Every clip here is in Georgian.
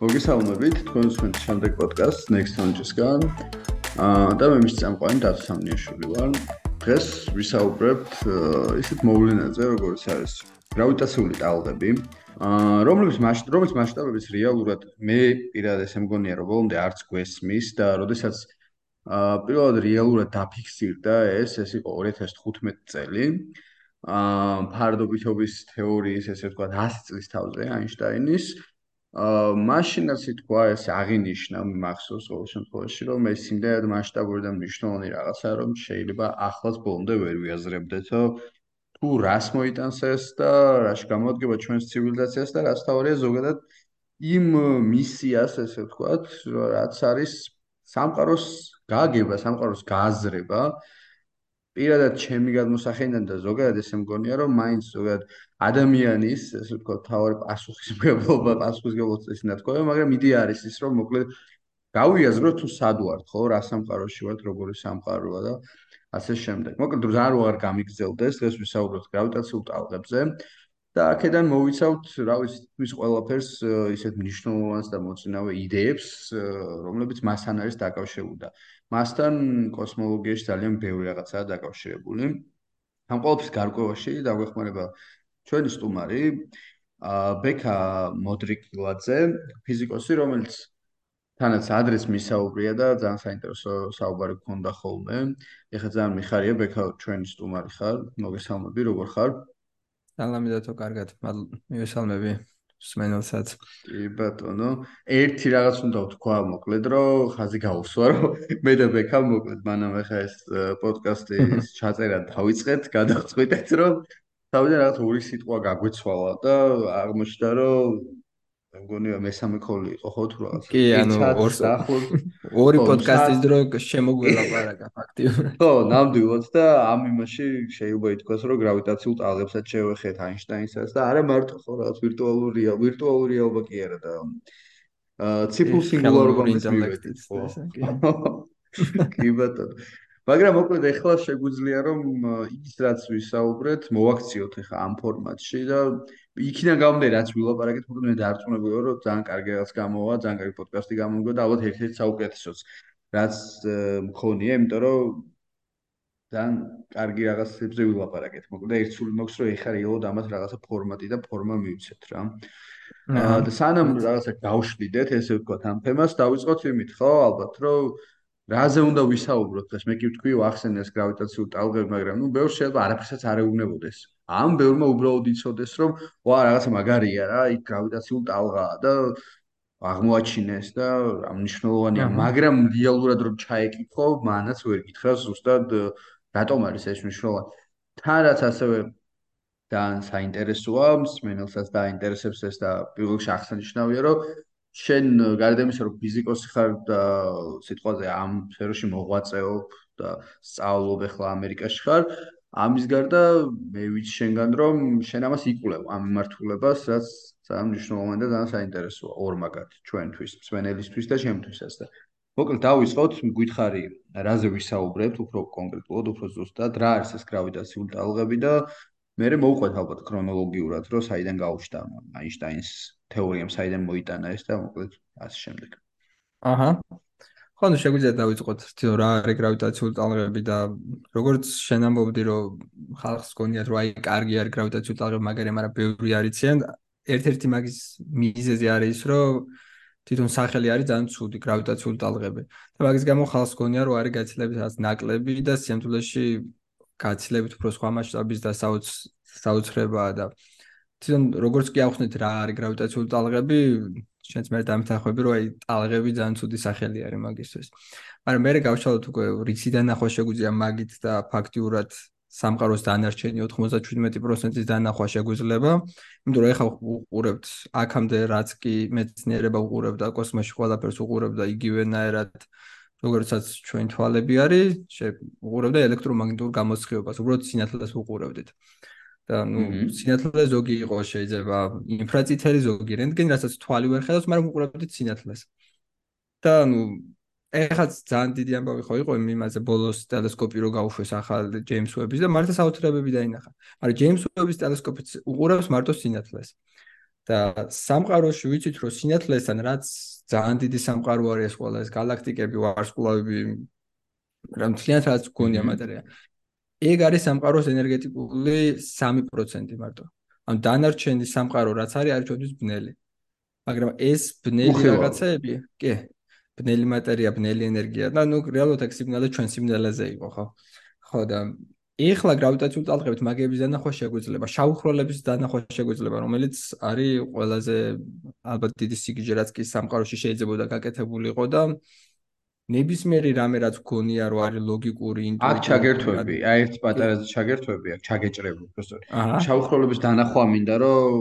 მოგესალმებით თქვენს ჩვენ შემდეგ პოდკასტ Next Launch-ისგან. აა და მე მის წამყვანი დათო სამნიაშვილი ვარ. დღეს ვისაუბრებთ ისეთ მოვლენაზე, როგორც არის გრავიტაციული ტალღები, აა რომლის მასშტაბ რომლის მასშტაბებიც რეალურად მე პირადად ესე მგონია, რომ ბოლომდე არც გვესმის და როდესაც პირველად რეალურად დაფიქსირდა ეს, ეს იყო 2015 წელი. აა ფარდობითობის თეორიის ესე ვთქვათ 100 წლის თავზე აინშტაინის აა მაშინაც თქვა ეს აღინიშნა მახსოვს ყოველ შემთხვევაში რომ ეს იმდენად მასშტაბური და მნიშვნელოვანი რაღაცაა რომ შეიძლება ახლაც ბოლომდე ვერ ვიაზრებდეთო თუ რას მოიტანს ეს და რაში გამოდგება ჩვენს ცივილიზაციას და რაც თავია ზოგადად იმ მისიას ესე ვთქვათ რაც არის სამყაროს გაგება სამყაროს გააზრება პირადად ჩემი გადმოსახედიდან და ზოგადად ესე მგონია რომ მაინც ზოგადად ადამიანის ესე ვთქვათ თავი პასუხისმგებლობა პასუხისმგებლობა ისე ნათქვამი მაგრამ იდეა არის ის რომ მოკლედ გავიაზროთ თუ სად ვართ ხო რა სამყაროში ვართ როგორი სამყაროა და ასე შემდეგ მოკლედ რა რო არ გამიგზელდეს დღეს ვისაუბროთ გრავიტაციულ ტალღებზე და აქედან მოვიცავთ რა ვიცი თვის ყველაფერს ისეთ მნიშვნელოვანს და მოწინავე იდეებს რომლებიც მასთან არის დაკავშირებული და მასთან კოსმოლოგიაში ძალიან ბევრი რაღაცაა დაკავშირებული. ამ ყოველთვის გარკვევაში დაგვეხმარება ჩვენი სტუმარი ბექა მოდრიკილაძე, ფიზიკოსი, რომელიც თანაც ადრეს მისაუბრია და ძალიან საინტერესო საუბარი გქონდა ხოლმე. ეხლა ძალიან მიხარია ბექა ჩვენი სტუმარი ხარ. მოგესალმები, როგორ ხარ? სალამი და თო კარგად. მივესალმები. სმენელსაც. კი ბატონო, ერთი რაღაც უნდა ვთქვა მოკლედ, რომ ხაზი გავუსვა, რომ მე და ბექა მოკლედ მანამ ახლა ეს პოდკასტის ჩაწერა დავიწყეთ, გადავწყვიტეთ, რომ თავიდან რაღაც ორი სიტყვა გაგვეცვალა და აღმოჩნდა, რომ მე მგონია მესამე ქოლი იყო ხო თუ რაღაც კი ანუ ორ ორი პოდკასტის დრო შემოგველაპარაკა ფაქტიურად. ხო ნამდვილად და ამ იმაში შეიძლება ითქვას რომ გრავიტაციულ ტალღებსაც შევეხეთ აინშტაინსაც და არა მარტო ხო რაღაც ვირტუალური ვირტუალური რეალობა კი არა და აა ციფრულ სინგულარობას მივედით ხო. კი ბატონო მაგრამ მოკლედ ეხლა შეგვიძლია რომ ის რაც ვისაუბრეთ მოვაქციოთ ეხლა ამ ფორმატში და იქიდან გამომდინარე რაც ვილაპარაკეთ მოკლედ მე დარწმუნებული ვარ რომ ძალიან კარგი რაღაც გამოვა ძალიან კარგი პოდკასტი გამომიგო და ალბათ ერთ-ერთი საუკეთესოც რაც მქონია იმიტომ რომ ძალიან კარგი რაღაცებზე ვილაპარაკეთ. მოკლედ ერთ სულ მოქს რომ ეხლა რეალოდ ამას რაღაცა ფორმატი და ფორმა მივცეთ რა. და სანამ რაღაცა გავშლიდეთ ესე ვთქვათ ამ თემას დავიწყოთ იმით ხო ალბათ რომ რაზე უნდა ვისაუბროთ? დღეს მე კი ვთქვი ახსენეს გრავიტაციულ ტალღებს მაგრამ ნუ ბევრს შეიძლება არაფერსაც არ ეუბნებოდეს. ამ ბევრმა უბრალოდ იცოდეს რომ ვა რაღაცა მაგარია რა იქ გრავიტაციულ ტალღაა და აღმოაჩინეს და რა მნიშვნელოვანია. მაგრამ რეალურად რომ ჩაეკითხო მანაც ვერ გითხრა ზუსტად რატომ არის ეს მნიშვნელოვანი? თან რაც ასევე ძალიან საინტერესოა მსმენელსაც დაინტერესებს ეს და პირველ რიგში აღსანიშნავია რომ შენ გარდა იმისა რომ ფიზიკოსი ხარ და სიტყვაზე ამ სფეროში მოღვაწეობ და სწავლობ ახლა ამერიკაში ხარ ამის გარდა მე ვიცი შენგან რომ შენ ამას იკვლევ ამ მიმართულებას რაც ძალიან მნიშვნელოვანი და ძალიან საინტერესოა ორმაგად ჩვენთვის მსვენელისთვის და ჩემთვისაც და მოკლედ დავიწყოთ მგვითხარი რაზე ვისაუბრებთ უფრო კონკრეტულად უფრო ზუსტად რა არის ეს გრავიტაციული ტალღები და მე მოვყვეთ ალბათ ქრონოლოგიურად რომ საიდან გაუჩნდა აინშტაინის თეორიამ საიდან მოიტანა ეს და მოკლედ ასე შემდეგ. აჰა. ხო, ნუ შეგვიძლია დავიწყოთ თვითონ რა არის გრავიტაციული ტალღები და როგორც შენ ამბობდი რომ ხალხს გონიათ რომ აი კარგი არის გრავიტაციული ტალღები, მაგრამ არა ბევრი არიციან. ერთ-ერთი მაგის მიზეზი არის ის რომ თვითონ სახელი არის ძალიან ცუდი გრავიტაციული ტალღები. და მაგის გამო ხალხს გონია რომ არის გაცილებით რაც ნაკლები და სიამთულეში გაცილებით უფრო სხვა მასშტაბის და საოცრებაა და თვითონ როგორც კი ახსნით რა არის გრავიტაციული ტალღები, შენც მე დამეთანხმები რომ აი ტალღები ძალიან ცუდი სახელი არის მაგისთვის. მაგრამ მე გავშალოთ უკვე რიციდან ნახვა შეგვიძლია მაგით და ფაქტიურად სამყაროს დანარჩენი 97%-ის დანახვა შეგვიძლია. იმიტომ რომ ეხლა უყურებთ აქამდე რაც კი მეცნიერება უყურებდა კოსმოსში ყველაფერს უყურებდა იგივენაერად როგორცაც ჩვენ თვალები არის, შეუყურებდა ელექტრომაგნიტურ გამოსხივებას, უბრალოდ სინათლეს უყურებდით. და ნუ სინათლე ზოგი იყო შეიძლება ინფრაწითელი ზოგი რენტგენი რასაც თვალი ვერ ხედავს მაგრამ უყურებდით სინათლეს. და ნუ ეხლა ძალიან დიდი ამბავი ხო იყო იმაზე ბოლოს ტელესკოპი რო გაუშვეს ახალ ჯეიმს უების და მარტო საოცრებები დაინახა. მაგრამ ჯეიმს უების ტელესკოპიც უყურებს მარტო სინათლეს. და სამყაროში ვიცით რომ სინათლესთან რაც ძალიან დიდი სამყარო არის ყველა ეს galaktikები, ვარსკვლავები, რომ თლიანად რაც გონია მატერია. ეგ არის სამყაროს ენერგეტიკული 3% მარტო. ან დანარჩენი სამყარო რაც არის არის ჩვენთვის ბნელი. მაგრამ ეს ბნელი რაღაცეები, კი, ბნელი მატერია, ბნელი ენერგია და ნუ რეალურად ეს სიგნალი ჩვენ სიგნალაზე იყო, ხო? ხო და ეხლა გრავიტაციული ტალღებით მაგების დანახვა შეგვიძლია, შავხროლების დანახვა შეგვიძლია, რომელიც არის ყველაზე ალბათ დიდი სიგიჟე რაც კი სამყაროში შეიძლება გაკეთებულიყო და ნებისმიერი რამე რაც გქონია რომ არის ლოგიკური ინტუიტივი აქ ჩაგერთვები, აი ერთ პატარაზე ჩაგერთვები აქ ჩაგეჭრები უბრალოდ. შავხროლების დანახვა მინდა რომ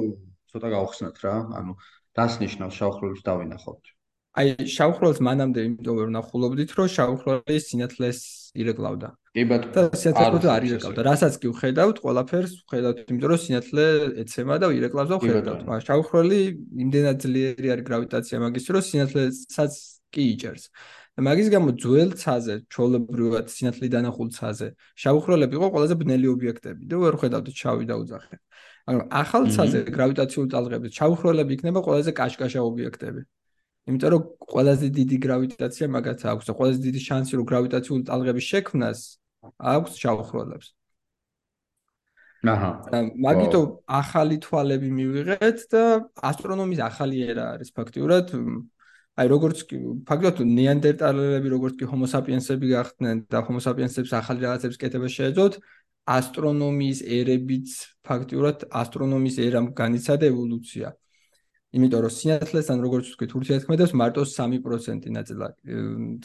ცოტა გავხსნათ რა, ანუ დასნიშნავს შავხროლებს დავინახოთ. აი შავხროლს მანამდე იმიტომ ვერ ნახულობდით რომ შავხროლის სინათლეს ირეკლავდა. კი ბატონო. და სინათლე არ ირეკლავდა. რასაც კი ვხედავთ, ყველაფერს ვხედავთ, იმიტომ რომ სინათლე ეცემა და ირეკლავს და ვხედავთ. მაგრამ შავხროლი იმდენად ძლიერი არის გრავიტაცია მაგის რომ სინათლესაც კი იჭერს. და მაგის გამო ძველ ცაზე, ჩოლებრივად სინათლე დანახულ ცაზე, შავხროლები იყო ყველაზე ბნელი ობიექტები და ვერ ვხედავთ შავი და უძახე. მაგრამ ახალ ცაზე გრავიტაციული ტალღებით შავხროლები იქნება ყველაზე კაშკაშა ობიექტები. იმიტომ რომ ყველაზე დიდი გრავიტაცია მაგათ აქვს და ყველაზე დიდი შანსი რომ გრავიტაციული ტალღების შექმნას აქვს შავხროლებს. აჰა. მაგითო ახალი თვალები მივიღეთ და ასტრონომიის ახალი ერა არის ფაქტიურად. აი როგორც კი ფაქტობრივად ნეანდერტალელები როგორც კი ჰომო საპიენსები გახდნენ და ჰომო საპიენსებს ახალი რაღაცებს კეთება შეეძლოთ, ასტრონომიის ერებიც ფაქტიურად ასტრონომიის ერამ განიცადა ევოლუცია. იმიტომ რომ სინათლესთან როგორც ვთქვით ურთიერთქმედებს მარტო 3% ნაწილა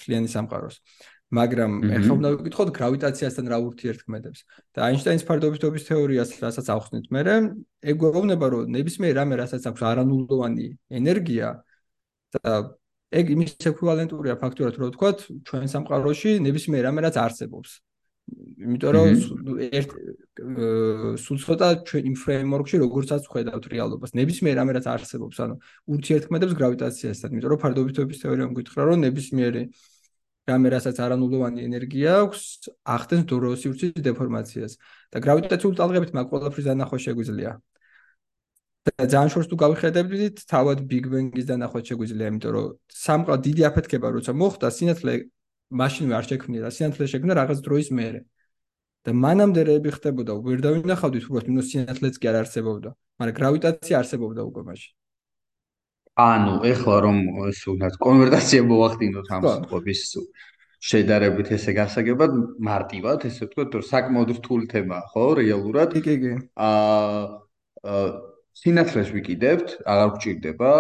თლიანი სამყაროს. მაგრამ ეხლა უნდა ვიკითხოთ გრავიტაციასთან რა ურთიერთქმედებს. და აინშტაინის ფარდობითობის თეორიას რასაც ახსნით მე ეგ გვეუბნება რომ ნებისმიერ რამე რასაც აქვს არანულოვანი ენერგია და ეგ იმის ეკვივალენტურია ფაქტურად რომ ვთქვათ ჩვენ სამყაროში ნებისმიერ რამე რაც არსებობს. იმიტომ რომ ერთ სულ ცოტა იმ ფრეიმვორკში როგორცაც ხედავთ რეალობას. ნებისმიერ რამე რაც არსებობს ანუ ურთიერთქმედებს გრავიტაციასთან. იმიტომ რომ ფარდობითობის თეორია მგითხრა რომ ნებისმიერი რამე რასაც არანულოვანი ენერგია აქვს ახდენს დროის სივრცის დეფორმაციას. და გრავიტაციული ტალღებით მაგ ყველაფრის დანახვა შეგვიძლია. და ძალიან შორს თუ გავიხედებდით თავად ბიგ ბენგის დანახვა შეგვიძლია იმიტომ რომ სამყარო დიდი აფეთქება როცა მოხდა სინათლე მაშინვე არ შექმნია და სინათლე შექმნა რაღაც დროის მერე. და მანამდე რეები ხდებოდა, ვერ დავინახავდით უბრალოდ მინუს სინათლეც კი არ არსებობდა, მაგრამ გრავიტაცია არსებობდა უკვე მაშინ. ანუ ეხლა რომ ეს უნდათ კონვერტაცია მოვახდინოთ ამ სიტყვების შედარებით ესე გასაგებად მარტივად ესე ვთქვათ რომ საკმაოდ რთული თემაა ხო რეალურად? კი კი კი. აა სინათლეს ვიკიდებთ, აღარ გჭირდება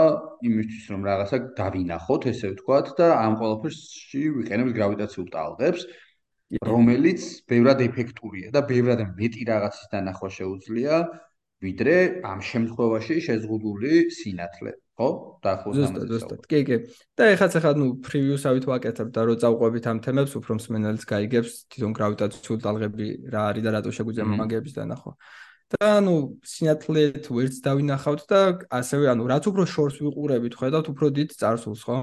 იმისთვის რომ რაღაცა დავინახოთ, ესე ვთქვათ და ამ ყველაფერში ვიყენებთ გრავიტაციულ ტალღებს, რომელიც ბევრად ეფექტურია და ბევრად მეტი რაღაცის დანახვა შეუძლია, ვიდრე ამ შემთხვევაში შეზღუდული სინათლე, ხო? დაახლოებით ამაზე. ზუსტად, ზუსტად. კი, კი. და ეხაც ახლა ნუ პრევიუსავით ვაკეთებ და რო წავყვებით ამ თემებს, უფრო მსმენელს გაიგებს თვითონ გრავიტაციული ტალღები რა არის და რატო შეგვიძლია მაგების დანახვა. და ანუ სინათლეთ ვერც დავინახავთ და ასევე ანუ რაც უფრო შორს ვიყურებით ხედავთ უფრო დიდ წარსულს ხო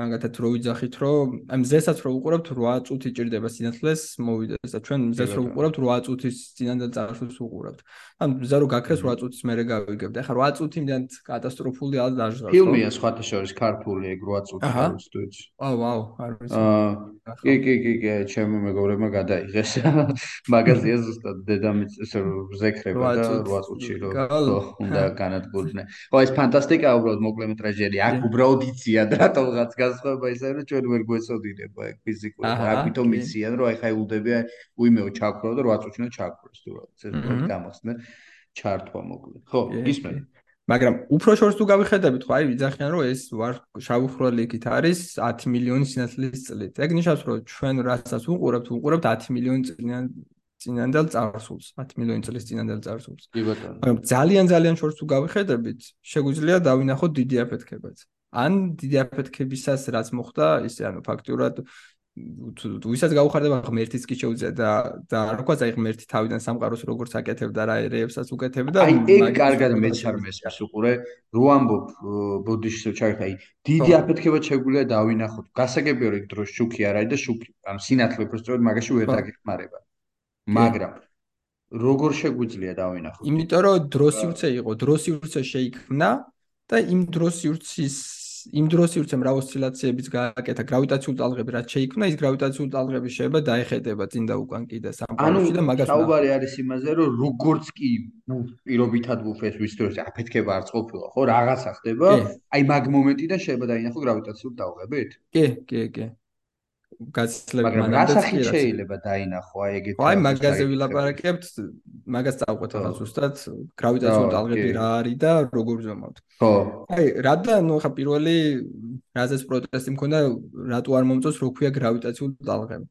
მაგათაც რო ვიძახით რომ ამ ზესაც რო ვიყურებთ 8 წუთი ჭირდება სინათლეს მოვიდეს და ჩვენ ზეს რო ვიყურებთ 8 წუთის წინანდელ წარსულს ვიყურებთ ანუ ზა რო გაქრეს 8 წუთის მერე გავიგებთ. ახლა 8 წუთი მიდან კატასტროფული არ დაჟღავს ფილმია სხვათა შორის ქართული ეგ 8 წუთი არის სტუდიო აუ ვაუ არ ვიცი. კი კი კი კი ჩემო მეგობრებმა გადაიღეს. მაგაზია ზუსტად დედამიწ ესე ზექრება და 8 წუთში რო უნდა განადგურდნენ. ხო ეს ფანტასტიკაა უბრალოდ მოკლემეტრაჟიანი აქ უბრალოდ იციან რატომღაც განსხვავება ისე რომ ჩვენ ვერ გვეცოდინება ეგ ფიზიკურად. აკვითომ იციან რომ აი ხა უდები უიმეო ჩაქრო და 8 წუთში ჩაქროს თუ რა ეს გამახსნე ჩართვა მოკლედ. ხო ისმენ მაგრამ უფრო შორს თუ გავიხედებით ხო აი ვიძახიან რომ ეს ვარ შავხროლი იქით არის 10 მილიონი სინათლის წლით. ეგ ნიშნავს რომ ჩვენ რასაც უყურებთ უყურებთ 10 მილიონი წლიან წინანდელ წარსულს 10 მილიონი წლის წინანდელ წარსულს. კი ბატონო. მაგრამ ძალიან ძალიან შორს თუ გავიხედებით შეგვიძლია დავინახოთ დიდი აფეთქებაც ან დიდი აფეთქებისას რაც მოხდა ისე ანუ ფაქტურად თუ ვისაც გაუხარდება ღმერთიც კი შეუძლია და და რა ქვია ღმერთი თავიდან სამყაროს როგორც აკეთებდა რა ერეებსაც უკეთებდა აი ეგ კარგად მეცარმეს უყურე. რო ამბობ ბუდიშს ჩაიხა აი დიდი აფეთქება შეგვიძლია დავინახოთ. გასაგებია რომ ეგ დროს შუქი არ არის და შუქი ანუ სინათლე უბრალოდ მაგაში ვერ დაგეხმარება. მაგრამ როგორ შეგვიძლია დავინახოთ? იმიტომ რომ დროსიურცე იყო, დროსიურცე შეიქმნა და იმ დროსიურცის იმ დროსიურცემ რა ოსცილაციებიც გააკეთა გრავიტაციული ტალღები რაც შეიქმნა, ის გრავიტაციული ტალღები შეიძლება დაეხედება წინ და უკან კიდე სამყაროში და მაგას საუბარი არის იმაზე, რომ როგორც კი პირობითად ვუფეს ვისწრებს აფეთქება არ წყობილა, ხო, რაღაცა ხდება, აი მაგ მომენტიდან შეიძლება დაინახო გრავიტაციული ტალღებით? კი, კი, კი. გაცილებით მანამდე რა შეიძლება დაინახო აი ეგეთი აი მაგაზე ვილაპარაკებთ მაგას წავყვეთ ახლა ზუსტად გრავიტაციული ტალღები რა არის და როგორ ზომავთ ხო აი რადგან ნუ ახლა პირველი რაზეც პროტესტი მქონდა რატო არ მომწონს რო ქვია გრავიტაციული ტალღები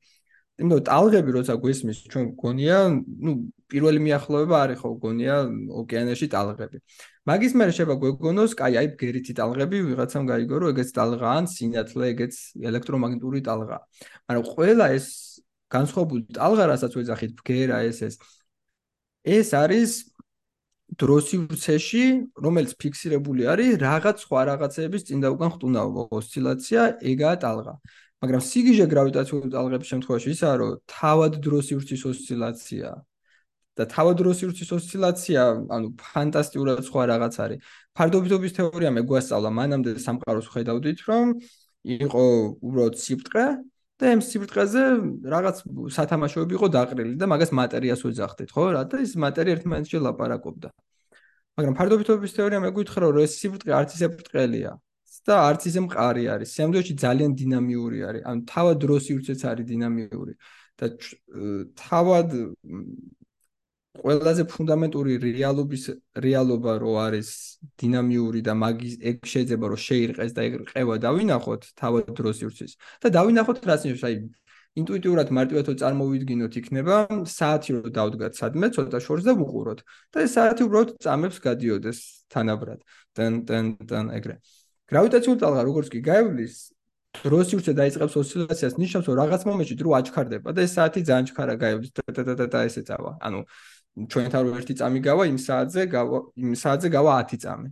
იმიტომ ტალღები როცა გვესმის ჩვენ გონია ნუ პირველი მიახლოება არის ხო გონია ოკეანეში ტალღები მაგის მერე შეიძლება გვეგონოს კაი აი ბგერითი ტალღები ვიღაცამ გაიგო რომ ეგეც ტალღა ან სინათლე ეგეც ელექტრომაგნიტური ტალღა მაგრამ ყველა ეს განსხვავებული ტალღა რასაც ვეძახით ბგერა ეს ეს ეს არის დროსიურცეში რომელიც ფიქსირებული არის რაღაც სხვა რაღაცეების წინ და უკან ხტუნაობა ოსცილაცია ეგაა ტალღა მაგრამ სიგიჟე გრავიტაციული ტალღების შემთხვევაში ისაა რომ თავად დროსიურცის ოსცილაცია და თავადროსიურცის ოსცილაცია, ანუ ფანტასტიკურად სხვა რაღაც არის. ფარდობითობის თეორია მე გვასწავლა, მანამდე სამყაროს ხედავდით, რომ იყო უბრალოდ სიბრტყე და ამ სიბრტყეზე რაღაც სათამაშოები იყო დაყრილი და მაგას მატერიას ვეძახდით, ხო? რა და ეს მატერია ერთმანეთში ლაპარაკობდა. მაგრამ ფარდობითობის თეორია მე გითხრა, რომ ეს სიბრტყე არც ისე ბრტყელია და არც ისე მყარი არის. სამდროში ძალიან დინამიური არის. ანუ თავად დროსიურცეც არის დინამიური და თავად ყველაზე ფუნდამენტური რეალობის რეალობა რო არის დინამიური და მაგის ეგ შეიძლება რომ შეირყეს და ეგ ყევა დავინახოთ თავად დროს ირცის და დავინახოთ რაც ნიშნავს აი ინტუიტიურად მარტივად რო წარმოვიდგინოთ იქნება საათი რო დავდგათ სადმე ცოტა შორს და ვუყუროთ. და ეს საათი უბრალოდ წამებს გადიოდეს თანაბრად. თან თან თან ეგრე. გრავიტაციული ტალღა როგორც კი გაივლის დროს ირცე დაიწყებს ოსცილაციას ნიშნავს რომ რაღაც მომენტში დრო აჩქარდება და ეს საათი ძალიან ჩქარა გაივლის. და და და და ესე წავა. ანუ ჩვენთან რო ერთი წამი გავა იმ საათზე გავა იმ საათზე გავა 10 წამი.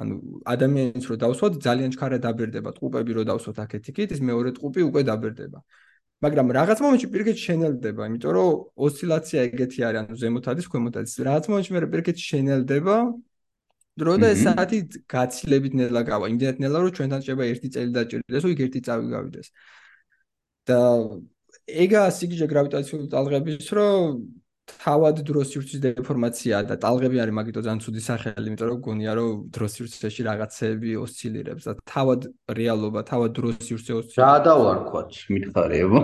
ანუ ადამიანის რო დავსვათ ძალიან ჩქარა დაბერდება. ტყუპები რო დავსვათ აქეთ იქით ის მეორე ტყუპი უკვე დაბერდება. მაგრამ რაღაც მომენტში პირიქით შენელდება იმიტომ რომ ოსცილაცია ეგეთი არის ანუ ზემოთ არის ქვემოთ არის რაღაც მომენტში მე პირიქით შენელდება დრო და ეს საათი გაცილებით ნელა გავა. იმდენად ნელა რომ ჩვენთან შეიძლება ერთი წელი დაჭირდეს რომ იქ ერთი წავი გავიდეს. და ეგა სიგიჟე გრავიტაციული ტალღების რომ თავად დროსიურცის დეფორმაცია და ტალღები არის მაგიტო ძალიან ცუდი სახელი, იმიტომ რომ გონია რომ დროსიურცში რაღაცები ოსცილირებს და თავად რეალობა, თავად დროსიურცე ოსცილირებს. რა დავარქვათ, მითხარიებო?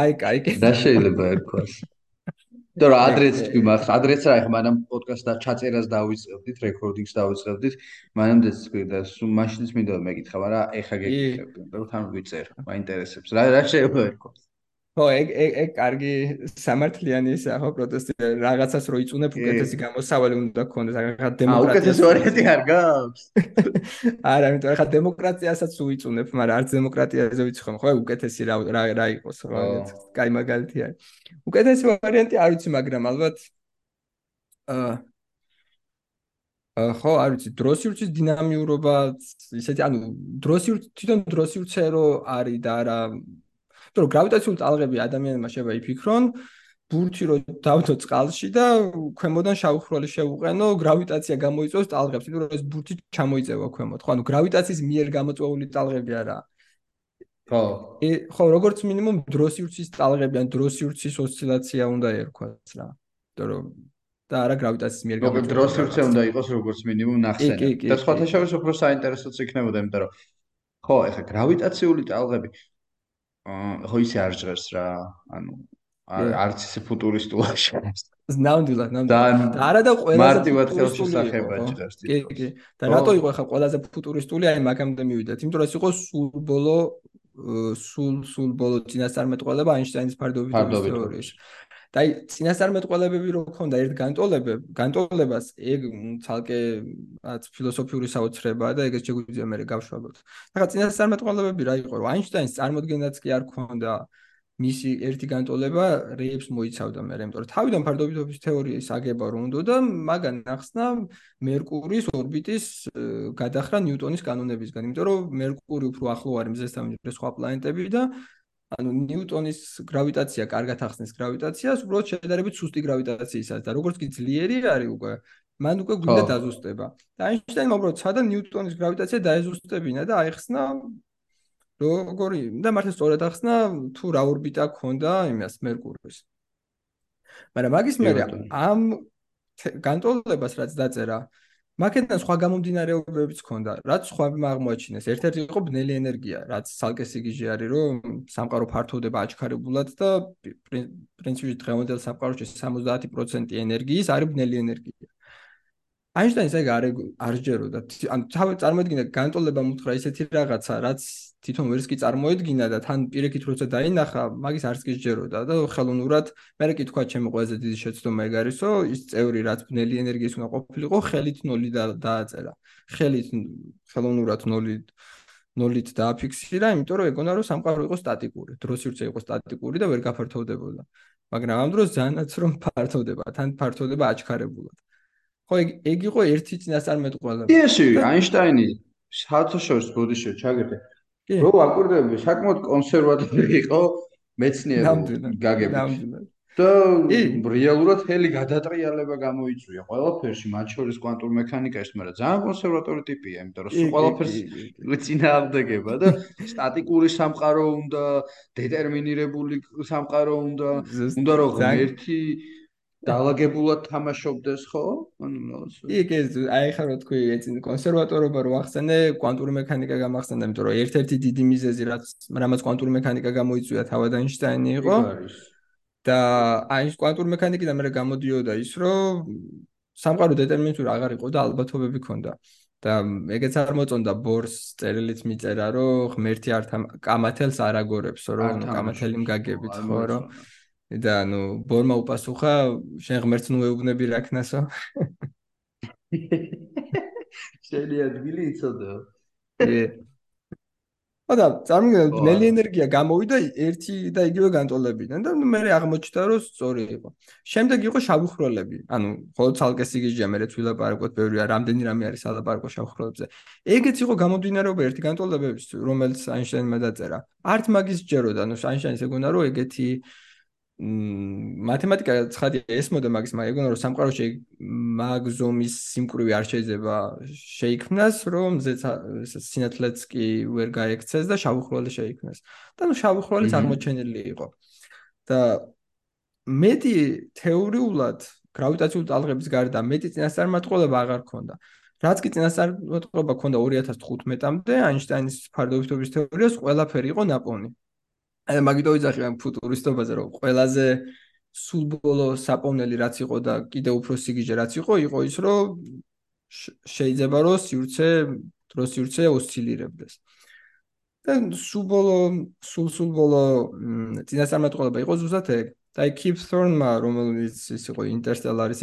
აი, კაი, კაი. რა შეიძლება ერქვას? და რა ადრესს თქვი მაგ ადრესს რა ეხა მანამ პოდკასტს და ჩაწერას დავიწყებდით, რეკორდინგს დავიწყებდით, მანამდე თქვი და მაშინაც მინდა მეკითხა, მაგრამ ეხა გეკითხებდი, რომ თან ვიწერ, მაინტერესებს. რა რა შეიძლება ერქვას? ხო, ეგ ეგ ეგ კარგი სამართლიანი ისაა ხო პროტესტი რაღაცას რო იწუნებ უკეთესი გამოსავალი უნდა გქონდეს რაღაცა დემოკრატია. უკეთესი ვარიანტი არ გაქვს. არა, იმიტომ ხა დემოკრატიასაც უიწუნებ, მაგრამ არც დემოკრატიაზე ვიცი ხომ, ხო, უკეთესი რა რა რა იყოს ხო, კაი მაგალითი არის. უკეთესი ვარიანტი არ ვიცი, მაგრამ ალბათ აა ხო, არ ვიცი, დროსიურცის დინამიურობა ისეთი, ანუ დროსიურც თვითონ დროსიურცე რო არის და არა იმიტომ რომ გრავიტაციული ტალღები ადამიანებმა შეიძლება იფიქრონ ბურთი რო დავთო წყალში და ქვემოდან შავხროლი შეუყენო გრავიტაცია გამოიწვევს ტალღებს იმიტომ რომ ეს ბურთი ჩამოიწევა ქვემოთ. ხო ანუ გრავიტაციის მიერ გამოწვეული ტალღები არა. ხო. ე ხო როგორც მინიმუმ დროსიურცის ტალღები ან დროსიურცის ოსცილაცია უნდა ერქვას რა. იმიტომ რომ და არა გრავიტაციის მიერ გამოწვეული დროსიურცე უნდა იყოს როგორც მინიმუმ ნახსენები და სხვათა შორის უფრო საინტერესოც იქნებოდა იმიტომ რომ ხო ეხა გრავიტაციული ტალღები ხო ისე არ ჟღერს რა ანუ არც ისე ფუტურისტულად ჟღერს ნამდვილად ნამდვილად. და არა და ყველაზე მარტივად ხელშესახება ჟღერს კი კი. და რატო იყო ხა ყველაზე ფუტურისტული? აი მაგამდე მივიდეთ. იმიტომ რომ ეს იყო სულ ბოლო სულ სულ ბოლო წინასწარმეტყველება აინშტაინის ფარდობითობის თეორიაში და აი წინასწარმეტყველებები რო ქონდა ერთ განტოლებებ განტოლებას ეგ ცალკე რაც ფილოსოფიური საოცრებაა და ეგეც შეგვიძლია მე გავშვაბოთ. ახლა წინასწარმეტყველებები რა იყო? რომ აინშტაინს წარმოქმნაც კი არ ქონდა მისი ერთი განტოლება რეებს მოიცავდა მე, იმიტომ რომ თავიდან ფარდობითობის თეორიის აგება რომ უნდა და მაგან ახსნა მერკურის ორბიტის გადახრა ნიუტონის კანონებისგან, იმიტომ რომ მერკური უფრო ახლო არის მზესთან ვიდრე სხვა პლანეტები და ანუ ნიუტონის გრავიტაცია კარგად ახსნის გრავიტაციას, უბრალოდ შედარებით სუსტი გრავიტაციისას და როგორც კი ძლიერი არის უკვე, მან უკვე გვინდა დაზუსტება. და აინშტაინმა უბრალოდ სადა ნიუტონის გრავიტაცია დაეზუსტებინა და აიხსნა როგორი და მართლა სწორად ახსნა თუ რა ორბიტა ქონდა იმას მერკურის. მაგრამ მაგის მერე ამ განტოლებას რაც დაწერა მაგენთან სხვა გამომდინარეობებიც ქონდა რაც სხვა აღმოაჩინეს. ერთ-ერთი იყო ბნელი ენერგია რაც ცალკე სიგიჟე არის რომ სამყარო ფართოვდება აჩქარებულად და პრინციპში დღევანდელ სამყაროში 70% ენერგიის არის ბნელი ენერგია აინშტაინს ეგ არ არ ჯეროდა ან თავი წარმოედგინა განტოლება მუთხრა ისეთი რაღაცა რაც თვითონ ვერს კი წარმოედგინა და თან პირიქით როცა დაინახა მაგის არც კი ჯეროდა და ხელოვნურად მე კი თქვა ჩემი ყველაზე დიდი შეცდომა ეგ არისო ის წევრი რაც ბნელი ენერგიის უნდა ყოფილიყო ხელით ნოლი და დააწერა ხელით ხელოვნურად ნოლი ნოლით დააფიქსირა იმიტომ რომ ეგონა რომ სამყარო იყო სტატიკური დროს ირწე იყო სტატიკური და ვერ გაფართოვდებოდა. მაგრამ ამ დროს ძალიანაც რომ ფართოვდება თან ფართოვდება აჩქარებულად ხო ეგ ეგ იყო ერთი წინასწარმეტყველი. ისე აინშტაინი საერთაშორისო ბოდიში ჩაგერდე. რო აკვირდები საკმაოდ კონსერვატიული იყო მეცნიერი გაგებით. და რეალურად ჰელი გადატრიალება გამოიწვია ყველაფერში, მათ შორის კვანტურ მექანიკაში, მაგრამ ძალიან კონსერვატორი ტიპია, იმიტომ რომ ყველაფერს წინააღმდეგება და სტატიკური სამყარო უნდა, დეტერმინირებული სამყარო უნდა, უნდა რომ ერთი დაალაგებულად თამაშობდეს ხო? ანუ იქ ეს აი ხარო თქვი ეცი კონსერვატორობა რო ახსენე, კვანტური მექანიკა გამახსენდა, იმიტომ რომ ერთ-ერთი დიდი მიზეზი რაც რამაც კვანტური მექანიკა გამოიწვია თავად აინშტაინი იყო. და აი კვანტური მექანიკიდან მე გამოდიოდა ის, რომ სამყარო დეტერმინისტური აღარ იყო და ალბათობები ქონდა. და ეგეც არ მოწონდა ბორს წერილით მიწერა, რომ ღმერთი არ კამათელს არ აგორებს, რომ კამათელი მგაგებით, ხო, რომ და ნუ ბორმა უპასუხა შენ ღმერთს ნუ ეუბნები რაკნასო შენი ადგილი იცოდო და წარმოგიდგენთ ნელი ენერგია გამოვიდა ერთი და იგივე განტოლებიდან და მე აღმოჩნდა რომ სწორი იყო. შემდეგ იყო შავხროლები ანუ ხოლმე ცალკე სიგიჟია მე რეცვილაპარაკოთ ბევრია რამდენი რამე არის ალაპარაკო შავხროლებზე ეგეც იყო გამომდინარეობა ერთი განტოლებების რომელიც აინშტაინმა დაწერა. არც მაგის ჯეროდა ანუ აინშტაინს ეგონა რომ ეგეთი მათემატიკა ცხადია ესმოდა მაგის მაგრამ ეგონა რომ სამყაროში მაგზომის სიმკვრივე არ შეიძლება შეიქმნას რომ სინათლეც კი ვერ გაექცეს და შავხროლი შეიქმნას და ნუ შავხროლიც აღმოჩენილი იყო. და მეტი თეორიულად გრავიტაციული ტალღების გარდა მეტი წინასწარმეტყველება აღარ ქონდა. რაც კი წინასწარმეტყველება ქონდა 2015-მდე აინშტაინის ფარდობითობის თეორიას ყველაფერი იყო ნაპოვნი აი მაგიტო ვიძახი ამ ფუტურისტობაზე რომ ყველაზე სულ ბოლო საპოვნელი რაც იყო და კიდე უფრო სიგიჟე რაც იყო იყო ის რომ შეიძლება რომ სივრცე დრო სივრცე ოსცილირებდეს. და სულ ბოლო სულ სულ ბოლო წინასწარმეტყველება იყო ზუსტად ეგ. და აი კიპ თორნმა რომელიც ის იყო ინტერსტელარის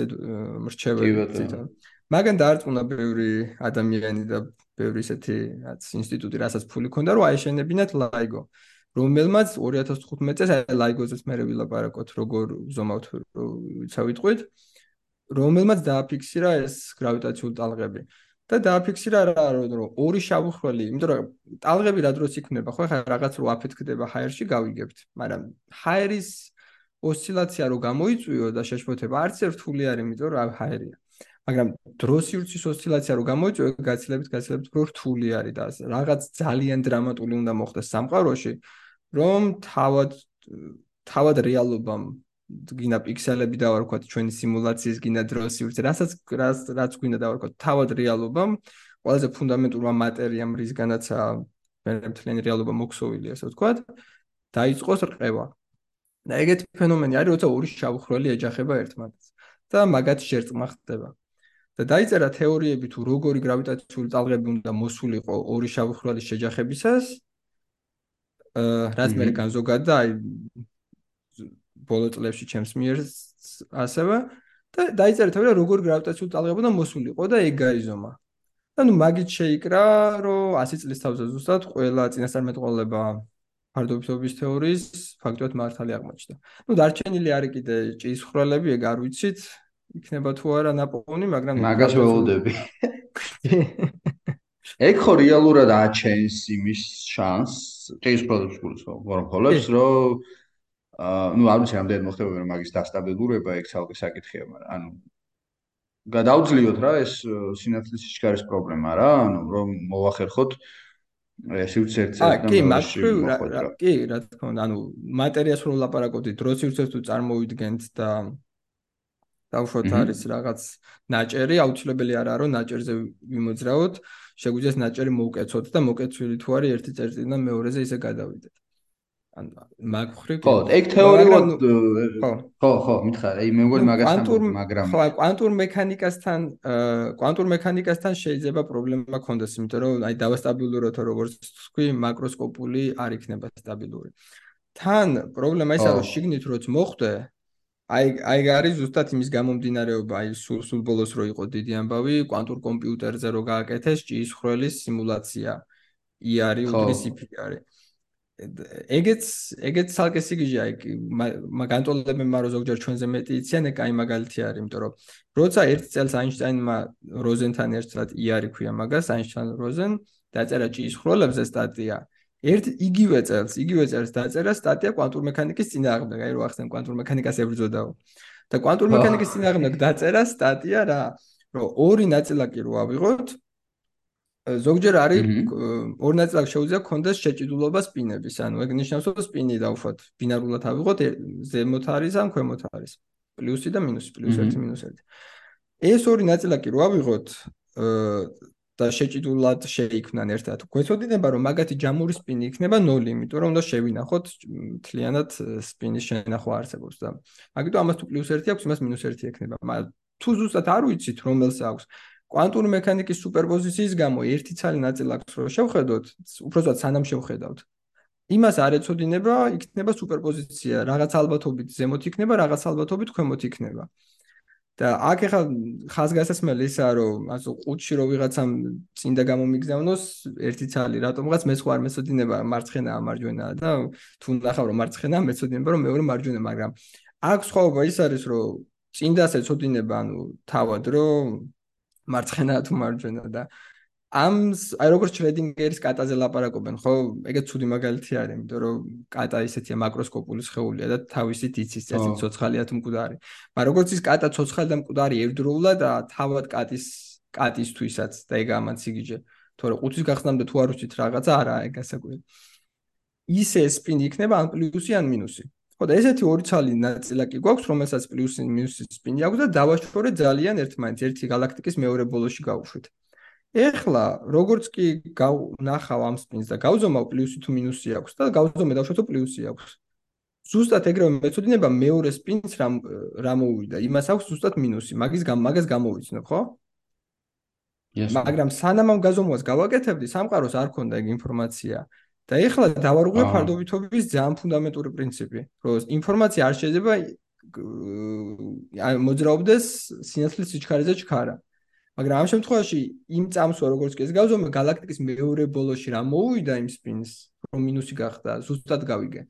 მრჩეველი თვითონ მაგან დაარწმუნა ბევრი ადამიანი და ბევრი ისეთი რაც ინსტიტუტი რასაც ფული ქონდა რომ აეშენებინათ ლაიგო რომელმაც 2015 წელს აი ლაიგოზეს მე ვილაპარაკოთ როგორ ზომავთ ვიცავიტყვით რომელმაც დააფიქსირა ეს გრავიტაციული ტალღები. და დააფიქსირა რა რომ ორი შავხრელი იმიტომ რომ ტალღები რა დროს იქნება ხო? ხა რაღაც რო აფეთქდება ჰაერში გავიგებთ მაგრამ ჰაერის ოსცილაცია რო გამოიწვიო და შეშფოთება არც ერთული არის იმიტომ რომ ჰაერია. მაგრამ დროს ირცის ოსცილაცია რო გამოიწვიო გაცილებით გაცილებით უფრო რთული არის და რაღაც ძალიან დრამატული უნდა მოხდეს სამყაროში რომ თავად თავად რეალობამ გინდა პიქსელები დავარქვათ ჩვენი სიმულაციის გინდა დროს ივცე რასაც რაც რაც გინდა დავარქვათ თავად რეალობამ ყველაზე ფუნდამენტურმა მატერიამ რისგანაცა მერემთლიანი რეალობა მოქსოვილი ასე ვთქვათ დაიწყოს რყევა. და ეგეთი ფენომენი არის როცა ორი შავხრელი ეჯახება ერთმანეთს და მაგათ შერწყმა ხდება. და დაიწერა თეორიები თუ როგორი გრავიტაციული ტალღები უნდა მოსულიყო ორი შავხრელის შეჯახებისას რაც მე განზოგად და აი ბოლო წლებში ჩემს მიერ ასევე და დაიწერა თორე როგორ გრავიტაციული ტალღები და მოსულიყო და ეგ გაიზომა. და ნუ მაგით შეიკრა რომ 100 წლის თავზე ზუსტად ყველა წინასწარმეტყველება ფარდობითობის თეორიის ფაქტობრივად მართალი აღმოჩნდა. ნუ დარჩენილი არის კიდე ჭის ხრელები, ეგ არ ვიცით, იქნება თუ არა ნაპოვნი, მაგრამ მაგას ველოდები. ეგ ხო რეალურად აჩენს იმის შანსს ტის პროდუქტს ვარქოლებს რომ აა ნუ არ ვიცი რამდენი მოხდება რომ მაგის დასტაბილურება ეგ ცალკე საკითხია მაგრამ ანუ გადავძლიოთ რა ეს სინათლის სიჩქარის პრობლემა რა ანუ რომ მოახერხოთ სივრცეზე და კი მაგრამ კი რა თქმა უნდა ანუ მატერიას რო ლაპარაკობთ დრო სივრცეს თუ წარმოვიდგენთ და დავშოთ არის რაღაც ნაჭერი აუცილებელი არაა რომ ნაჭერზე ვიმოძრაოთ შეგვიძლია ნაჭერი მოუკეცოთ და მოკეცვილი თუ არის ერთი წერტილიდან მეორეზე ისე გადავიდეთ. ან მაგ ხრივ ხო, ეგ თეორიულად ხო, ხო, მითხარ, აი მე მგონი მაგას მაგრამ ხო, კვანტურ მექანიკასთან კვანტურ მექანიკასთან შეიძლება პრობლემა ქონდეს, იმიტომ რომ აი დავასტაბილუროთ როგორც თქვი, მაკროსკოპული არ იქნება სტაბილური. თან პრობლემა ისაა, რომ შიგნით როც მოხვდე, აი აი არის ზუსტად იმის გამომდინარეობა, აი სულ სულ ბოლოს რო იყო დიდი ამბავი, კვანტურ კომპიუტერზე რო გააკეთეს ჭიის ხრელის სიმულაცია. ი არის უდრის იფი არის. ეგეც ეგეც ცალკე სიგიჟე აი მაგანტოლებენ მარო ზოგჯერ ჩვენზე მეტი იციან, ეგ აი მაგალითი არის, იმიტომ რომ როცა ერთ წელს აინშტაინმა როზენთან ერთად ი არის ქვია მაგას, აინშტაინ როზენ დაწერა ჭიის ხრელებზე სტატია. ერთ იგივე წელს, იგივე წელს დაწერა სტატია კვანტურ მექანიკის წინააღმდეგ, აი რო ახსენ კვანტურ მექანიკას ებრძოდაო. და კვანტურ მექანიკის წინააღმდეგ დაწერა სტატია რა, რომ ორი ნაწილაკი რო ავიღოთ, ზოგჯერ არის ორი ნაწილაკი შეუძლია კონდეს შეჭიდულობა სპინების, ანუ ეგ ნიშნავს, რომ სპინი დავუშვათ, ბინარულად ავიღოთ, ზემოთ არის ან ქვემოთ არის. პლუსი და მინუსი, პლუს 1 მინუს 1. ეს ორი ნაწილაკი რო ავიღოთ, და შეჭიდულად შეიქმნან ერთად. გვეცოდინება რომ მაგათი ჯამური სპინი იქნება 0, იმიტომ რომ უნდა შევინახოთ მთლიანად სპინის შენახვა არსებობს და მაგიტო ამას თუ პლუს 1 აქვს, იმას მინუს 1 ექნება. მაგრამ თუ ზუსტად არ ვიცით რომელს აქვს კვანტური მექანიკის სუპერპოზიციის გამო ერთი ცალი ნაწილი აქვს რომ შევხედოთ, უბრალოდ სანამ შევხედავთ. იმას არ ეცოდინება, იქნება სუპერპოზიცია, რაღაც ალბათობით ზემოთ იქნება, რაღაც ალბათობით ქვემოთ იქნება. და აქ ახლა ხაზგასასმელი ისაა რომ ასე ყუთში რო ვიღაცამ წინდა გამომიგზავნოს ერთი ცალი რატომღაც მე სხვა არ მეცოდინება მარცხენა ამარჯვენა და თუ ნახავ რომ მარცხენა მეცოდინება რომ მეორე მარჯვენა მაგრამ აქ სხვაობა ის არის რომ წინდას ეცოდინება ანუ თავად რომ მარცხენა თუ მარჯვენა და ამ აი როგორც შრედინგერის კატაზე ლაპარაკობენ, ხო? ეგეც ცუდი მაგალითი არის, იმიტომ რომ კატა ისეთია მაკროსკოპული სხეულია და თავისით იცის წესი ცოცხალია თუ მკვდარი. მაგრამ როგორც ის კატა ცოცხალი და მკვდარი ერთდროულად და თავად კატის კატისთვისაც და ეგ ამაც იგიჯე. თორე ყუთის გახსნამდე თუ არ უჩით რაღაცა არაა ეგ გასაკვირი. ისე სპინი იქნება ან პლუსი ან მინუსი. ხო და ესეთი ორი ცალი ნაწილაკი გვაქვს, რომელსაც პლუსი მინუსი სპინი აქვს და დავაშორეთ ძალიან ერთმანეთს, ერთი galaktikis მეორე ბოლოში გავუშვით. ეხლა როგორც კი ნახავ ამ სპინს და გავზომავ პლუსი თუ მინუსი აქვს და გავზომე დავშოთო პლუსი აქვს. ზუსტად ეგრევე მეცოდინება მეორე სპინს რა რა მოუვიდა. იმას აქვს ზუსტად მინუსი. მაგის მაგას გამოვიცნობ, ხო? მაგრამ სანამ ამ გაზომვას გავაკეთებდი, სამყაროს არ ქონდა ეგ ინფორმაცია. და ეხლა დავარღვია ფარდობითობის ძალიან ფუნდამენტური პრინციპი, რომ ინფორმაცია არ შეიძლება მოძრაობდეს სინათლის სიჩქარეზე ჩქარა. მაგრამ ამ შემთხვევაში იმ წამსვა როგორც კი ეს გავზომე galaktikis მეორე ბოლოში რა მოუვიდა იმ spins რომ მინუსი გახდა ზუსტად გავიგე.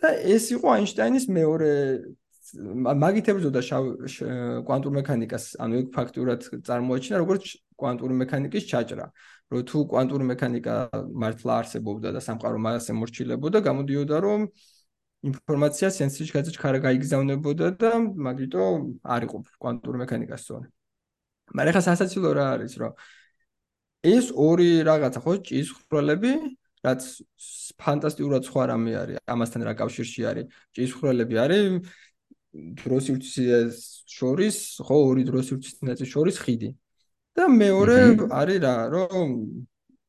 და ეს იყო აინშტაინის მეორე მაგით ებრძოდა კვანტურ მექანიკას ანუ ეგ ფაქტურად წარმოაჩინა როგორც კვანტური მექანიკის ჩაჭრა რომ თუ კვანტური მექანიკა მართლა არსებობდა და სამყარო მაგას ემორჩილებოდა გამოდიოდა რომ ინფორმაცია სენსის გაძ ჩქარა გაიგზავნებოდა და მაგიტო არ იყო კვანტური მექანიკას სწორი მაგრამ ხა სასაცილო რა არის რომ ეს ორი რაღაცა ხო ჭის ხროლები რაც ფანტასტიკურად სხვა რამე არის ამასთან რა კავშირში არის. ჭის ხროლები არის დროსივცის შორის ხო ორი დროსივცის ნაწის შორის ხიდი. და მეორე არის რა რომ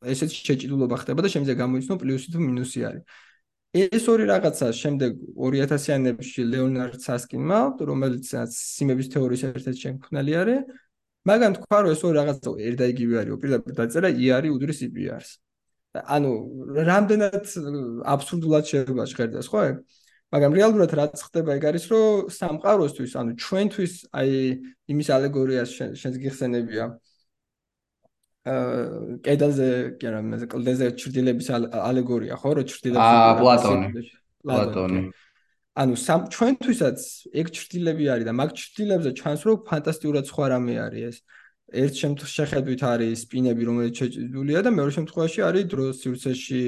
ესეც შეჭიდულობა ხდება და შემიძლია გამოიცნო პლუსი თუ მინუსი არის. ეს ორი რაღაცა შემდეგ 2000-იანებში ლეონარდ სასკინმა რომელიც სიმების თეორიის ერთ-ერთი შემქმნელი არის მაგრამ თქვა რომ ეს ორი რაღაცა ერთ და იგივე არის პირდაპირ დაწერა ი არის უდრის იპიარს ანუ რამდენად აბსურდულად შეიძლება შეხედას ხო მაგრამ რეალურად რაც ხდება ეგ არის რომ სამყაროსთვის ანუ ჩვენთვის აი იმის ალეგორიას შენს გიხსენებია. აა კედელზე კი არა მე კლდეზე ჭრდილების ალეგორია ხო რომ ჭრდილები აა პლატონი პლატონი ანუ სამ ჩვენთვისაც ეგ ჭრდილები არის და მაგ ჭრდილებზე ჩანს რომ ფანტასტიკურად სხვა რამე არის ეს ერთ შემთხვევაში შეხედვით არის სპინები, რომელიც შეჭიდულია და მეორე შემთხვევაში არის დროს სივრცეში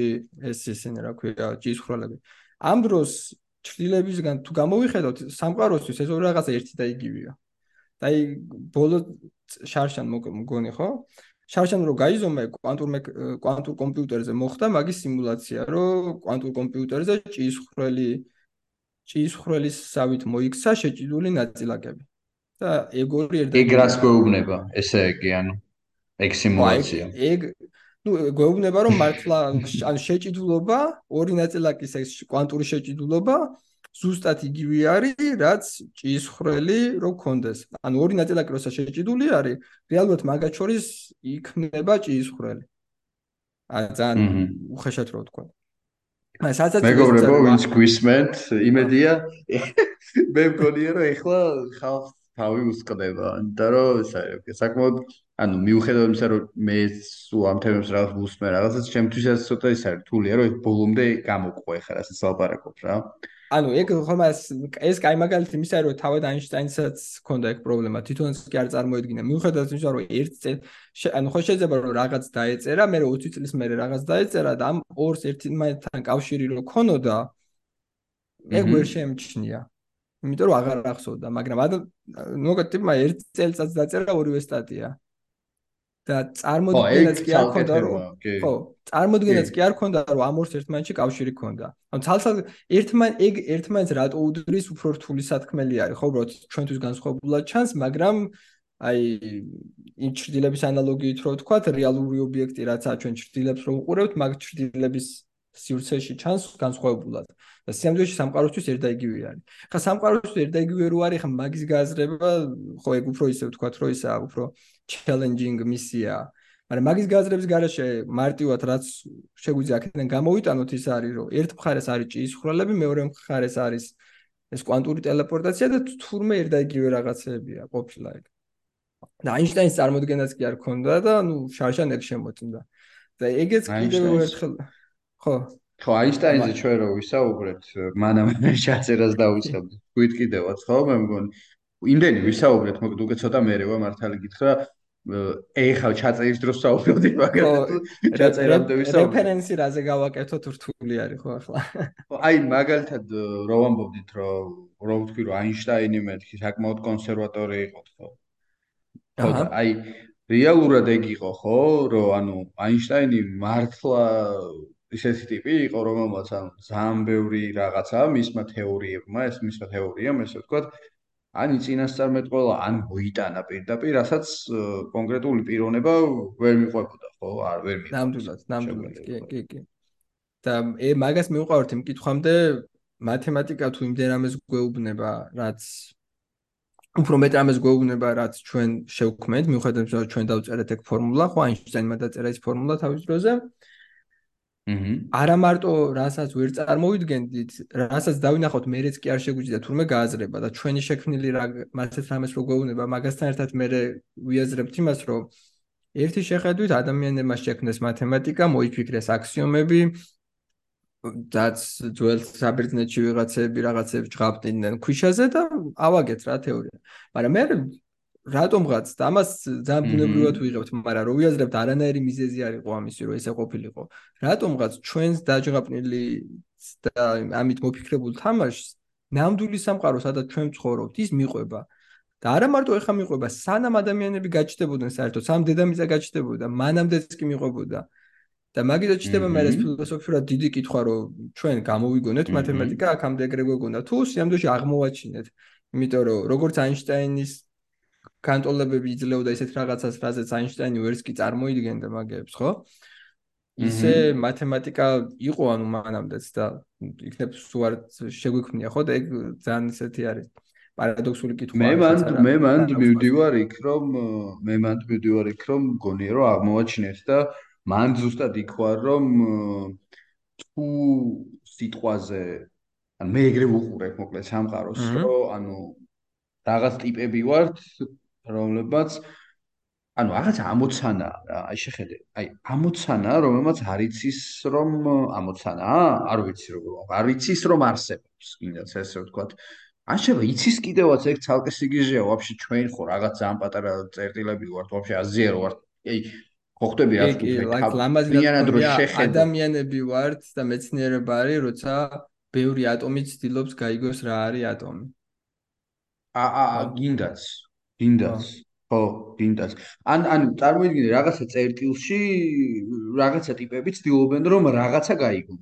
ეს ისინი რა ქვია, ჭისხრალები. ამ დროს ჭრილებისგან თუ გამოვიხედოთ, სამყაროსთვის ეს ორი რაღაცა ერთი და იგივეა. და აი ბოლო შარშან მოგონი ხო? შარშან რო გაიზომე კვანტურ კვანტურ კომპიუტერზე მოხდა მაგის სიმულაცია, რომ კვანტურ კომპიუტერზე ჭისხრელი ჭისხრელის სავით მოიქცა შეჭიდული ნაწილაკები. და ეგ ორი ერთ ეგ რას გვეუბნება ესე იგი ანუ ეგ სიმულაცია? ეგ ну გვეუბნება რომ მართლა ან შეჭიდულობა ორი ნაწილაკის ეს კვანტური შეჭიდულობა ზუსტად იგივე არის რაც ჭისხრელი რო კონდეს ანუ ორი ნაწილაკი როცა შეჭიდული არის რეალურად მაგათ შორის იქნება ჭისხრელი ა ძალიან უხეშად რო ვთქვა სადაც მეგობრებო ვინც გვისმენთ იმედია? მე მგონია რომ ეხლა ხალხს თავი უსყდება, იმიტომ რომ საკმაოდ ანუ მიუხედავად იმისა, რომ მე სულ ამ თემებს რაღაც ვუსმენ, რაღაცას ჩემთვის ეს ცოტა ის არის რთულია, რომ ეს ბოლომდე გამოყვე ხარ ასე სალაპარაკობ რა. ანუ ეგ ხომ ეს კაი მაგალითი იმისა, რომ თავად აინშტაინსაც ჰქონდა ეგ პრობლემა, თვითონაც კი არ წარმოედგინა. მიუხედავად იმისა, რომ ერთ წელ ანუ ხო შეიძლება რომ რაღაც დაეწერა, მე 20 წლის მერე რაღაც დაეწერა და ამ ორს ერთმანეთთან კავშირი რო ქონოდა ეგ ვერ შეემჩნია. იმიტომ რომ აღარ ახსოვდა, მაგრამ მოგეთ ტიპმა ერთ წელიწადს დაწერა ორივე სტატია. და წარმოდგენაც კი არ ქონდა რომ ხო, წარმოდგენაც კი არ ქონდა რომ ამ ორს ერთმანეთში კავშირი ქონდა. ანუ თალსა ერთმან ეგ ერთმანეთს რატო უდრის უფრო რთული სათქმელი არის, ხო, უბრალოდ ჩვენთვის განსხვავებულად ჩანს, მაგრამ აი იმ ჭრილების ანალოგიით რო ვთქვა, რეალური ობიექტი რაცა ჩვენ ჭრილებს რო უყურებთ, მაგ ჭრილების სივრცეში ჩანს განსხვავებულად და სიამდვილეში სამყაროსთვის ერთ და იგივე არის. ხა სამყაროსთვის ერთ და იგივე რო არის, ხა მაგის გააზრება ხო ეგ უფრო ისე ვთქვათ, რომ ისა უფრო challenging მისია. მაგრამ მაგის გააზრების garaშე მარტივად რაც შეგვიძლია აქედან გამოვიტანოთ ის არის, რომ ერთ მხარეს არის ჭიისხრალები, მეორე მხარეს არის ეს კვანტური ტელეპორტაცია და თურმე ერთ და იგივე რაღაცებია ყოფილა ეგ. და აინშტაინის წარმოდგენაც კი არ ქონდა და ნუ შარშან ეგ შემოწმდა. და ეგეც კიდევ ერთხელ ხო ხო აინშტაინზე ჩვენ რო ვისაუბრეთ მანამ შეაწერას დავიწყებ თქვით კიდევაც ხო მე მგონი იმდენი ვისაუბრეთ მოკლედ უკვე ცოტა მერევა მართალი გითხრა ეხლა ჩაწერის დროს საუბრობდი მაგალითად ჩაწერამდე ვისაუბრეთ რეფერენსი რაზე გავაკეთოთ რთული არის ხო ახლა? აი მაგალითად რო ვამბობდით რომ რო ვთქვი რომ აინშტაინი მეთქი საკმაოდ კონსერვატორი იყო ხო? ხო აი რეალურად ეგ იყო ხო რომ ანუ აინშტაინი მართლა ისეთი ტიპი იყო, რომელმაც ან ძალიან ბევრი რაღაცა მისმა თეორიებმა, ეს მისმა თეორიამ, ესე ვთქვათ, ან იწინასწარმეტყველა, ან მოიტანა პირდაპირ, რასაც კონკრეტული პიროვნება ვერ მიყვებოდა, ხო? არ ვერ მიყვებოდა. ნამდვილად, ნამდვილად, კი, კი, კი. და ე მაგას მიუყვართ იმ კითხვამდე, მათემატიკა თუ იმდენ ამას გვეუბნება, რაც უფრო მეტ ამას გვეუბნება, რაც ჩვენ შევქმნით, მიუხედავად იმისა, რომ ჩვენ დავწერეთ ეგ ფორმულა, ხო, აინშტაინმა დაწერა ეს ფორმულა თავის დროზე. აჰა. არა მარტო რასაც ვერ წარმოვიდგენდით, რასაც დავინახოთ მეც კი არ შეგვიძლია თურმე გააზრება და ჩვენი შექმნილი რა მასეთ რამეს რო გვეუბნება, მაგასთან ერთად მე ვიაზრებთ იმას, რომ ერთი შეხედვით ადამიანებმა შექმნეს მათემატიკა, მოიფიქრეს აქსიომები, დაც ძველ საბერძნეთში ვიღაცები რაღაცებს ჯღაპდნენ ქვიშაზე და ავაგეთ რა თეორია. მაგრამ მე რატომღაც და ამას ძალიან ბუნებრივად ვიღებთ, მაგრამ რო ვიაზრებთ არანაირი მიზეზი არ იყო ამისი, რომ ესე ყოფილიყო. რატომღაც ჩვენს დაჯღაპნილი და ამით მოფიქრებულ თამაშს ნამდვილი სამყარო, სადაც ჩვენ ვცხოვრობთ, ის მიყვება. და არა მარტო ეხა მიყვება, სანამ ადამიანები გაჩნდებოდნენ საერთოდ, სამ დედამიწა გაჩნდებოდა, მანამდეც კი მიყვებოდა. და მაგითაც ჩდება მე ეს ფილოსოფიურად დიდი კითხვა, რომ ჩვენ გამოვიგონეთ მათემატიკა, აქამდე ეგრე გვეგონა თუ სიამდვილეში აღმოვაჩინეთ. იმიტომ რომ როგორც აინშტაინის კანტოლებები იძლეოდა ისეთ რაღაცას, რაზეც აინშტაინი ვერც კი წარმოიდგენდა მაგებს, ხო? ისე მათემატიკა იყო ანუ მანამდეც და იქნებ სულ არ შეგვიქმნია, ხო? და ეგ ძალიან ისეთი არის პარადოქსული კითხვა. მე მანდ მე მანდ მივდივარ იქ, რომ მე მანდ მივდივარ იქ, რომ გონია რომ აღმოვაჩინეთ და მანდ ზუსტად იქ ვარ, რომ თუ სიტყვაზე ან მე ეგრე ვუყურებ მოკლედ სამყაროს, რომ ანუ რაღაც ტიპები ვართ, რომლებაც ანუ რაღაც ამოცანა რა აი შეხედე აი ამოცანა რომელმაც არ იცის რომ ამოცანა არ ვიცი როგორ არ იცის რომ არსებობს კიდაც ესე ვთქვათ. ან შეიძლება იცის კიდევაც ეგ ცალკე სიგიჟეა ვაფშე ჩვენ ხო რაღაც ძალიან პატარა წერტილები ვართ ვაფშე აზიერო ვართ. აი ხო ხტები რა ლამაზი რა ადამიანები ვართ და მეცნიერება არის როცა ბევრი ატომი ცდილობს გაიგოს რა არის ატომი. აა აა გინდაც გინდაც ხო გინდაც ან ან წარმოიდგინე რაღაცა წერტილში რაღაცა ტიპები ცდილობენ რომ რაღაცა გაიგონ.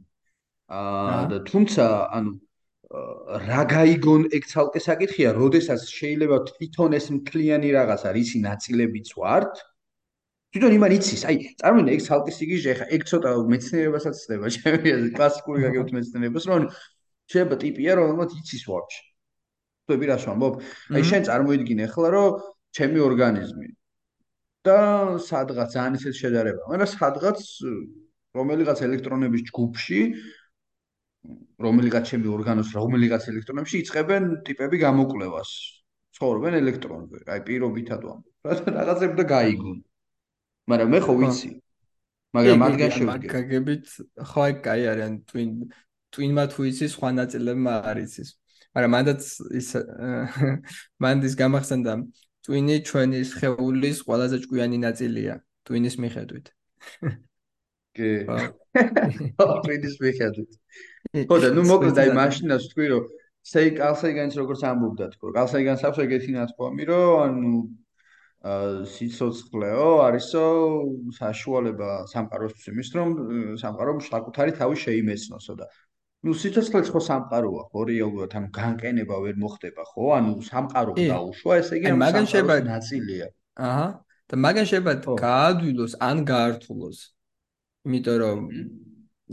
აა და თუმცა ანუ რა გაიგონ ეგ ცალკე საკითხია, როდესაც შეიძლება თვითონ ეს მთლიანი რაღაცა რისი ნაწილებიც ვართ. თვითონ იმან იცის, აი, წარმოიდგინე ეგ ცალკე სიგიჟე, ხა ეგ ცოტა მეცნიერებასაც ხდება, ჩემი აზრით, კლასიკური გაგებთ მეცნიერებას, რომ შეიძლება ტიპია, რომელმაც იცის ვაფშე. ხტები რა შევამბობ? აი, შენ წარმოიდგინე ახლა, რომ ჩემი ორგანიზმი და სადღაც ძალიან ისეთ შედარება, მაგრამ სადღაც რომელიღაც ელექტრონების ჯგუფში რომელიღაც ჩემი ორგანოს რომელიღაც ელექტრონებში იწებენ ტიპები გამოკვლევას. ცხოვრობენ ელექტრონზე, აი პირობითად ვამბობ. რაღაცები და გაიგონ. მაგრამ მე ხო ვიცი. მაგრამ მათგან შევდგე. მაგაგებით ხო აი კაი არიან twin twin-მა თუ იცის სხვა ნაწილებმა არ იცის. მაგრამ მანდაც ის მანდის გამახსენდა twin-ი ჩვენი სხეულის ყველაზე ჭკვიანი ნაწილია twin-ის მიხედვით. კი. twin-ის მიხედვით. ხო და ნუ მოკლედ აი მაშინას თქვი რომ სეი კალსაიგანს როგორც ამბობდა თქო კალსაიგანს აქვს ეგეთი ნათქვამი რომ ანუ სიცოცხლეო არისო საშუალება სამყაროს იმის რომ სამყარო საკუთარი თავი შეიმეცნოსო და ნუ სიცოცხლეც ხო სამყაროა ხო რეალურად ანუ განყენება ვერ მოხდება ხო ანუ სამყარო დაუშვა ესე იგი მაგან შეიძლება ნაწილია. აჰა. და მაგან შეიძლება გაადვილოს ან გაართულოს. იმიტომ რომ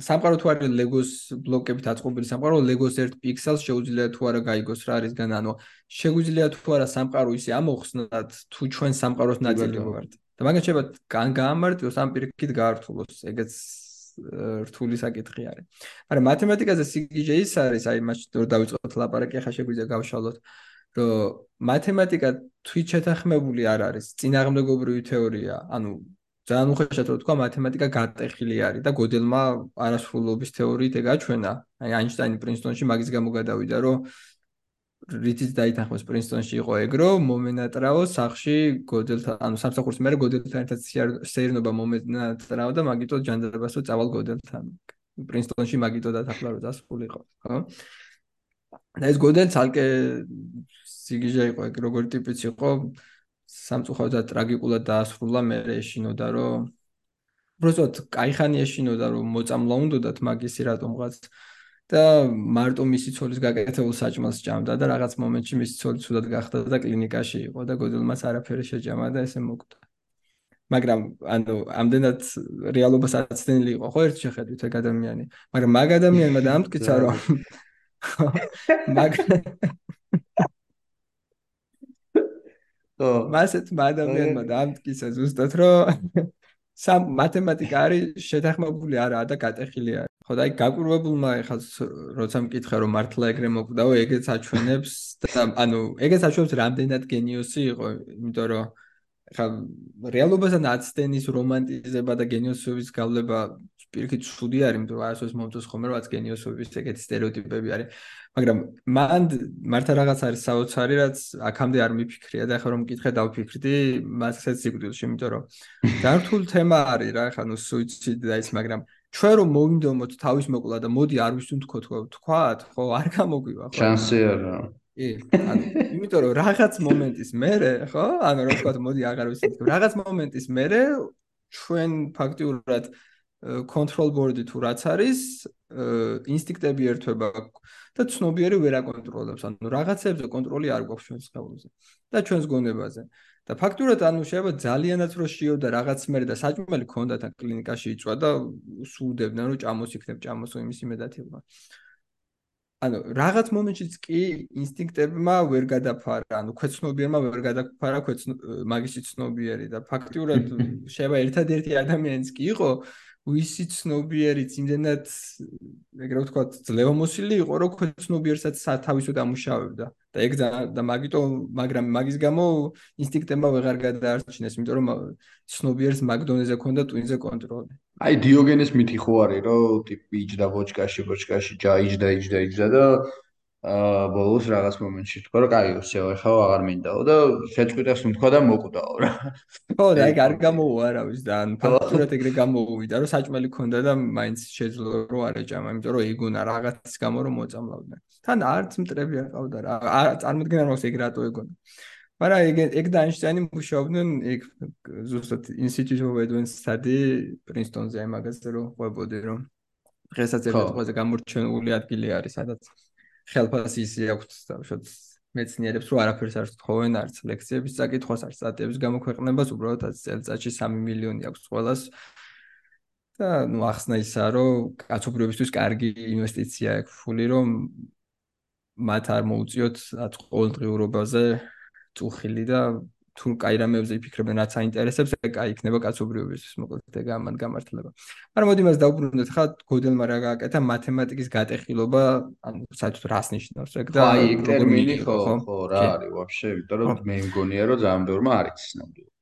სამყარო თუ არის ლეგოს ბლოკებით აწყობილი სამყარო ლეგოს ერთ პიქსელს შეუძლია თუ არა გაიგოს რა არის გან ანუ შეგვიძლია თუ არა სამყარო ისე ამოხსნათ თუ ჩვენ სამყაროს ნაწილი ვართ. და მაგას შეიძლება გან გაამარტივოს ამ პირიქით გაართულოს ეგეც რთული საკითხი არის. მაგრამ მათემატიკაზე სიგიჟე ის არის აი მას რომ დავიწყოთ ლაპარაკი ახლა შეგვიძლია გავშალოთ რომ მათემატიკა თვით შეთანხმებული არ არის წინააღმდეგობრივი თეორია. ანუ ძალიან უხეშად რო თქვა მათემატიკა გატეხილი არის და გოდელმა არასრულობის თეორიით ეგაჩვენა აი აინშტაინი პრინსტონში მაგის გამო გადავიდა რომ რითიც დაითანხმეს პრინსტონში იყო ეგრო, მომენატრაო სახში გოდელთან, ანუ სამსახურის მერე გოდელთან ერთად სეირნობა მომენატრაო და მაგიტო ჯანდაბასო წავალ გოდელთან. პრინსტონში მაგიტო დათახლა რომ დასულიყო, ხო? და ეს გოდელ ცალკე სიგიჟე იყო, ეგ როგორი ტიპიც იყო, სამწუხაროდ და ტრაგიკულად დაასრულა მე ეშინოდა რომ უბრალოდ кайხანი ეშინოდა რომ მოწამლა უნდათ მაგისი რატომღაც და მარტო მისი ცოლის გაკეთებულ საჭმელს ჭამდა და რაღაც მომენტში მისი ცოლი ცუდად გახდა და კლინიკაში იყო და გოდელმაც არაფერი შეჭამა და ესე მოკვდა. მაგრამ ანუ ამდენად რეალობას აცდენილი იყო ხო ერთ შეხედვით ეგ ადამიანი? მაგრამ მაგ ადამიანმა დაამტკიცა რომ მაგ ხო მასეთ ადამიანმა დაამტკიცა ზუსტად რომ სამ მათემატიკა არის შეთანხმებული არაა და გატეხილი არის. ხო და აი გაკურვებულმა ეხლა როცა მკითხე რომ მართლა ეგრე მოკვდაო ეგეც აჩვენებს და ანუ ეგეც აჩვენებს რამდენად გენიოსი იყო იმიტომ რომ ხა რეალობასთან აცდენის რომანტიზება და გენიოსობის გავლება პირიქით ცუდი არის, იმიტომ რომ არასოდეს მომწონს ხოლმე რაც გენიოსობის ეგეთი სტერეოტიპები არის. მაგრამ მან მართა რაღაც არის საოცარი, რაც აქამდე არ მიფიქრია და ახლა რომ მკითხე დავფიქრდი, მასაც სიკვდილში, იმიტომ რომ დართულ თემა არის რა, ხა ნუ სუიციდი და ის, მაგრამ ჩვენ რომ მოვინდომოთ თავის მოკლა და მოდი არ ვისუნ თქო თქვათ, ხო, არ გამოგვივა, ხო? შანსი არა. კი, ანუ იმიტომ რომ რაღაც მომენტის მერე, ხო? ანუ რა თქვა, მოდი აღარ ვიცი, რაღაც მომენტის მერე ჩვენ ფაქტიურად control board-ი თუ რაც არის, ინსტინქტები ერთვება და ცნობიერი ვერ აკონტროლებს. ანუ რაღაცებზე კონტროლი არ გვაქვს ჩვენს ხელზე და ჩვენს გონებაზე. და ფაქტურად ანუ შეიძლება ძალიანაც რო შიოდა რაღაც მერე და საჭმელი ქონდა თან კლინიკაში იწვა და სუდებდნენ რომ ჭამოს იქნებ ჭამოს იმის იმედათი ვარ. ანუ რაღაც მომენტშიც კი ინსტინქტებმა ვერ გადაფარა, ანუ ქვეცნობიერმა ვერ გადაფარა ქვეც მაგისი ცნობიერი და ფაქტურად შეიძლება ერთადერთი ადამიანიც კი იყო ვისი ცნობიერიც იმდენად ეგრე ვთქვათ ძლევამოსილი იყო რომ ქვეცნობიერსაც სათავისო დამუშავებდა. და ეგ და მაგიტო მაგრამ მაგის გამო ინსტინქტებმა ვეღარ გადაარჩინეს იმიტომ რომ ცნობიერს მაგდონეზე ქონდა ტვინზე კონტროლი. აი დიოგენეს მითი ხო არის რომ ტიპი იჯდა ბოჭკაში ბოჭკაში ჯა იჯდა იჯდა იჯდა და აა ბოლოს რაღაც მომენტში თქვა რომ კაი უცეო ეხლა აღარ მინდაო და შეწყვიტეს მთქვა და მოკვდაო რა. ხო და ეგ არ გამოვა რა ვიცი და ან ფაქტურად ეგრე გამოუვიდა რომ საჭმელი ქონდა და მაინც შეძლო რომ არ ეჭამა, იმიტომ რომ ეგონა რაღაცის გამო რომ მოწამლავდნენ. თან არც მტრები არ ყავდა რა. წარმოიდგინე რომ ეგ რატო ეგონა. მაგრამ ეგ ეგ და აინშტაინი მუშაობდნენ ეგ ზუსტად Institute of Advanced Study პრინსტონზე აი მაგაზე რომ ყვებოდი რომ დღესაც ერთ ყველაზე გამორჩეული ადგილი არის სადაც ხელფასისი აქვს თავშოთ მეცნიერებს რომ არაფერს არ თხოვენ არც ლექციების წაკითხვას არც სტატიების გამოქვეყნებას უბრალოდ წელიწადში 3 მილიონი აქვს ყველას. და ნუ ახსნა ისა რომ კაცობრიობისთვის კარგი ინვესტიცია აქვს ფული რომ მათ არ მოუწიოთ ყოველდღიურობაზე წუხილი და თუ კაი რამეებზე იფიქრებენ რაც აინტერესებს, ეგ კაი იქნება კაცობრიობისთვის, მოკლედ ეგ ამან გამართლება. მაგრამ მოდი მას დაუბრუნდეთ ხა გოდელმა რა გააკეთა მათემატიკის გატეხილობა, ანუ საერთოდ რას ნიშნავს ეგ და აი ტერმინი ხო ხო რა არის ვაფშე, იმიტომ რომ მე მგონია რომ ძალიან ბევრმა არ იცის ნამდვილად.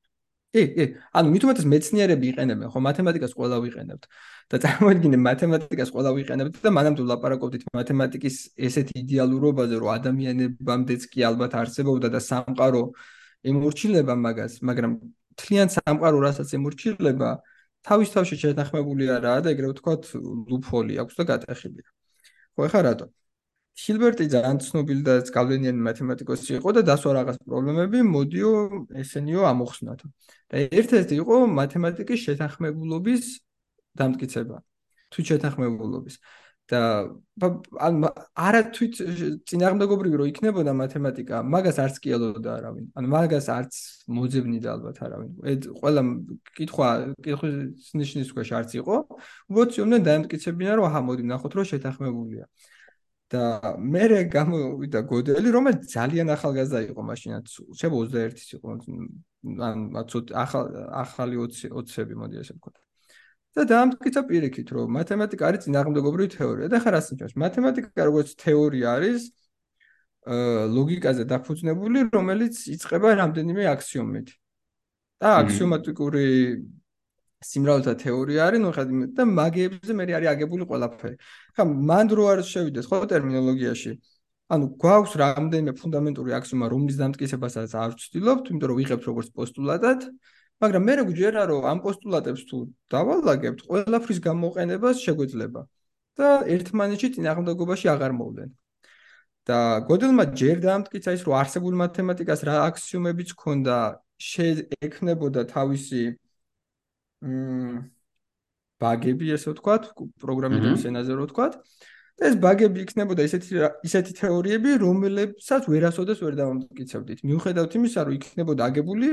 კი, კი. ანუ მithumetes მეცნიერები იყენებენ, ხო, მათემატიკას ყველა ვიყენებთ. და წარმოიდგინე მათემატიკას ყველა ვიყენებთ და მანამდე ლაპარაკობდით მათემატიკის ესეთ იდეალურობაზე, რომ ადამიანებამდეც კი ალბათ არსებობდა და სამყარო ემორჩილება მაგას, მაგრამ თლიან სამყარო რასაც ემორჩილება, თავის თავში შეთანხმებული არაა და ეგრევე ვთქვათ, ლუფოლი აქვს და გატეხილია. ხო, ეხა რატო? ჰილბერტი ძალიან ცნობილი და გავლენიანი მათემატიკოსი იყო და დასვა რაღაც პრობლემები, მოდიო ესენიო ამოხსნათ. და ერთ-ერთი იყო მათემატიკის შეთანხმებულობის დამტკიცება. თუ შეთანხმებულობის. და ან არა თვით წინააღმდეგობრივი რო იქნებოდა მათემატიკა, მაგას არც კი ელოდა არავინ. ანუ მაგას არც მოძებნიდა ალბათ არავინ. ეს ყველა კითხვა, კითხვის ნიშნის ქვეშ არც იყო. უბრალოდ ცნობდნენ დაემტკიცებინა რომ აჰა, მოდი ნახოთ რომ შეთანხმებულია. და მე გამოვიდა გოდელი, რომელიც ძალიან ახალგაზრდა იყო მაშინაც. შეიძლება 21-ის იყო. ან ახალი 20 20-ები მოდი ესე ვქოთ. და დაამტკიცა პირიქით, რომ მათემატიკა არის წინააღმდეგობრივი თეორია. და ხარ ასე ნიშნავს, მათემატიკა როგორც თეორია არის აა ლოგიკაზე დაფუძნებული, რომელიც იწყება რამდენიმე აქსიომით. და აქსიომატიკური სიმრავლეთა თეორია არის, ნუ ხადი და მაგიებზე მე არის აგებული ყველაფერი. ხა მანდ რო არ შევიდეს ხო ტერმინოლოგიაში. ანუ გვაქვს რამდენიმე ფუნდამენტური აქსიომა, რომლის დამტკიცებასაც არ ვცდილობთ, იმიტომ რომ ვიღებთ როგორც პოსტულატად. მაგრამ მე გვჯერა რომ ამ პოსტულატებს თუ დავალაგებთ, ყველაფრის გამოყენებას შეგვეძლება და ერთმანეთში წინააღმდეგობაში აღარ მოვლენ. და გოდელმა ჯერ დაამტკიცა ის რომ არსებული მათემატიკას რა აქსიომებიც ქონდა, შეექნებოდა თავისი მ ბაგები, ესე ვთქვათ, პროგრამირების ენაზე რო ვთქვათ. და ეს ბაგები იქნებოდა ისეთი ისეთი თეორიები, რომლებსაც ვერასოდეს ვერ დავამტკიცებდით. მიუხედავად იმისა, რომ იქნებოდა აგებული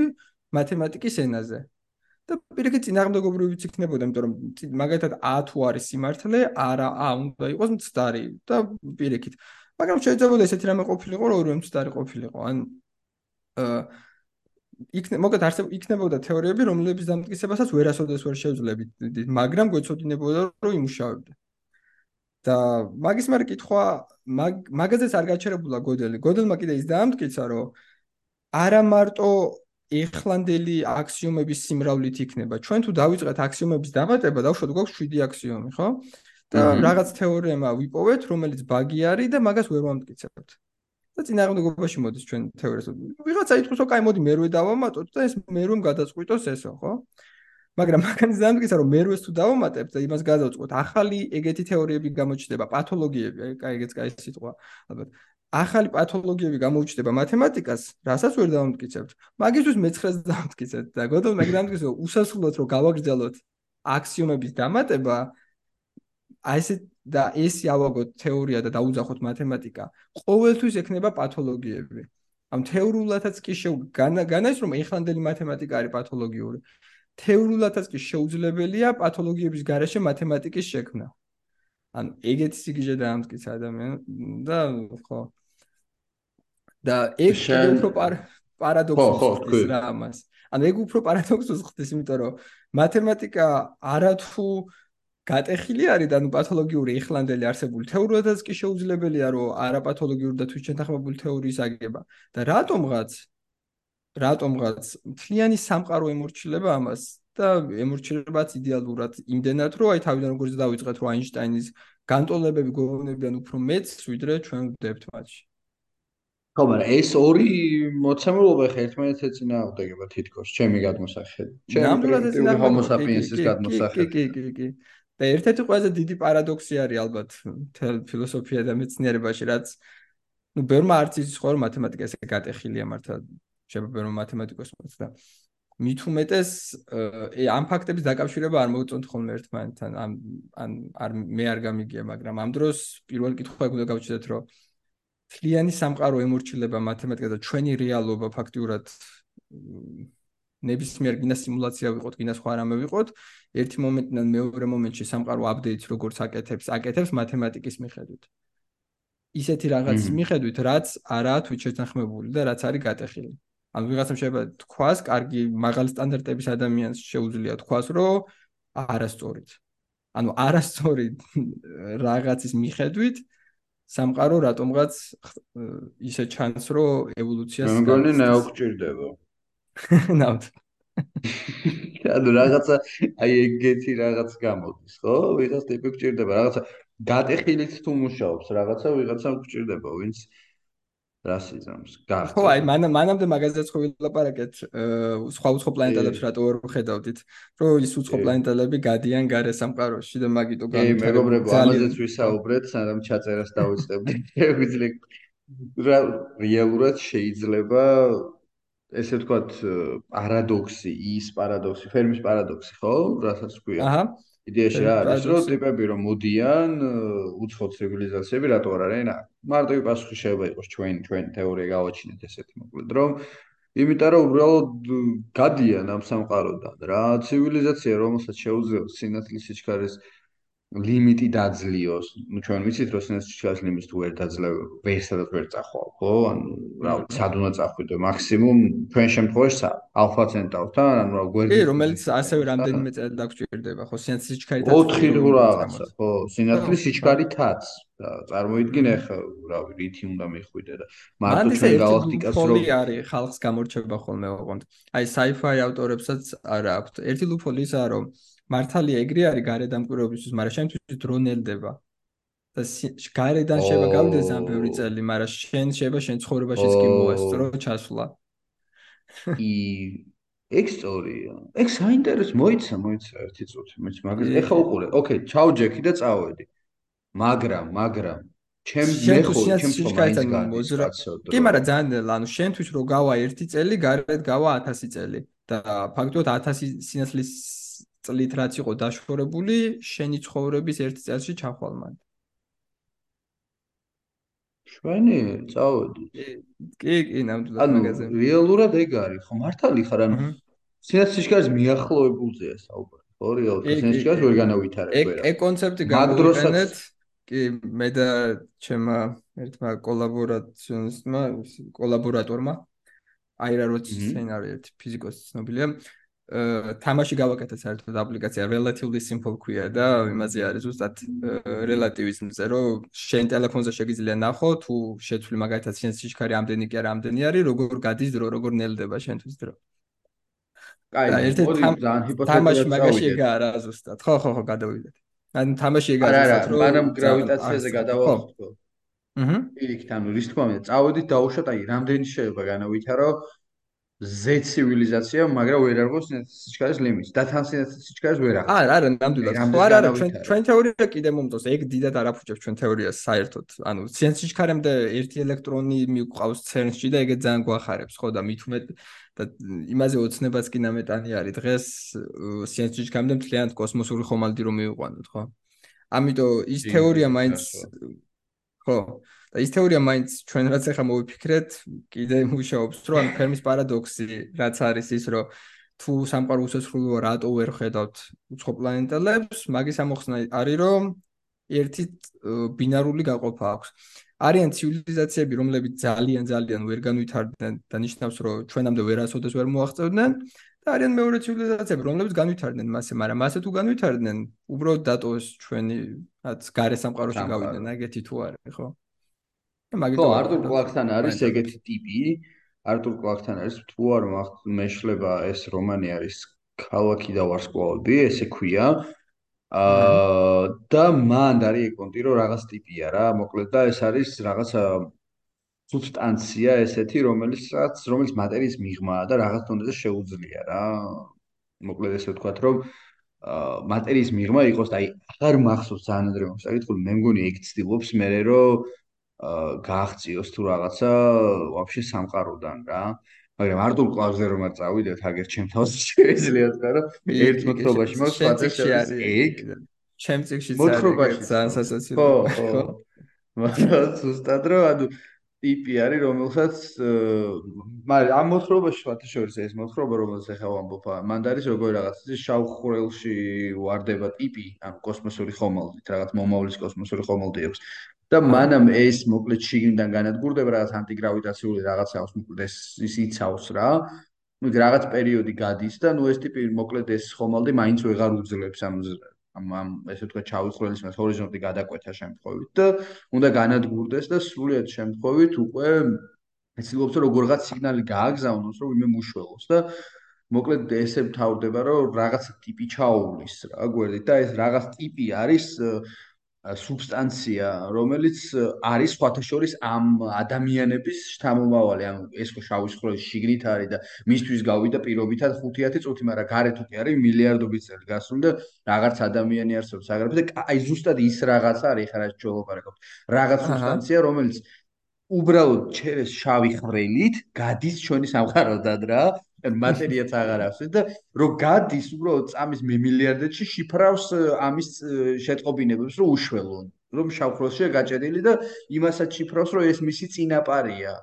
მათემატიკის ენაზე. და პირიქით წინააღმდეგობრივიც იქნებოდა, იმიტომ რომ მაგალითად A თუ არის სიმართლე, არა A უნდა იყოს მცდარი და პირიქით. მაგრამ შეიძლება ესეთი რამე ყოფილიყო, რომ ორივე მცდარი ყოფილიყო. ან აა იქნე მოგეთ არსებ იქნებოდა თეორიები, რომლებიც დამტკიცებასაც ვერასოდეს ვერ შევძლებთ, მაგრამ გვეცოდინებოდა, რომ იმუშავებდა. და მაგის მერე კითხვა მაგაზეც არ გაჩერებულა გოდელი. გოდელმა კიდე ის დაამტკიცა, რომ არა მარტო ეხლანდელი აქსიომების სიმრავლით იქნება. ჩვენ თუ დავიწყეთ აქსიომების დამატება, დავუშვათ გვაქვს 7 აქსიომი, ხო? და რაღაც თეორემა ვიპოვეთ, რომელიც ბაგი არის და მაგას ვერ ვამტკიცებთ. და წინააღმდეგობაში მოდის ჩვენ თეორიას. ვიღაცა იტყვის, რომ კაი, მოდი მერვე დავამატოთ და ეს მერვემ გადაწყვიტოს ესო, ხო? მაგრამ მაგანის დამტკიცა, რომ მერვეს თუ დავამატებთ და იმას გადავწყვეტ, ახალი ეგეთი თეორიები გამოჩნდება, პათოლოგიები, კაი, ეგეც კაი სიტყვა, ალბათ. ახალი პათოლოგიები გამოუჩნდება მათემატიკას, რასაც ვერ დავამტკიცებთ. მაგისთვის მეცხრეს დავამტკიცეთ და გოდო მე დამტკიცე უსასრულოდ რომ გავაგრძელოთ აქსიომების დამატება აი ეს და ეს ავაგოთ თეორია და დაუძახოთ მათემატიკა. ყოველთვის ექნება პათოლოგიები. ამ თეორიულადაც კი შევ განაის რომ ეხლანდელი მათემატიკა არის პათოლოგიური. თეორიულადაც კი შეუძლებელია პათოლოგიების გარეშე მათემატიკის შექმნა. ანუ ეგეთი სიგიჟე დაამტკიცა ადამიან და ხო და ეგ უფრო პარადოქსი ხდება რა ამას. ანუ ეგ უფრო პარადოქსი ხდება, იმიტომ რომ მათემატიკა არათუ გატეხილი არის და ნუ პათოლოგიური ეხლანდელი არსებული თეორიადაც კი შეუძლებელია რომ არაპათოლოგიური და თვითშეთანხმებული თეორიის აგება და რატომღაც რატომღაც მთლიანი სამყარო ემორჩილება ამას და ემორჩილებაც იდეალურად იმდენად რომ აი თავიდან როგორც დავიწყეთ რომ აინშტაინის განტოლებები გვეუბნებიან უფრო მეც, ვიდრე ჩვენ ვდებთ მათში. ხო, მაგრამ ეს ორი მოცემულობა ხა ერთმანეთს ეწინააღმდეგება თითქოს, ჩემი გადმოსახედით. ჩემი homo sapiens-ის გადმოსახედით. კი, კი, კი, კი. და ერთ-ერთი ყველაზე დიდი პარადოქსი არის ალბათ თელ ფილოსოფია და მეცნიერებაში, რაც ну, ბერმა არც ის ხო მათემატიკა ესე გატეხილია მართლა, შეიძლება ბერმა მათემატიკოსმაც და მით უმეტეს ამ ფაქტების დაკავშირება არ მოგწონთ ხოლმე ერთმანეთთან, ან ან არ მე არ გამიგია, მაგრამ ამ დროს პირველ კითხვა ეგ უნდა გავჩნდეთ, რომ თლიანი სამყარო ემორჩილება მათემატიკა და ჩვენი რეალობა ფაქტიურად ნებისმიერ გინა სიმულაცია ვიყოთ, გინა სხვა რამე ვიყოთ, ერთი მომენტიდან მეორე მომენტში სამყარო აპდეიტს როგორც აკეთებს, აკეთებს მათემატიკის მიხედვით. ისეთი რაღაცის მიხედვით, რაც არაა თვით შეთანხმებული და რაც არის გატეხილი. ანუ ვიღაცამ შეიძლება თქვას, კარგი მაღალი სტანდარტების ადამიანს შეუძლია თქვას, რომ არასწორით. ანუ არასწორი რაღაცის მიხედვით სამყარო რატომღაც ისე ჩანს, რომ ევოლუციას მე მგონი ნეო გჭირდება. ნავთ. ანუ რაღაცა აი ეგეთი რაღაც გამოდის, ხო? ვიღაც ტიპი გჭირდება, რაღაცა გატეხილით თუ მუშაობს, რაღაცა ვიღაცამ გჭირდება, ვინც იზამს? გახდა. ხო, აი მან მანამდე მაგაზეც ხო ვილაპარაკეთ, სხვა უცხო პლანეტელებს რატო ვერ ხედავდით, რომ ის უცხო პლანეტელები გადიან გარე სამყაროში და მაგიტო განვითარება. კი, მეგობრებო, ამაზეც ვისაუბრეთ, სანამ ჩაწერას დავიწყებდი. შეგვიძლია რეალურად შეიძლება ესე ვთქვათ, პარადოქსი, ის პარადოქსი, ფერმის პარადოქსი, ხო? რასაც ქვია. აჰა. იდეაში რა არის, რომ ტიპები რომ მოდიან, უცხო ცივილიზაციები რატო არ არიან? მარტივი პასუხი შეიძლება იყოს ჩვენ ჩვენ თეორია გავაჩინეთ ესეთი მოკლედ, რომ იმიტომ რომ უბრალოდ გადიან ამ სამყაროდან რა ცივილიზაცია რომელსაც შეუძლია სინათლის სიჩქარის ლიმიტი დაძლიოს. ну ჩვენ ვიცით რომ სინას ჩიქას ლიმიტს თუ ვერ დაძლევ, ვერსადაც ვერ წახვალ, ხო? ანუ რა ვიცი, სად უნდა წახვიდე მაქსიმუმ ჩვენ შემთხვევაში ალფა ცენტავთან, ანუ რა გვერდი. კი, რომელიც ასევე რამდენიმე წელი დაგჭირდება, ხო? სინას სიჩქარით 4 თუ რაღაცა, ხო? სინათლის სიჩქარითაც. და წარმოიდგინე ხა, რა ვიცი, რითი უნდა მიხვიდე და მარტო ჩვენ galaktikas რო ფოლი არის ხალხს გამორჩება ხოლმე ოღონდ. აი sci-fi ავტორებსაც არა აქვთ. ერთი ლუფოლი ისაა რომ მართალია ეგრე არის გარე დამკვირვებისთვის, მაგრამ შემთხვევით დრონელდება. და გარედან შეიძლება გავიდეს ამ ბევრი წელი, მაგრამ შენ შეიძლება შენ ცხოვრებაშიც კი მოასწრო ჩასვლა. ი ექსტორია. ეგ საინტერესო მოიცა, მოიცა ერთი წუთი, მეც მაგას ეხა უყურე. ოკეი, ჩაო ჯექი და წავედი. მაგრამ, მაგრამ ჩემ მე ხო ჩემ მოზრა. კი, მაგრამ ძალიან, ანუ შენთვის რო გავა ერთი წელი, გარეთ გავა 1000 წელი და ფაქტობრივად 1000 სინათლის წლით რაც იყო დაშორებული შენი ცხოვრების ერთ წელში ჩახვალმან. შვენი, წავედი. კი, კი, ნამდვილად მაგაზე. ანუ რეალურად ეგ არის, ხო მართალი ხარ, ანუ სინათლისკარს მიახლოებულზეა საუბარი. ხო, რეალურად სინათლისკარს ვერ განავითარებ ვერა. ეგ ეგ კონცეფტი გამოვიყენეთ. კი, მე და ჩემმა ერთმა კოლაბორაციონისტმა, კოლაბორატორმა აირაროც სცენარი ერთი ფიზიკოსი ცნობილია. თამაში გავაკეთე საერთოდ აპლიკაცია relatively simple ქვია და იმაზე არის ზუსტად relativism-ზე რომ შენ ტელეფონზე შეგიძლია ნახო თუ შეცვლი მაგალითად შენ სიჩქარე ამდენი კი არა ამდენი არის როგორ გადის დრო როგორ ნელდება შენთვის დრო. კაი ძალიან ჰიპოთეტურად თამაში მაგაში ეგა არა ზუსტად. ხო ხო ხო გადავიდეთ. ან თამაში ეგა არა ზუსტად რომ მაგრამ გრავიტაციაზე გადავახოთ ხო. აჰა იქით ანუ რის თქმა უნდა წავედით დაუშვათ აი რამდენი შეიძლება განავითარო ზე ცივილიზაცია, მაგრამ ვერ არგოს სიჩქარის ლიმიტს. და თან სიჩქარის ვერ აღწევს. არა, არა, ნამდვილად. ხო, არა, არა, ჩვენ ჩვენ თეორია კიდე მომწონს. ეგ დიდად არაფუჭებს ჩვენ თეორიას საერთოდ. ანუ სიჩქარემდე ერთი ელექტრონი მიყვავს CERN-ში და ეგეც ძალიან გვახარებს, ხო და მით უმეტ და იმაზე ოცნებაც კი ნამეტანი არის. დღეს სიჩქარემდე მთლიანად კოსმოსური ხომალდი რომ მივიყვანოთ, ხო? ამიტომ ის თეორია მაინც ხო და ის თეორია მაინც ჩვენ რაც ახლა მოვიფიქრეთ, კიდე მუშაობს, რომ ან ფერმის პარადოქსი, რაც არის ის, რომ თუ სამყარო უსასრულოა, რატო ვერ ხედავთ უცხო პლანეტელებს, მაგის ამოხსნა არის, რომ ერთი ბინარული გაყოფა აქვს. არიან ცივილიზაციები, რომლებიც ძალიან ძალიან ვერ განვითარდნენ და ნიშნავს, რომ ჩვენამდე ვერასოდეს ვერ მოაღწევდნენ და არიან მეორე ცივილიზაციები, რომლებიც განვითარდნენ მასე, მაგრამ მასე თუ განვითარდნენ, უბრალოდ დატოვეს ჩვენი რაც გარე სამყაროში გავიდნენ, აგეთი თუ არის, ხო? ხო, არტურ კლარკთან არის ეგეთი ტიპი. არტურ კლარკთან არის თუ არ მეშლება ეს რომანი არის ქალაქი და ვარსკვლავები, ესე ქვია. აა და მან არის ეკონტი რომ რაღაც ტიპია რა, მოკლედ და ეს არის რაღაც სუბსტანცია ესეთი, რომელიც რაც რომელიც მატერიის მიღმაა და რაღაც დონეზე შეუძლია რა. მოკლედ ესე ვთქვათ, რომ აა მატერიის მიღმა იყოს და აი აღარ მახსოვს ძალიან ადრე მომსაკითხული, მე მგონი ეგ ცდილობს მე რომ გააღწიოს თუ რაღაცა ვაფშე სამყაროდან რა. მაგრამ არტურ კლავზე რომ არ წავიდეთ, აგერ ჩემ თავს შეიძლება თქვა, რომ ერთ მოთხრობაში მაქვს ფანტასტიკა ეგ ჩემ წიგში ძალიან ძალიან სასაცილო. ხო, ხო. მაგრამ ზუსტად რომ ანუ ტიპი არის, რომელსაც მაგრამ ამ მოთხრობაში ფათაშორის ეს მოთხრობა, რომელსაც ახლა ვამბობ, მანდ არის როგორი რაღაც ის შავ ხვრელში ვარდება ტიპი, ანუ კოსმოსური ხომალდით, რაღაც მომავლის კოსმოსური ხომალდი აქვს. და მანამ ეს მოკლედ შიგნიდან განადგურდება რაღაც ანტიგრავიტაციული რაღაცა აქვს მოკლედ ეს ის იცავს რა. რაღაც პერიოდი გადის და ნუ ეს ტიპი მოკლედ ეს ხომალდი მაინც ვეღარ უძლებს ამ ამ ამ ესე ვთქვათ ჩავიცხრელის მას ჰორიზონტი გადაკვეთა შემთხვევით და უნდა განადგურდეს და სრულიად შემთხვევით უკვე ეცილობს როგორღაც სიგნალი გააგზავნოს რომ იმე მუშველოს და მოკლედ ესე მთავრდება, რომ რაღაც ტიპი ჩაულის რა გვერდით და ეს რაღაც ტიპი არის სუბსტანცია, რომელიც არის სხვათა შორის ამ ადამიანების შთამომავალი, ანუ ეს ხო შავი სხვრელი შიგნით არის და მისთვის გავიდა პირობითად 5-10 წუთი, მაგრამ გარეთ უკვე არის მილიარდობით წელი გასული და რაღაც ადამიანი არსებობს აგრეთვე და აი ზუსტად ის რაღაც არის, ხა რა ჩოლოპარაკობთ. რაღაც სუბსტანცია, რომელიც უბრალოდ ჩერეს შავი ხრელით გადის ჩვენი სამყაროდან რა მატერიაც აღარ აქვს და რო გადის უბრალოდ წამის მიმილიარდებში შიფრავს ამის შეტყობინებებს რომ უშველონ რომ შავხროსშია გაჭედილი და იმასაც შიფრავს რომ ეს მისი წინაპარია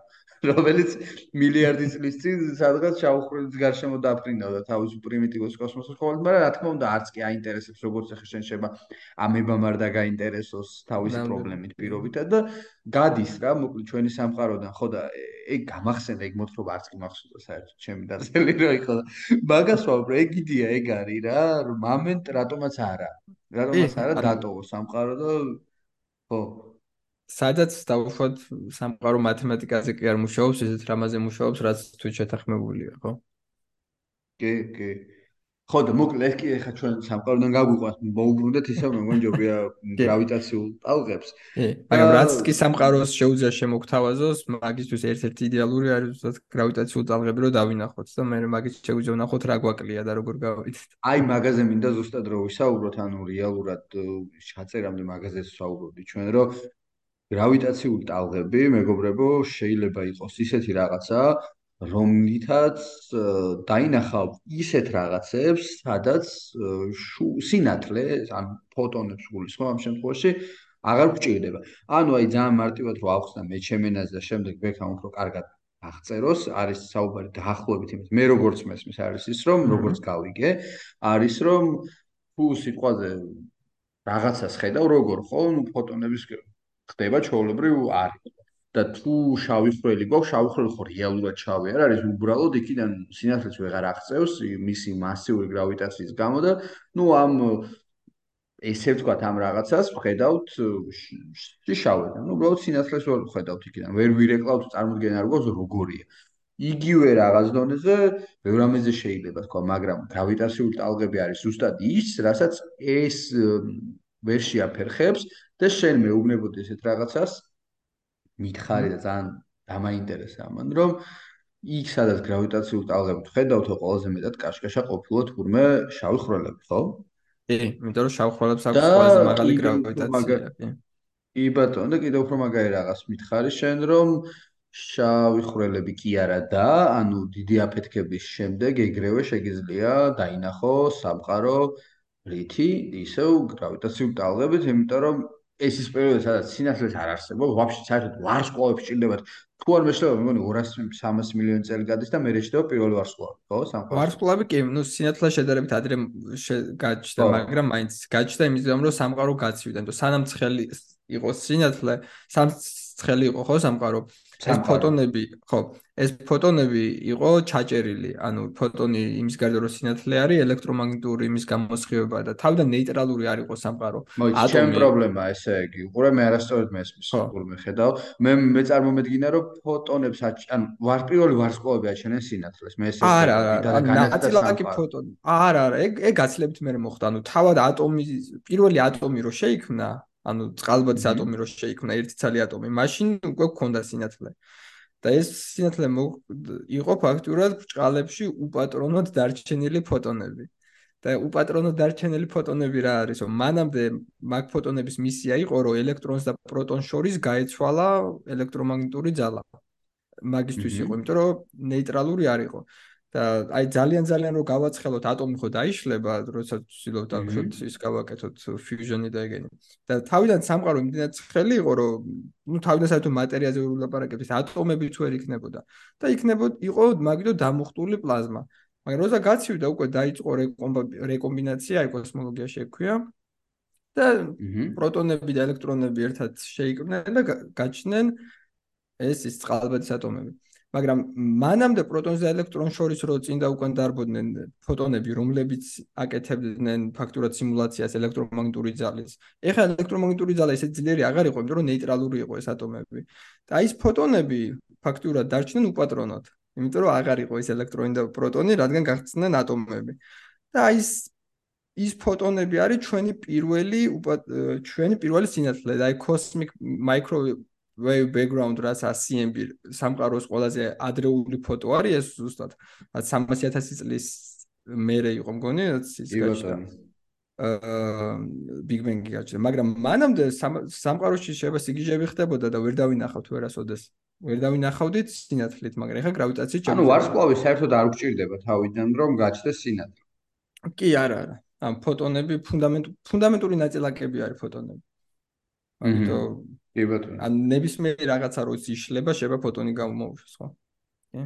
რომელიც მილიარდი წლის წინ სადღაც შავხროლის გარშემო დაფრინავდა თავის პრიმიტივოს კოსმოსის ხოლმე, მაგრამ რა თქმა უნდა არც კი აინტერესებს როგორც ახლა შენ შეება ამებამ არ დაგაინტერესოს თავისი პრობლემით პირობითად და გადის რა მოკლედ ჩვენი სამყაროდან. ხო და ეგ გამახსენდა ეგ მოთხრობა არც კი მახსოვდა საერთოდ ჩემი დაწელი რა იყო და მაგას ვაუბრე ეგ იდეა ეგ არის რა მომენტ რატომაც არა. რატომაც არა დატოვო სამყარო და ხო სადაც დავუშვათ სამყარო მათემატიკაზე კი არ მუშაობს, ისეთ რამაზე მუშაობს, რაც თვით შეთანხმებულია, ხო? კი, კი. ხო და მოკლედ კი ეხა ჩვენ სამყაროდან გაგვიყვანს, მოუბრუნდეთ ისე მე მგონია გრავიტაციულ ტალღებს. მაგრამ რაც კი სამყაროს შეუძლია შემოგთავაზოს, მაგისთვის ერთ-ერთი იდეალური არის უბრალოდ გრავიტაციულ ტალღები რო დავინახოთ და მე მაგის შეუძლია ვნახოთ რა გვაკლია და როგორ გავიდეთ. აი მაგაზე მინდა ზუსტად რო ვისაუბროთ, ანუ რეალურად ჩაწერამდე მაგაზეც ვსაუბრობდი ჩვენ, რომ გრავიტაციული ტალღები, მეგობრებო, შეიძლება იყოს ისეთი რაღაცა, რომლითაც დაინახავ ისეთ რაღაცებს, სადაც სინათლე, ან ფოტონებს გულისხმობ ამ შემთხვევაში, აღარ გჭირდება. ანუ აი ძალიან მარტივად რო ავხსნა მე ჩემენას და შემდეგ ბექამ უფრო კარგად აღწეროს, არის საუბარი დაახლოებით იმის. მე როგორც მესმის არის ის, რომ როგორც გავიგე, არის რომ თუ სიტყვაზე რაღაცას ხედავ, როგორ ხო, ნუ ფოტონების ხდება ჩაოლებრივ არის. და თუ შავი ხრელი გვაქვს, შავი ხრელი ხო რეალურად შავი არ არის, უბრალოდ იქიდან სინათლეს ვეღარ აღწევს მისი მასიური გრავიტაციის გამო და ნუ ამ ესე ვთქვათ ამ რაღაცას ვხედავთ შავიდან. ნუ უბრალოდ სინათლეს ვერ ვხედავთ იქიდან. ვერ ვირეკლავთ წარმოდგენა არ გვაქვს როგორია. იგივე რაღაც დონეზე ბევრ ამაზე შეიძლება თქვა, მაგრამ გრავიტაციული ტალღები არის ზუსტად ის, რასაც ეს ვერ შეაფერხებს და შენ მეუბნებოდი ესეთ რაღაცას მითხარი და ძალიან დამაინტერესა ამან, რომ იქ სადაც გრავიტაციულ ტალღებს ხედავთ, ყველაზე მეტად კაშკაშა ყოფილო თურმე შავი ხრელები, ხო? კი, იმიტომ რომ შავ ხრელებს აქვს ყველაზე მაღალი გრავიტაცია, კი. ბატონო, და კიდევ უფრო მაგარი რაღაც მითხარი შენ, რომ შავი ხრელები კი არა და, ანუ დიდი აფეთქების შემდეგ ეგრევე შეგიძლია დაინახო სამყარო რითი, ისევ გრავიტაციულ ტალღებით, იმიტომ რომ ეს ის პერიოდი სადაც სინათლეს არ არსებობს, ვაფშე საერთოდ ვარსკვლავები ჭირდებათ. თუ არ მეშლება, მე მგონი 200-300 მილიონი წელი გადის და მე რეჩდება პირველი ვარსკვლავი, ხო, სამყაროში. ვარსკვლავი კი, ну, სინათლე შედარებით ადრე გაჩნდა, მაგრამ მაინც გაჩნდა იმის გამო, რომ სამყარო გაცივდა, იმიტომ სანამ ცხელი იყოს სინათლე, ცხელი იყო ხო სამყარო ეს ფოტონები ხო ეს ფოტონები იყო ჩაჭერილი. ანუ ფოტონი იმის გარდა რომ სინათლე არის ელექტრომაგნიტური იმის გამოსხივება და თავიდან ნეიტრალური არ იყო სამყარო. ატომი ჩემ პრობლემა ესე იგი. უყურე მე არასწორად მესმის უყურე ხედავ. მე მე წარმომედგინა რომ ფოტონებს ანუ ვარსპირველი ვარსკვლავები აჩენენ სინათლეს. მე ესე არა არა ნაწილაკი ფოტონი. არა არა ეგ ეგ გაცილებით მე მოხდა. ანუ თავად ატომი პირველი ატომი რო შეიქმნა ანუ წყალბადის ატომი რო შეიქმნა ერთი ცალი ატომი, მაშინ უკვე გქონდა სინათლე. და ეს სინათლე იყო ფაქტურად ბრჭყალებში უპატრონოდ დარჩენილი ფოტონები. და უპატრონოდ დარჩენილი ფოტონები რა არის? რომ მანამდე მაგ ფოტონების მისია იყო, რომ ელექტრონს და პროტონს შორის გაეცვალა ელექტრომაგნიტური ძალა. მაგისტვის იყო, იმიტომ რომ ნეიტრალური არ იყო. და აი ძალიან ძალიან რო გავაცხელოთ ატომი ხო დაიშლება, როდესაც ვცდილობთ აღშოთ ის გავაკეთოთ ფიუჟენი და ეგენი. და თავიდან სამყარო იმდენად ცხელი იყო, რომ ნუ თავიდან საერთოდ მატერიაზე ვერ ვლაპარაკებთ, ატომები თუ ვერ იქნებოდა. და იქნებოდა იყო მაგიტო დამუხტული პლაზმა. მაგრამ როცა გაცივდა უკვე დაიწყო რეკომბინაცია, აი კოსმოლოგიაში ექვია. და პროტონები და ელექტრონები ერთად შეიკრნენ და გაჩნდნენ ეს ის წყალბადის ატომები. მაგრამ მანამდე პროტონს და ელექტრონს შორის რო წინ და უკან დარბოდნენ ფოტონები, რომლებიც აკეთებდნენ ფაქტურად სიმულაციას ელექტრომაგნიტური ძალის. ეხლა ელექტრომაგნიტური ძალა ისე ძლიერი აღარ იყო, იმიტომ რომ ნეიტრალური იყო ეს ატომები. და ის ფოტონები ფაქტურად დარჩნენ უპატრონოდ, იმიტომ რომ აღარ იყო ის ელექტრონი და პროტონი, რადგან გახსნდნენ ატომები. და ის ის ფოტონები არის ჩვენი პირველი ჩვენი პირველი სინათლე და აი cosmic micro wave background რაც ACMB სამყაროს ყველაზე ადრეული ფოტო არის ეს ზუსტად 300000 წლის მერე იყო მგონი რაც ის გაჩნდა. აა big bang-ი გაჩნდა. მაგრამ მანამდე სამყაროში შეიძლება სიგიჟები ხდებოდა და ვერ დავინახავთ ვერასოდეს ვერ დავინახავდით სინათლით მაგრამ ეხა გრავიტაციით ანუ ვარსკვლავი საერთოდ არ უჭირდება თავიდან რომ გაჩნდეს სინათლე. კი არა არა. ამ ფოტონები ფუნდამენტური ნაწილაკები არის ფოტონები ამიტომ კი ბატონო. ან ნებისმიერ რაღაცა რო იშლება, შეიძლება ფოტონი გამომოუშვეს, ხო? კი.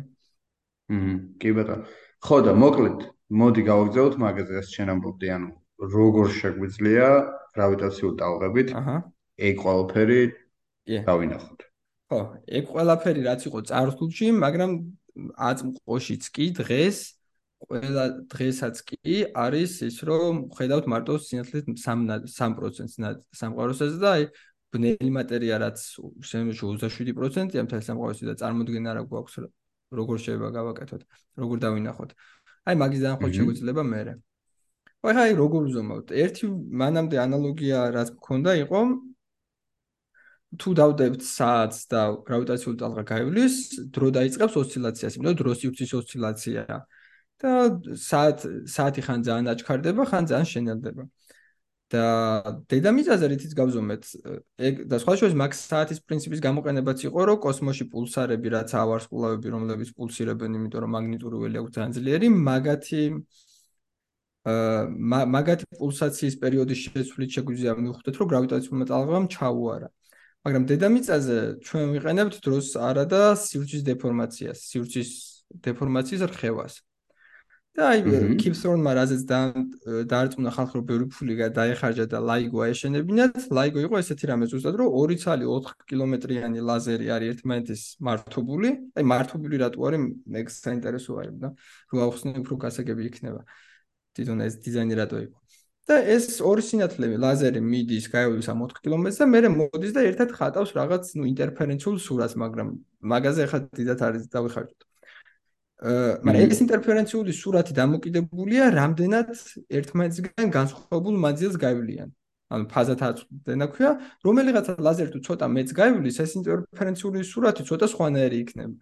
მმ, კი ბატონო. ხო და მოკლედ, მოდი გავაგზავნოთ მაგაზე ეს ჩვენ ამბობდი, ანუ როგორ შეგვიძლია გრავიტაციული ტალღებით აჰა ეგ ყველაფერი დავინახოთ. ხო, ეგ ყველაფერი რაც იყო წარსულში, მაგრამ აწმყოშიც კი დღეს ყველა დღესაც კი არის ის რომ ხედავთ მარტო სინათლის 3 3%-ს სამყაროსაც და აი ბნელი მატერია რაც შემოში 27%-ია მთელი სამყაროსი და წარმოქმნა რა გვაქვს როგორ შეიძლება გავაკეთოთ როგორ დავინახოთ. აი მაგის დაახლოებით შეგვიძლია მე აი აი როგორ ვზომავთ ერთი მანამდე ანალოგია რაც მქონდა იყო თუ დავდებთ საათს და გრავიტაციული ტალღა გაივლის დრო დაიწყებს ოსცილაციას იმიტომ დრო სივრცის ოსცილაცია და საათ საათი ხან ძალიან აჩქარდება ხან ძალიან შენელდება. და დედამიწაზე რითიც გავზომეთ ეგ და სხვა შორის მაგ საათის პრინციპის გამოყენებაც იყო რომ კოსმოსში პულსარები რაც ავარსკვლავები რომლებიც პულსირებენ იმიტომ რომ მაგნიტური ველი აქვს ძალიან ძლიერი მაგათი აა მაგათი პულსაციის პერიოდის შეცვლით შეგვიძლია მივხვდეთ რომ გრავიტაციულმა ტალღამ ჩაუარა. მაგრამ დედამიწაზე ჩვენ ვიყენებთ დროს არა და სივრცის დეფორმაციას სივრცის დეფორმაციის რხევას და აი კიფსორნმა რაზეც დაარწმუნა ხალხი რომ ბევრი ფული დაეხარჯა და ლაიგო აეშენებინათ ლაიგო იყო ესეთი რამე ზუსტად რომ ორი ცალი 4 კილომეტრიანი ლაზერი არის ერთმანეთის მართობული. აი მართობული რატო არის? მე საინტერესო არის და რო ახსნე უფრო გასაგები იქნება. თვითონ ეს დიზაინი რატო იყო? და ეს ორი სინათლე ლაზერი მიდის გაივლის ამ 4 კილომეტრს და მე მოდის და ერთად ხატავს რაღაც ნუ ინტერფერენციულ სურათს მაგრამ მაგაზე ახლა დიდათ არის დავიხარჯოთ მაგრამ ეს ინტერფერენციული სურათი დამოკიდებულია რამდენად ერთმანეთისგან განსხვავებულ მანძილს გაივლიან. ანუ ფაზათა აწვდენა ქვია, რომელიღაცა ლაზერი თუ ცოტა მეც გაივლის, ეს ინტერფერენციული სურათი ცოტა სხვანაირი იქნება.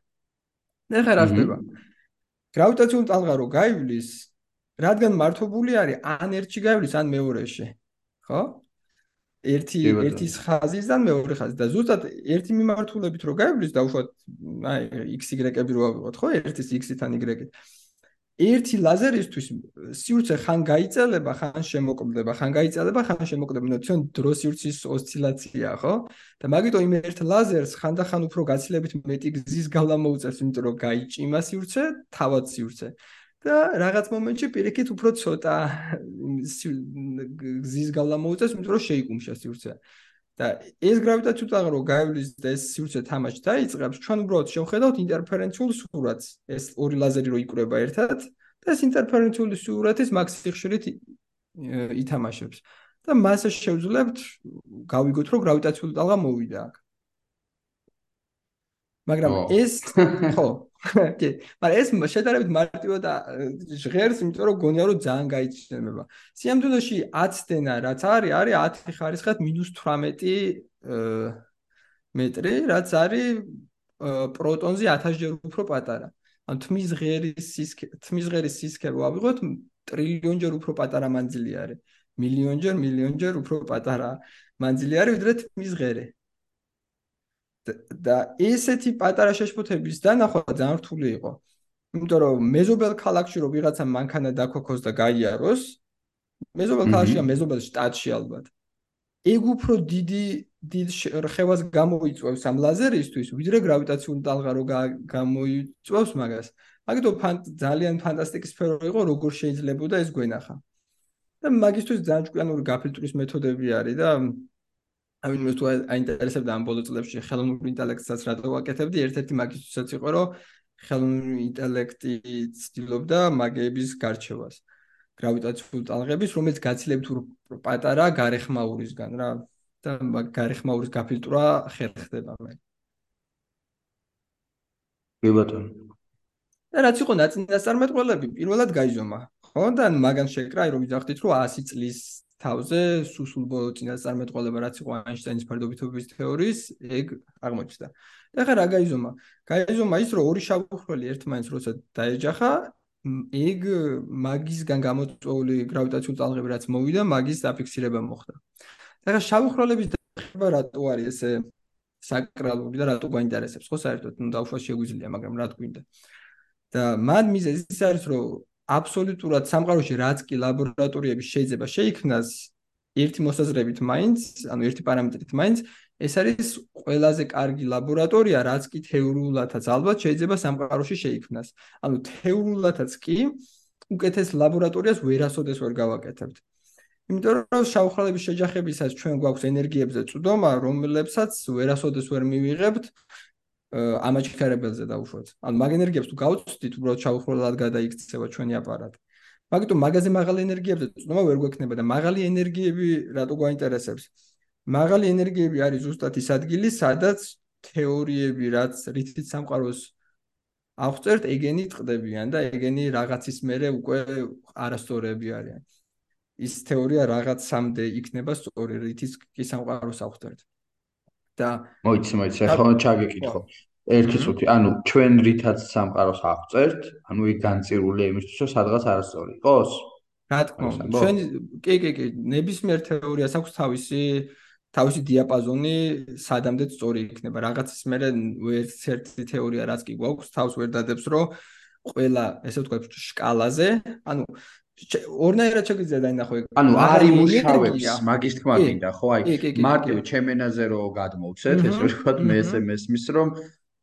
ნახე რა ხდება. გრავიტაციული ტალღა რო გაივლის, რადგან მართობული არის ან ერთში გაივლის, ან მეორეში. ხო? ერთი ერთის ხაზისგან მეორე ხაზი და ზუსტად ერთი მიმართულებით რო გაივლის და უშუალოდ აი XY-ები რო ავიღოთ ხო? ერთის X-თან Y-ით. ერთი ლაზერისთვის სივრცე ხან გაიწელება ხან შემოკლდება ხან გაიწელება ხან შემოკლდება. ნუ თვითონ დრო სივრცის ოსცილაცია ხო? და მაგიტო იმ ერთ ლაზერს ხან და ხან უფრო გაცილებით მეტი გზის გავლა მოუწევს იმიტომ რომ გაიჭიმა სივრცე თავად სივრცე და რაღაც მომენტში პირიქით უფრო ცოტა გზის გავლა მოუწევს, იმიტომ რომ შეიკუმშა სივრცე. და ეს გრავიტაციული ტალღა რო გაივლის და ეს სივრცე თამაში დაიწყებს, ჩვენ უბრალოდ შევხედავთ ინტერფერენციულ სურათს. ეს ორი ლაზერი რო იკვრება ერთად და ეს ინტერფერენციული სურათის მაქსიმალ ხშირით ითამაშებს. და მასე შევძლებთ გავიგოთ რომ გრავიტაციული ტალღა მოვიდა აქ. მაგრამ ეს ხო კი, მაგრამ ეს შედარებით მარტივად და ჟღერს, იმიტომ რომ გონია რომ ძალიან გაიჩნდება. სიამდვილეში 10 დენა რაც არის, არის 10 ხარისხად -18 მეტრი, რაც არის პროტონზე 1000 ჯერ უფრო პატარა. ან თმის ღერის სისქე, თმის ღერის სისქე რო ავიღოთ, ტრილიონ ჯერ უფრო პატარა მანძილი არის. მილიონ ჯერ, მილიონ ჯერ უფრო პატარა მანძილი არის, ვიდრე თმის ღერე. და ესეთი პატარა შეშფოთების დანახვა ძალიან რთული იყო. იმიტომ რომ მეზობელ ქალაქში რო ვიღაცა მანქანა დაქოქოს და გაიაროს, მეზობელ ქალაქში ან მეზობელ შტატში ალბათ. ეგ უფრო დიდი დიდ რხევას გამოიწვევს ამ ლაზერისთვის, ვიდრე გრავიტაციული ტალღა რო გამოიწვევს მაგას. მაგითო ძალიან ფანტასტიკის სფერო იყო, როგორ შეიძლება და ეს გვენახა. და მაგისთვის ძალიან ჭკვიანური გაფილტვის მეთოდები არის და აი მე თუ აინტერესებდა ამ ბოლო წლებში ხელოვნური ინტელექტსაც რატო ვაკეთებდი? ერთ-ერთი მაგისთვისაც იყო რომ ხელოვნური ინტელექტი ცდილობდა მაგების გარჩევას გრავიტაციული ტალღების რომელიც გაცილებთ პატარა გარეხმაურისგან რა და გარეხმაურის გაფილტრა ხერხდება მე კი ბატონო. და რაც იყო ნაწინასწარმეტყველები პირველად გაიზომა ხო? და მაგან შეკრა რომ ვიძახდით რომ 100 წლის თავზე სუსულ ბოლო წინასწარმეტყველება რაც იყო აინშტაინის ფარდობითობის თეორიის ეგ აღმოჩნდა. და ხა რა გაიზომა? გაიზომა ის რომ ორი შავხრელი ერთმანეთს როცა დაეჯახა ეგ მაგისგან გამოწვეული გრავიტაციული ტალღები რაც მოვიდა მაგის დაფიქსირება მოხდა. და ხა შავხრელების დახება რატო არის ესე საკრალური და რატო გვაინტერესებს? ხო საერთოდ ნუ დაუშვას შეგვიძლია, მაგრამ რა თქვინდა? და მან მიზეზი ის არის რომ აბსოლუტურად სამყაროში რაც კი ლაბორატორიები შეიძლება შეიქმნას ერთი მოსაზრებით მაინც, ანუ ერთი პარამეტრით მაინც, ეს არის ყველაზე კარგი ლაბორატორია, რაც კი თეორიულადაც ალბათ შეიძლება სამყაროში შეიქმნას. ანუ თეორიულადაც კი უკეთეს ლაბორატორიას ვერასოდეს ვერ გავაკეთებთ. იმიტომ რომ შავხრალების შეჯახებისას ჩვენ გვაქვს ენერგიებზე წვდომა, რომლებსაც ვერასოდეს ვერ მივიღებთ ამაჩქარებელზე დაუშვათ. ანუ მაგ ენერგიებს თუ გავუწვდით, უბრალოდ ჩაუხროლად გადაიქცევა ჩვენი აპარატი. მაგიტომ მაგაზე მაღალი ენერგიებზე წვდომა ვერ გვექნება და მაღალი ენერგიები რატო გვაინტერესებს? მაღალი ენერგიები არის ზუსტად ის ადგილი, სადაც თეორიები, რაც რითიც სამყაროს აღწერთ, ეგენი ტყდებიან და ეგენი რაღაცის მერე უკვე არასწორები არიან. ის თეორია რაღაცამდე იქნება სწორი, რითიც კი სამყაროს აღწერთ. და მოიცი მოიცი ახლა ჩაგეკითხო. ერთი წუთი ანუ ჩვენ რითაც სამყაროს აღწერთ ანუ იქ განწირული იმისთვის რომ სადღაც არასწორი იყოს? რა თქმა უნდა ჩვენ კი კი კი ნებისმიერ თეორიას აქვს თავისი თავისი დიაპაზონი სადამდე სწორი იქნება. რაღაცის მერე ერთ-ერთი თეორია რაც კი გვაქვს თავს ვერ დადებს რომ ყველა ესე ვთქვათ შკალაზე ანუ ორნაირად შეგვიძლია დაინახო ეგ. ანუ არი მუშავებს მაგის თქმა მინდა, ხო? აი, მარტივ ჩემენაზე რო გადმოვცეთ, ეს რო ვთქვათ, მე ესე მესმის, რომ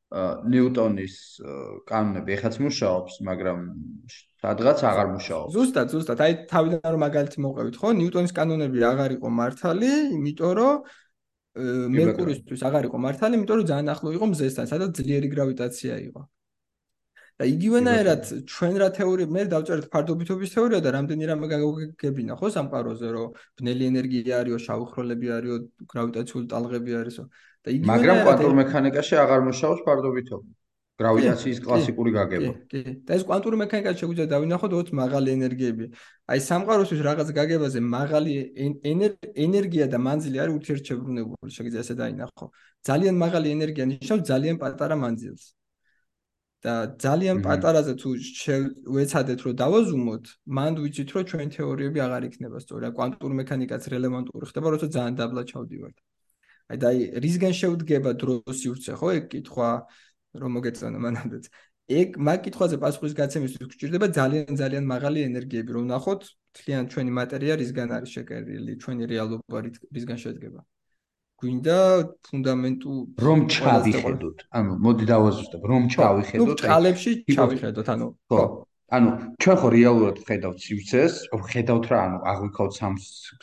ნიუტონის კანონები ეხაც მუშაობს, მაგრამ სადღაც აღარ მუშაობს. ზუსტად, ზუსტად. აი, თავიდან რომ მაგალითი მოყვებით, ხო? ნიუტონის კანონები აღარ იყო მართალი, იმიტომ რომ მერკურისთვის აღარ იყო მართალი, იმიტომ რომ ძალიან ახლო იყო მზესთან, სადაც ძლიერი გრავიტაცია იყო. და იგივენაირად ჩვენ რა თეორია მე დავწერეთ ფარდობითობის თეორია და რამდენი რამე გაგებინა ხო სამყაროზე რომ ბნელი ენერგია არისო შავხროლები არისო გრავიტაციული ტალღები არისო. და იგივენაირად მაგრამ კვანტურ მექანიკაში აღარ მუშაობს ფარდობითობა გრავიტაციის კლასიკური გაგება. კი და ეს კვანტური მექანიკაში შეგვიძლია დავინახოთ ოც მაღალი ენერგიები. აი სამყაროსთვის რაღაც გაგებაზე მაღალი ენერგია და მანძილი არის ურთიერთშებრუნებული შეგვიძლია ესე დაინახო. ძალიან მაღალი ენერგია ნიშნავს ძალიან პატარა მანძილს და ძალიან პატარაზე თუ ვეცადეთ რომ დავაზუმოთ, მანდ ვიცით რომ ჩვენ თეორიები აღარ იქნება სწორი. ა კვანტური მექანიკაც რელევანტური ხდება, როცა ძალიან დაბლა ჩავდივართ. აი და აი რისგან შევდგება დროსი ურცე, ხო, ეგ კითხვა რომ მოგეწონა მანამდეც. ეგ მაგ კითხვაზე პასუხის გაცემისთვის გვჭირდება ძალიან ძალიან მაღალი ენერგიები, რომ ნახოთ თლიან ჩვენი მატერია რისგან არის შეკერილი, ჩვენი რეალობა რისგან შედგება. გვინდა ფუნდამენტუ რომ ჩავიხედოთ. ანუ მოდი დავაზუსტებ, რომ ჩავიხედოთ. ნუ წყალებში ჩავიხედოთ, ანუ ხო. ანუ ჩვენ ხო რეალურად ხედავთ სივრცეს, ხედავთ რა, ანუ აღვიქავთ სამ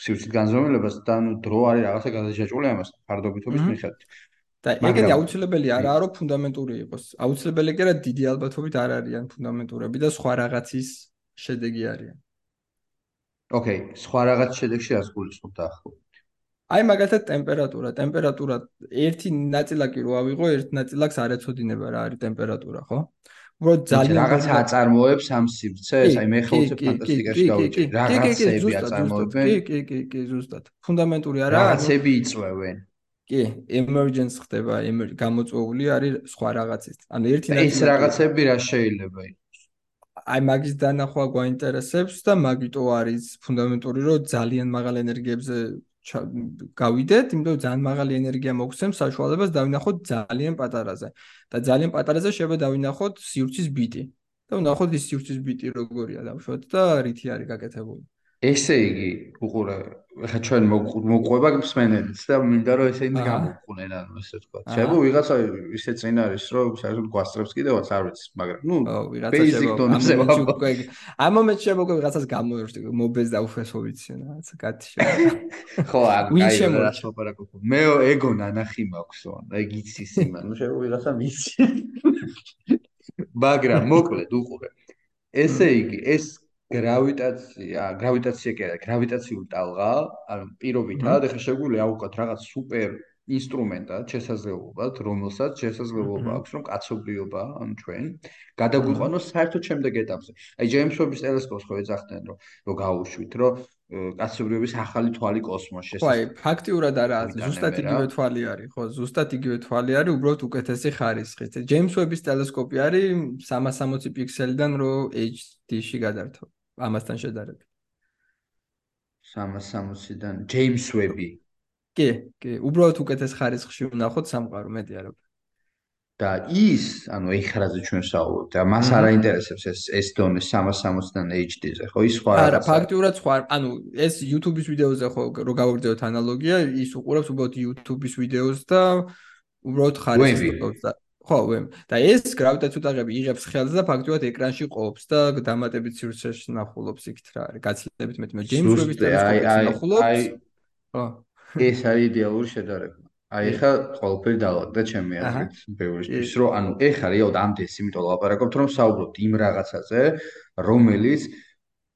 სივრცით განზომილებას და ანუ დრო არის რაღაცა გადაჭაჭული ამას ფარდობითობის მიხედვით. და ეგენი აუცილებელი არაა რომ ფუნდამენტური იყოს. აუცილებელი კი არა დიდი ალბათობით არ არიან ფუნდამენტურები და სხვა რაღაცის შედეგი არიან. ოკეი, სხვა რაღაც შედეგი რას გულისხმობ დაახლოებით? აი მაგალითად ტემპერატურა, ტემპერატურა ერთი ნაწილაკი რო ავიღო, ერთ ნაწილაკს არ ეცოდინება რა არის ტემპერატურა, ხო? უბრალოდ ძალიან რაღაცა აწარმოებს ამ სივრცეს, აი მე ხო უცებ ფანტასტიკაში გავიჭი. რაღაცები აწარმოებენ. კი, კი, კი, კი, ზუსტად. ფუნდამენტური არა. რაღაცები იწვევენ. კი, emergence ხდება, გამოწვეული არის სხვა რაღაცის. ანუ ერთი ნაწილი ეს რაღაცები რა შეიძლება იყოს? აი მაგის დანახვა გვაინტერესებს და მაგიტო არის ფუნდამენტური, რომ ძალიან მაღალ ენერგიებზე გავიდეთ, იმიტომ რომ ძალიან მაღალი ენერგია მოგცემს საშუალებას დავინახოთ ძალიან პატარაზე. და ძალიან პატარაზე შეიძლება დავინახოთ სივრცის ბიტი. და ვნახოთ ის სივრცის ბიტი როგორია დავშვათ და რითი არის გაკეთებული. ესე იგი, უყურე, ხა ჩვენ მოყვება მსმენელიც და მინდა რომ ესენი გამოყვნენ, ანუ ესე თქვა. შეიძლება ვიღაცა ისე წინ არის, რომ საერთოდ გვასწრებს კიდევაც არ ვიცი, მაგრამ ნუ basic დონეზე უკვე ამ მომენტში შეიძლება უკვე ვიღაცას გამოერჩი, მობეს და უფესო ვიცი, რაღაცა კაცი ხო, აი, რას ვაპარაკობ. მე ეგო ნანახი მაქვსო, ეგ იცის იმან, ნუ შეიძლება ვიღაცა ვიცი. მაგრამ მოკლედ უყურე. ესე იგი, ეს გრავიტაცია, გრავიტაცია კი არა, გრავიტაციული ტალღა, ანუ პირობითად, ეხლა შეგვიძლია აუყოთ რაღაც სუპერ ინსტრუმენტად, შესაძლებლობად, რომელსაც შესაძლებლობა აქვს, რომ კაცობრიობა, ანუ ჩვენ, გადაგვიყვანოს საერთოდ შემდეგ ეტაპზე. აი, ჯეიმს ვების ტელესკოპს ხო ეძახდნენ, რომ რომ გაუშვით, რომ კაცობრიობის ახალი თვალი კოსმოსში ხო, აი, ფაქტიურად არა, ზუსტად იგივე თვალი არის, ხო, ზუსტად იგივე თვალი არის, უბრალოდ უკეთესი ხარისხით. ჯეიმს ვების ტელესკოპი არის 360 პიქსელიდან რო HD-ში გადართო. ამასთან შედარებით. 360-დან ჯეიმს ვები. კი, კი, უბრალოდ უკეთეს ხარისხში ვნახოთ სამყარო, მეტი არა. და ის, ანუ ეხრაზე ჩვენ საუბრობთ, და მას არ აინტერესებს ეს ეს დონე 360-დან HD-ზე, ხო? ის სხვა არა, ფაქტიურად სხვა, ანუ ეს YouTube-ის ვიდეოზე ხო რო გავაგრძელოთ ანალოგია, ის უყურებს უბრალოდ YouTube-ის ვიდეოს და უბრალოდ ხარისხობს და ხო, და ეს გრავიტაციული ტალღები იღებს ხელს და ფაქტიურად ეკრანში ყოფს და დამატებით სივრცეში ნახულობს იქით რა არის. გაცილებით მეტი მე ჯეიმს ვების ტელესკოპი ნახულობს. ხო. ეს არის idеალური შედარება. აი ხა ყოველფერი დაალაგდა ჩემი აზრით ბევრისთვის, რომ ანუ ეხა რეალურად ამდენს იმიტომ ლაპარაკობთ, რომ საუბრობთ იმ რაღაცაზე, რომელიც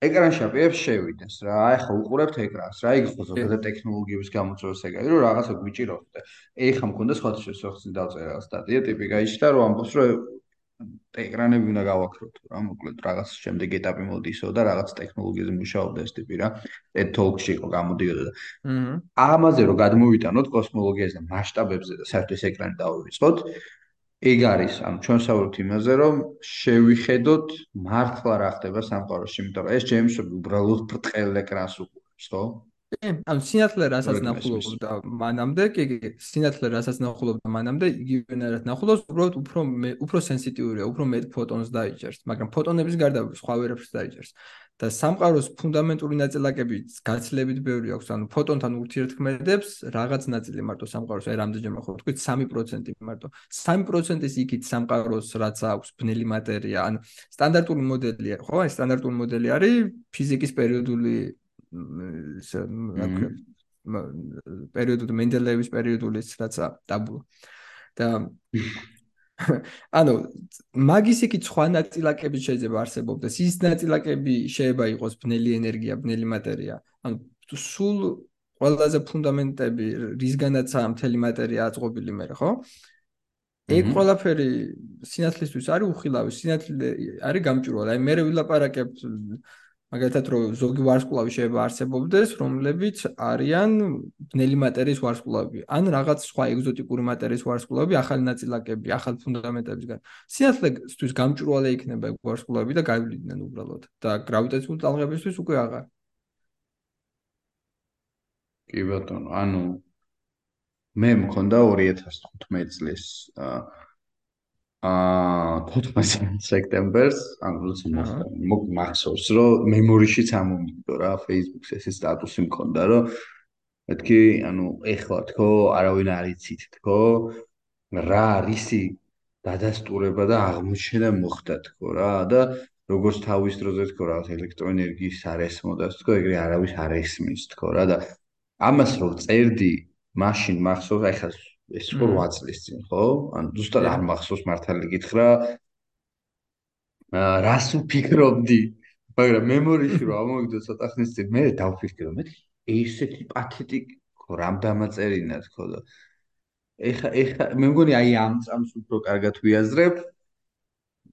ეკრანში აპირებს შევიდეს რა. აი ხა უყურებთ ეკრანს რა, იგი ხო ზოგადად ტექნოლოგიების გამოწვევას ეგარი, რომ რაღაცა გვიჭიროთ და ეხა მქონდა სხვათა შეხსი დაწერა სტატია ტიპი გაიჩნდა, რომ ამბობს, რომ ეკრანები უნდა გავაქროთ რა, მოკლედ რაღაც შემდეგ ეტაპი მოდისო და რაღაც ტექნოლოგიაზე მუშაობდა ეს ტიპი რა. TED Talk-ში იყო გამოდიოდა და აჰა. ამაზე რომ გადმოვიტანოთ კოსმოლოგიაზე და მასშტაბებზე და საერთოდ ეს ეკრანი დავივიწყოთ, ეგ არის, ანუ ჩვენ საუბრობთ იმაზე, რომ შევიხედოთ მართლა რა ხდება სამყაროში, იმიტომ რომ ეს ჯეიმსები უბრალოდ ბრტყელ ეკრანს უყურებს, ხო? კი, ანუ სინათლე რასაც ნახულობდა მანამდე, კი, კი, სინათლე რასაც ნახულობდა მანამდე, იგივენერად ნახულობს, უბრალოდ უფრო უფრო სენსიტიურია, უფრო მეტ ფოტონს დაიჭერს, მაგრამ ფოტონების გარდა სხვა ვერაფერს დაიჭერს. და სამყაროს ფუნდამენტური ნაწილაკები გაცილებით ბევრი აქვს, ანუ ფოტონთან ურთიერთქმედებს რაღაც ნაწილი მარტო სამყაროს, აი რამდენჯერ ხო თქვით 3% მარტო. 3%-ის იქით სამყაროს რაც აქვს ბნელი მატერია, ანუ სტანდარტული მოდელია, ხო? აი სტანდარტული მოდელი არის ფიზიკის პერიოდული პერიოდული მენდელეევის პერიოდული რაცა დაბულა. და ანუ მაგის იქით სხვა ნაწილაკები შეიძლება არსებობდეს. ის ნაწილაკები შეიძლება იყოს ბნელი ენერგია, ბნელი მატერია. ანუ სულ ყველაზე ფუნდამენტები, რისგანაცაა მთელი მატერია აწყობილი მე, ხო? ეგ ყველაფერი სინათლისთვის არის უხილავი, სინათლე არის გამჭვირვალე. აი მე ვილაპარაკებ მაგალითად რომ ზოგი ვარსკვლავი შეიძლება არსებობდეს, რომლებიც არიან ბნელი მატერიის ვარსკვლავები, ან რაღაც სხვა ეგზოტიკური მატერიის ვარსკვლავები, ახალი ნაწილაკები, ახალ ფუნდამენტებისგან. სინათლესთვის გამჭვირვალე იქნება ვარსკვლავები და გაივლიდნენ უბრალოდ და გრავიტაციული ტალღებისთვის უკვე აღარ. კი ბატონო, ანუ მე მქონდა 2015 წლის აა აა 14 სექტემბერს, ანუ როცა მახსოვს, რომ მემორიშიც ამომიგდო რა, Facebook-ს ეს სტატუსი მქონდა, რომ მეთქი, ანუ ეხლა თქო, არავინ არ იცით თქო, რა არისი დადასტურება და აღმოჩენა მოხდა თქო რა და როგორც თავის დროზე თქო რაღაც ელექტროენერგიის არესმო და თქო ეგრე არავის არ ესმის თქო რა და ამას რო წერდი მაშინ მახსოვს ხა ეს ხო 8 წლის წინ ხო? ან ზუსტად არ მახსოვს მართალი გითხრა აა რას უფიქრობდი? მაგრამ მემორიში რომ ამოვიდო ცოტა ხნის წინ მე დავფიქრე მე ესეთი პათეტიკი ხო რამ დამაწერინა თქო და ეხა ეხა მე მგონი აი ამ წამს უფრო კარგად ვიაზრებ.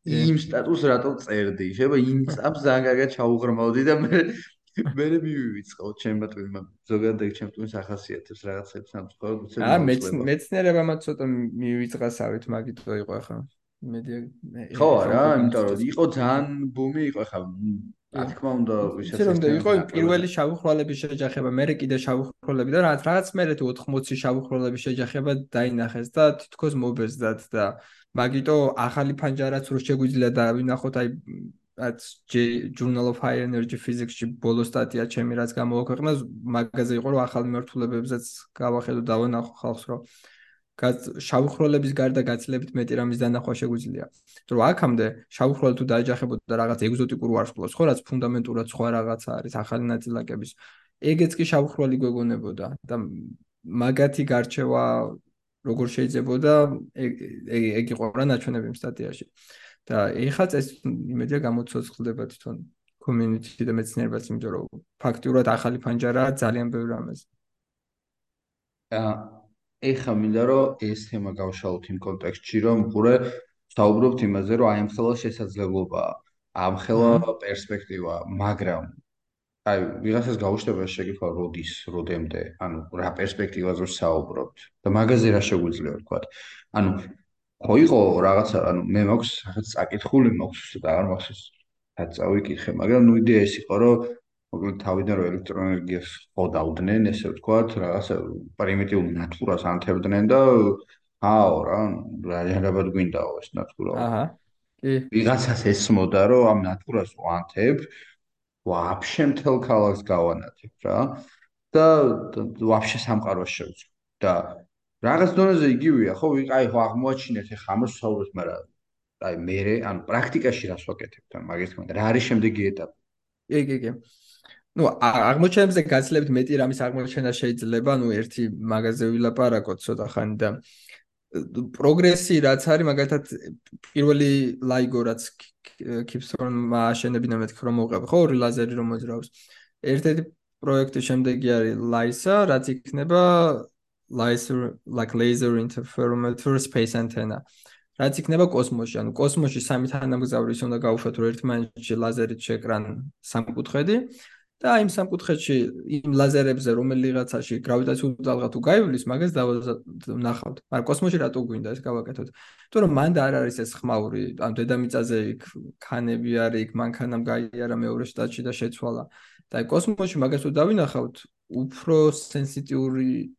იმ სტატუსს რატო წერდი? შეიძლება იმ წამს ძალიან კარგად ჩაუღრმავდი და მე მე მივივიწყო? ჩემმა თვითონ ზოგადად ეგ ჩემ თვითონ ახასიათებს რაღაცებს ამ სხვა უცებ აა მეცნიერებამაც ცოტა მივიწყასავით მაგითო იყო ახლა. მედია ხო რა იმიტომ რომ იყო ძალიან ბუმი იყო ახლა რა? თქმა უნდა ვისაც ეს რომ იყო პირველი შავი ხროლების შეჯახება მე კიდე შავი ხროლები და რაღაც რაღაც მე თუ 80 შავი ხროლების შეჯახება დაინახეს და თითქოს მობეზდათ და მაგიტო ახალი ფანჯარაც რო შეგვიძლია დავინახოთ აი რაც Journal of High Energy Physics-ში ბოლო სტატია ჩემი რაც გამოაქვეყნა მაგაზე იყო რომ ახალი მართულებებზეც გავახედო დავანახო ხალხს რომ შავი ხროლების გარდა გაცილებით მეტი რამის დანახვა შეგვიძლია. რომ აქამდე შავი ხროლი თუ დაეჯახებოდა რაღაც ეგზოტიკურ ვარსკვლავს, ხო, რაც ფუნდამენტურად სხვა რაღაცა არის, ახალი ნაწილაკების, ეგეც კი შავი ხროლი გვეგონებოდა და მაგათი გარჩევა როგორ შეიძლებოდა ეგ ეგ იყო რა ნაჩვენები სტატიაში. და ეხლა წეს იმედია გამოცოცხლდება თვითონ community და მეცნიერებაც იმიტომ რომ ფაქტიურად ახალი ფანჯარაა ძალიან ბევრი რამეს. აა ეხა მინდა რომ ეს თემა გავშალოთ იმ კონტექსტში რომ მხურე საუბრობთ იმაზე რომ აი ამ ხელა შესაძლებლობაა ამ ხელა პერსპექტივა მაგრამ აი ვიღაცას გაუშვება შეკითხვა როდის როდემდე ანუ რა პერსპექტივაზე საუბრობთ და მაგაზე რა შეგვიძლია ვთქვა ანუ ხო იყო რაღაცა ანუ მე მაქვს რაღაც წაკითხული მაქვს და არ მაქვს ეს წავიკითხე მაგრამ ნუ იდეა ეს იყო რომ მოკლედ თავიდან რომ ელექტროენერგიას ხო დავდნენ ესე ვთქვათ რაღაცა პრიმიტიულ ნატურას ანთებდნენ და აო რა რაჟანგაბად გვინდაო ეს ნატურა. აჰა კი. ვიღაცას ესმოდა რომ ამ ნატურას ვანთებ ვაფშე მთელ ქალაქს გავანათებ რა და ვაფშე სამყაროს შევწვ და რაღაც დონეზე იგივეა ხო აი ხო აღმოაჩინეთ ეხა ამას საუბრობთ მაგრამ აი მე ანუ პრაქტიკაში რას ვაკეთებ თან მაგის თქმა რა არის შემდეგი ეტაპი კი კი კი ну აღმოჩენებზე გაცილებით მეტი რამის აღმოჩენა შეიძლება ну ერთი მაღაზე ვილაპარაკოთ ცოტა ხანი და პროგრესი რაც არის მაგალითად პირველი ლაიგო რაც კიპსონ მაშენებინა მეთქი რომ მოუყევი ხო ორი ლაზერი რომ მოძრაობს ერთ-ერთი პროექტი შემდეგი არის ლაისა რაც იქნება laser like laser interferometer space antenna რაც იქნება კოსმოსში ანუ კოსმოსში სამი თანამგზავრის უნდა გაუშვათ ერთმანეთში ლაზერით შეკრან სამკუთხედი და იმ სამკუთხედში იმ ლაზერებზე რომელიღაცაში გრავიტაციულ ძალღა თუ გაივლის, მაგას დავნახავთ. მაგრამ კოსმოსში რატო გვინდა ეს გავაკეთოთ? იმიტომ რომ მანდ არ არის ეს ხმაური, ან დედამიწაზე იქ ქანები არის, იქ მანქანამ გაიარა მეორე შტატში და შეცვალა. და აი კოსმოსში მაგას თუ დავინახავთ, უფრო სენსიტიური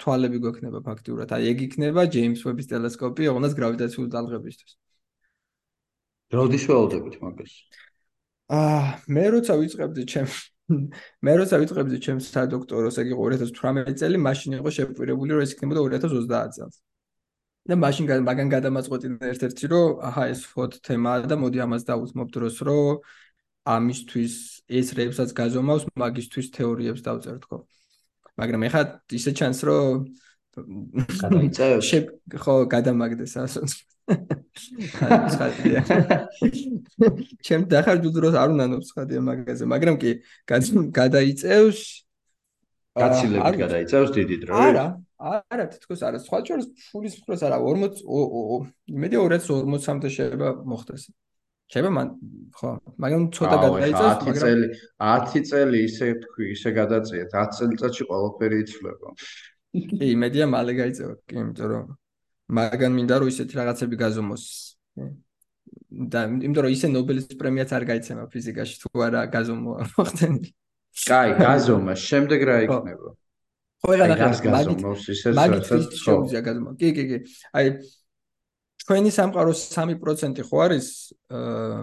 თვალები გვექნება ფაქტიურად. აი ეგ იქნება ჯეიმს ვების ტელესკოპი, ოღონდ გრავიტაციულ ძალღებისთვის. როდის ველოდებით მაგას? აა მე როცა ვიწყებდი ჩემ მე როცა ვიწყებდი ჩემ სადოქტოროს, ეგ იყო 2018 წელი, მაშინ იყო შეპირებული, რომ ეს იქნებოდა 2030 წელს. და მაშინ მაგან გადამაწყვეტი ერთ-ერთი რომ აჰა ეს ფოტო თემაა და მოდი ამას დავუთმობ დროს, რომ ამისთვის ეს რეებსაც გაზომავს, მაგისთვის თეორიებს დავწერთ ხო. მაგრამ ეხლა ისე ჩანს, რომ გადაიწევს. ხო, გადამაგდეს ასოც. ხალხია. ჩემ დახარჯულ დროს არ უნდა ნოფსხადია მაგაზე, მაგრამ კი გადაიწევს გაცილებით გადაიწევს დიდი დრო. არა, არა, თითქოს არა, სხვა შორის ფულის ფხროს არა, 40 იმედი 240-მდე შეიძლება მოხდეს. შეიძლება მან ხო, მაგრამ ცოტა გადაიწევს, მაგრამ 10 წელი, 10 წელი ისე თქვი, ისე გადაწიეთ, 10 წელიწადში ყველაფერი იცვლება. კი, იმედია მალე გაიწევა, კი, იმიტომ რომ მაგან მინდა რომ ისეთი რაღაცები გაზომოს. და იმიტომ რომ ისე ნობელის პრემიაც არ გაიცემა ფიზიკაში თუ არა გაზომო მოხდენი. კაი, გაზომა, შემდეგ რა იქნება? ხო, რა გაზომოს ისე საერთოდ შეუძლია გაზომა. კი, კი, კი. აი ჩვენი სამყაროს 3% ხო არის აა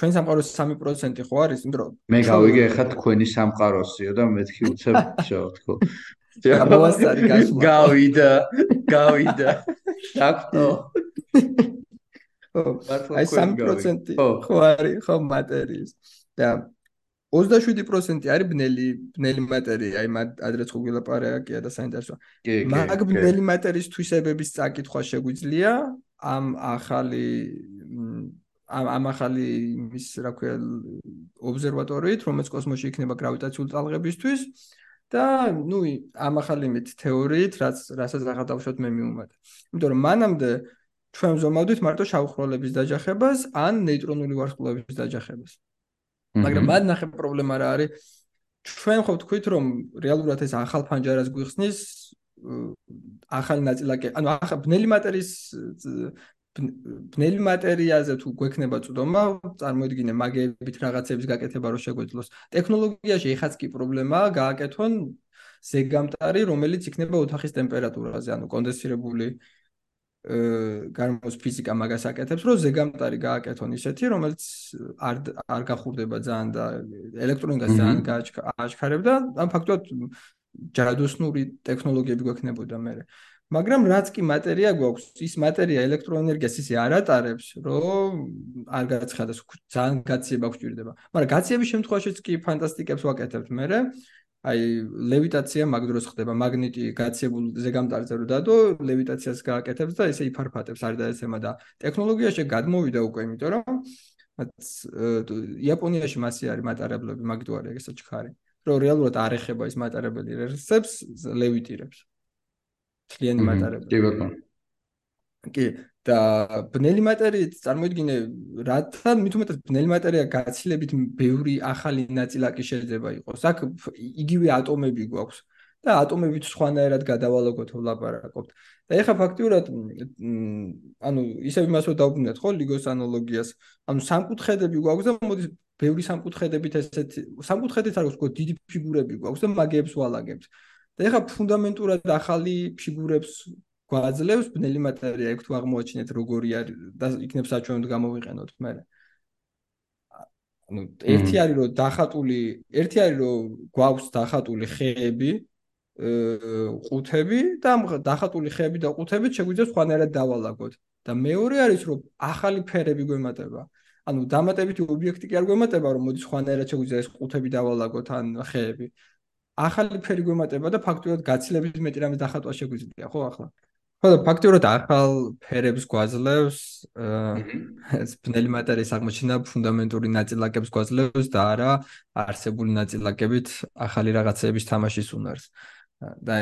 ჩვენი სამყაროს 3% ხო არის, იმიტომ რომ მე გავიგე ახლა თქვენი სამყაროსიო და მეთქი უცებ შო თქო. გამოვასწარი გასვლა. გავიდა, გავიდა. დაგტო. ხო აი 3% ხო არის ხო მატერიის და 27% არის ბნელი ბნელი მატერია აი ადრეც ხო გილაპარაკია და საინტერესოა მაგ ბნელი მატერიის თვისებების წაკითხვა შეგვიძლია ამ ახალი ამ ამ ახალი ის რა ქვია ობსერვატორიით რომელიც კოსმოსში იქნება გრავიტაციული ტალღებისთვის და ნუ ამ ახალი მით თეორიით რაც რასაც ახლა დავშოთ მე მიუმატე. იმიტომ რომ მანამდე ჩვენ ზომავდით მარტო შავხროლების დაჯახებას ან ნეიტრონული ვარსკვლავების დაჯახებას. მაგრამ მად ნახე პრობლემა რა არის? ჩვენ ხო ვთქვით რომ რეალურად ეს ახალ ფანჯარას გვიხსნის ახალი ნაწილაკი, ანუ ახალ ბნელი მატერიის ბნელი მატერიაზე თუ გვექნება წვდომა, წარმოიდგინე მაგებით რაღაცების გაკეთება რო შეგვეძლოს. ტექნოლოგიაში ეხაც კი პრობლემაა გააკეთონ ზეგამტარი, რომელიც იქნება ოთახის ტემპერატურაზე, ანუ კონდენსირებული აა გარემოს ფიზიკა მაგას აკეთებს, რომ ზეგამტარი გააკეთონ ისეთი, რომელიც არ არ გახურდება ძალიან და ელექტრონიკას ძალიან გააჩქარებდა, ან ფაქტობრივად ჯადოსნური ტექნოლოგიები გვექნებოდა მე. მაგრამ რაც კი მატერია გვაქვს, ის მატერია ელექტროენერგიას ისე არ ატარებს, რომ არ გაცხადოს ძალიან გაციება გვჭირდება. მაგრამ გაციების შემთხვევაშიც კი ფანტასტიკებს ვაკეთებთ მე. აი ლევიტაცია მაგ დროს ხდება, მაგნიტი გაციებულ ზეგამტარზე რო დადო, ლევიტაციას გააკეთებს და ესე იფარფატებს არ დაესემა და ტექნოლოგიაში გადმოვიდა უკვე, იმიტომ რომ იაპონიაში მასე არის მატარებლები, მაგ თუ არის ესეც ხარი. რომ რეალურად არ ეხება ის მატარებელი რესებს, ლევიტირებს. თლიანი მატარებელი. კი ბატონო. კი და ბნელი მატერიით წარმოიდგინე რათა მით უმეტეს ბნელი მატერია გაცილებით ბევრი ახალი ნაწილაკი შეიძლება იყოს. აქ იგივე ატომები გვაქვს და ატომებით სხვანაირად გადავალაგოთ ვლაპარაკობთ. და ეხა ფაქტიურად ანუ ისევ იმას რო დავბრუნდეთ ხო ლიგოს ანალოგიას. ანუ სამკუთხედები გვაქვს და მოდი ბევრი სამკუთხედებით ესეთ სამკუთხედით არ გვაქვს დიდი ფიგურები გვაქვს და მაგეებს ვალაგებთ. და ეხლა ფუნდამენტურად ახალი ფიგურებს გვაძლევს ბნელი მატერია იქ თუ აღმოაჩინეთ როგორი არის და იქნებ საჩვენოდ გამოვიყენოთ მე. ანუ ერთი არის რომ დახატული, ერთი არის რომ გვაქვს დახატული ხეები, ყუთები და დახატული ხეები და ყუთები შეგვიძლია სხვანაირად დავალაგოთ. და მეორე არის რომ ახალი ფერები გვემატება. ანუ დამატებითი ობიექტი კი არ გვემატება რომ მოდი სხვანაირად შეგვიძლია ეს ყუთები დავალაგოთ ან ხეები. ახალი ფერი გვემატება და ფაქტობრივად გაცილებით მეტი რამის დახატვა შეგვიძლია, ხო ახლა? ხო და ფაქტობრივად ახალ ფერებს გვაძლევს ეს ბნელი მატერიის აღმოჩენა ფუნდამენტური ნაწილაკებს გვაძლევს და არა არსებული ნაწილაკებით ახალი რაღაცების თამაშის უნარს. და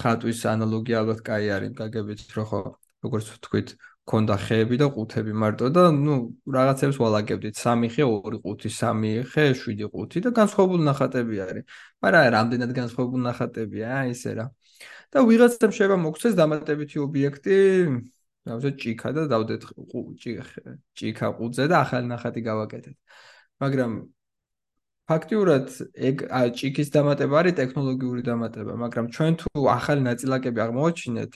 ხატვის ანალოგია ალბათ კაი არის, გაგებით რო ხო, როგორც ვთქვით, ქონდა ხეები და ყუთები მარტო და ნუ რაღაცებს ვალაგებდით. 3 ხე 2 ყუთი 3 ხე 7 ყუთი და განსხვავებული ნახატები არის. მაგრამ რამდენად განსხვავებული ნახატებია აი ესე რა. და ვიღაცამ შეიძლება მოგცეს დამატებითი ობიექტი დავზეთ ჭიქა და დავდეთ ჭიქა ყუთზე და ახალი ნახატი გავაკეთეთ. მაგრამ ფაქტიურად ეგ ჭიქის დამატება არის ტექნოლოგიური დამატება მაგრამ ჩვენ თუ ახალი ნაწილაკები აღმოვაჩინეთ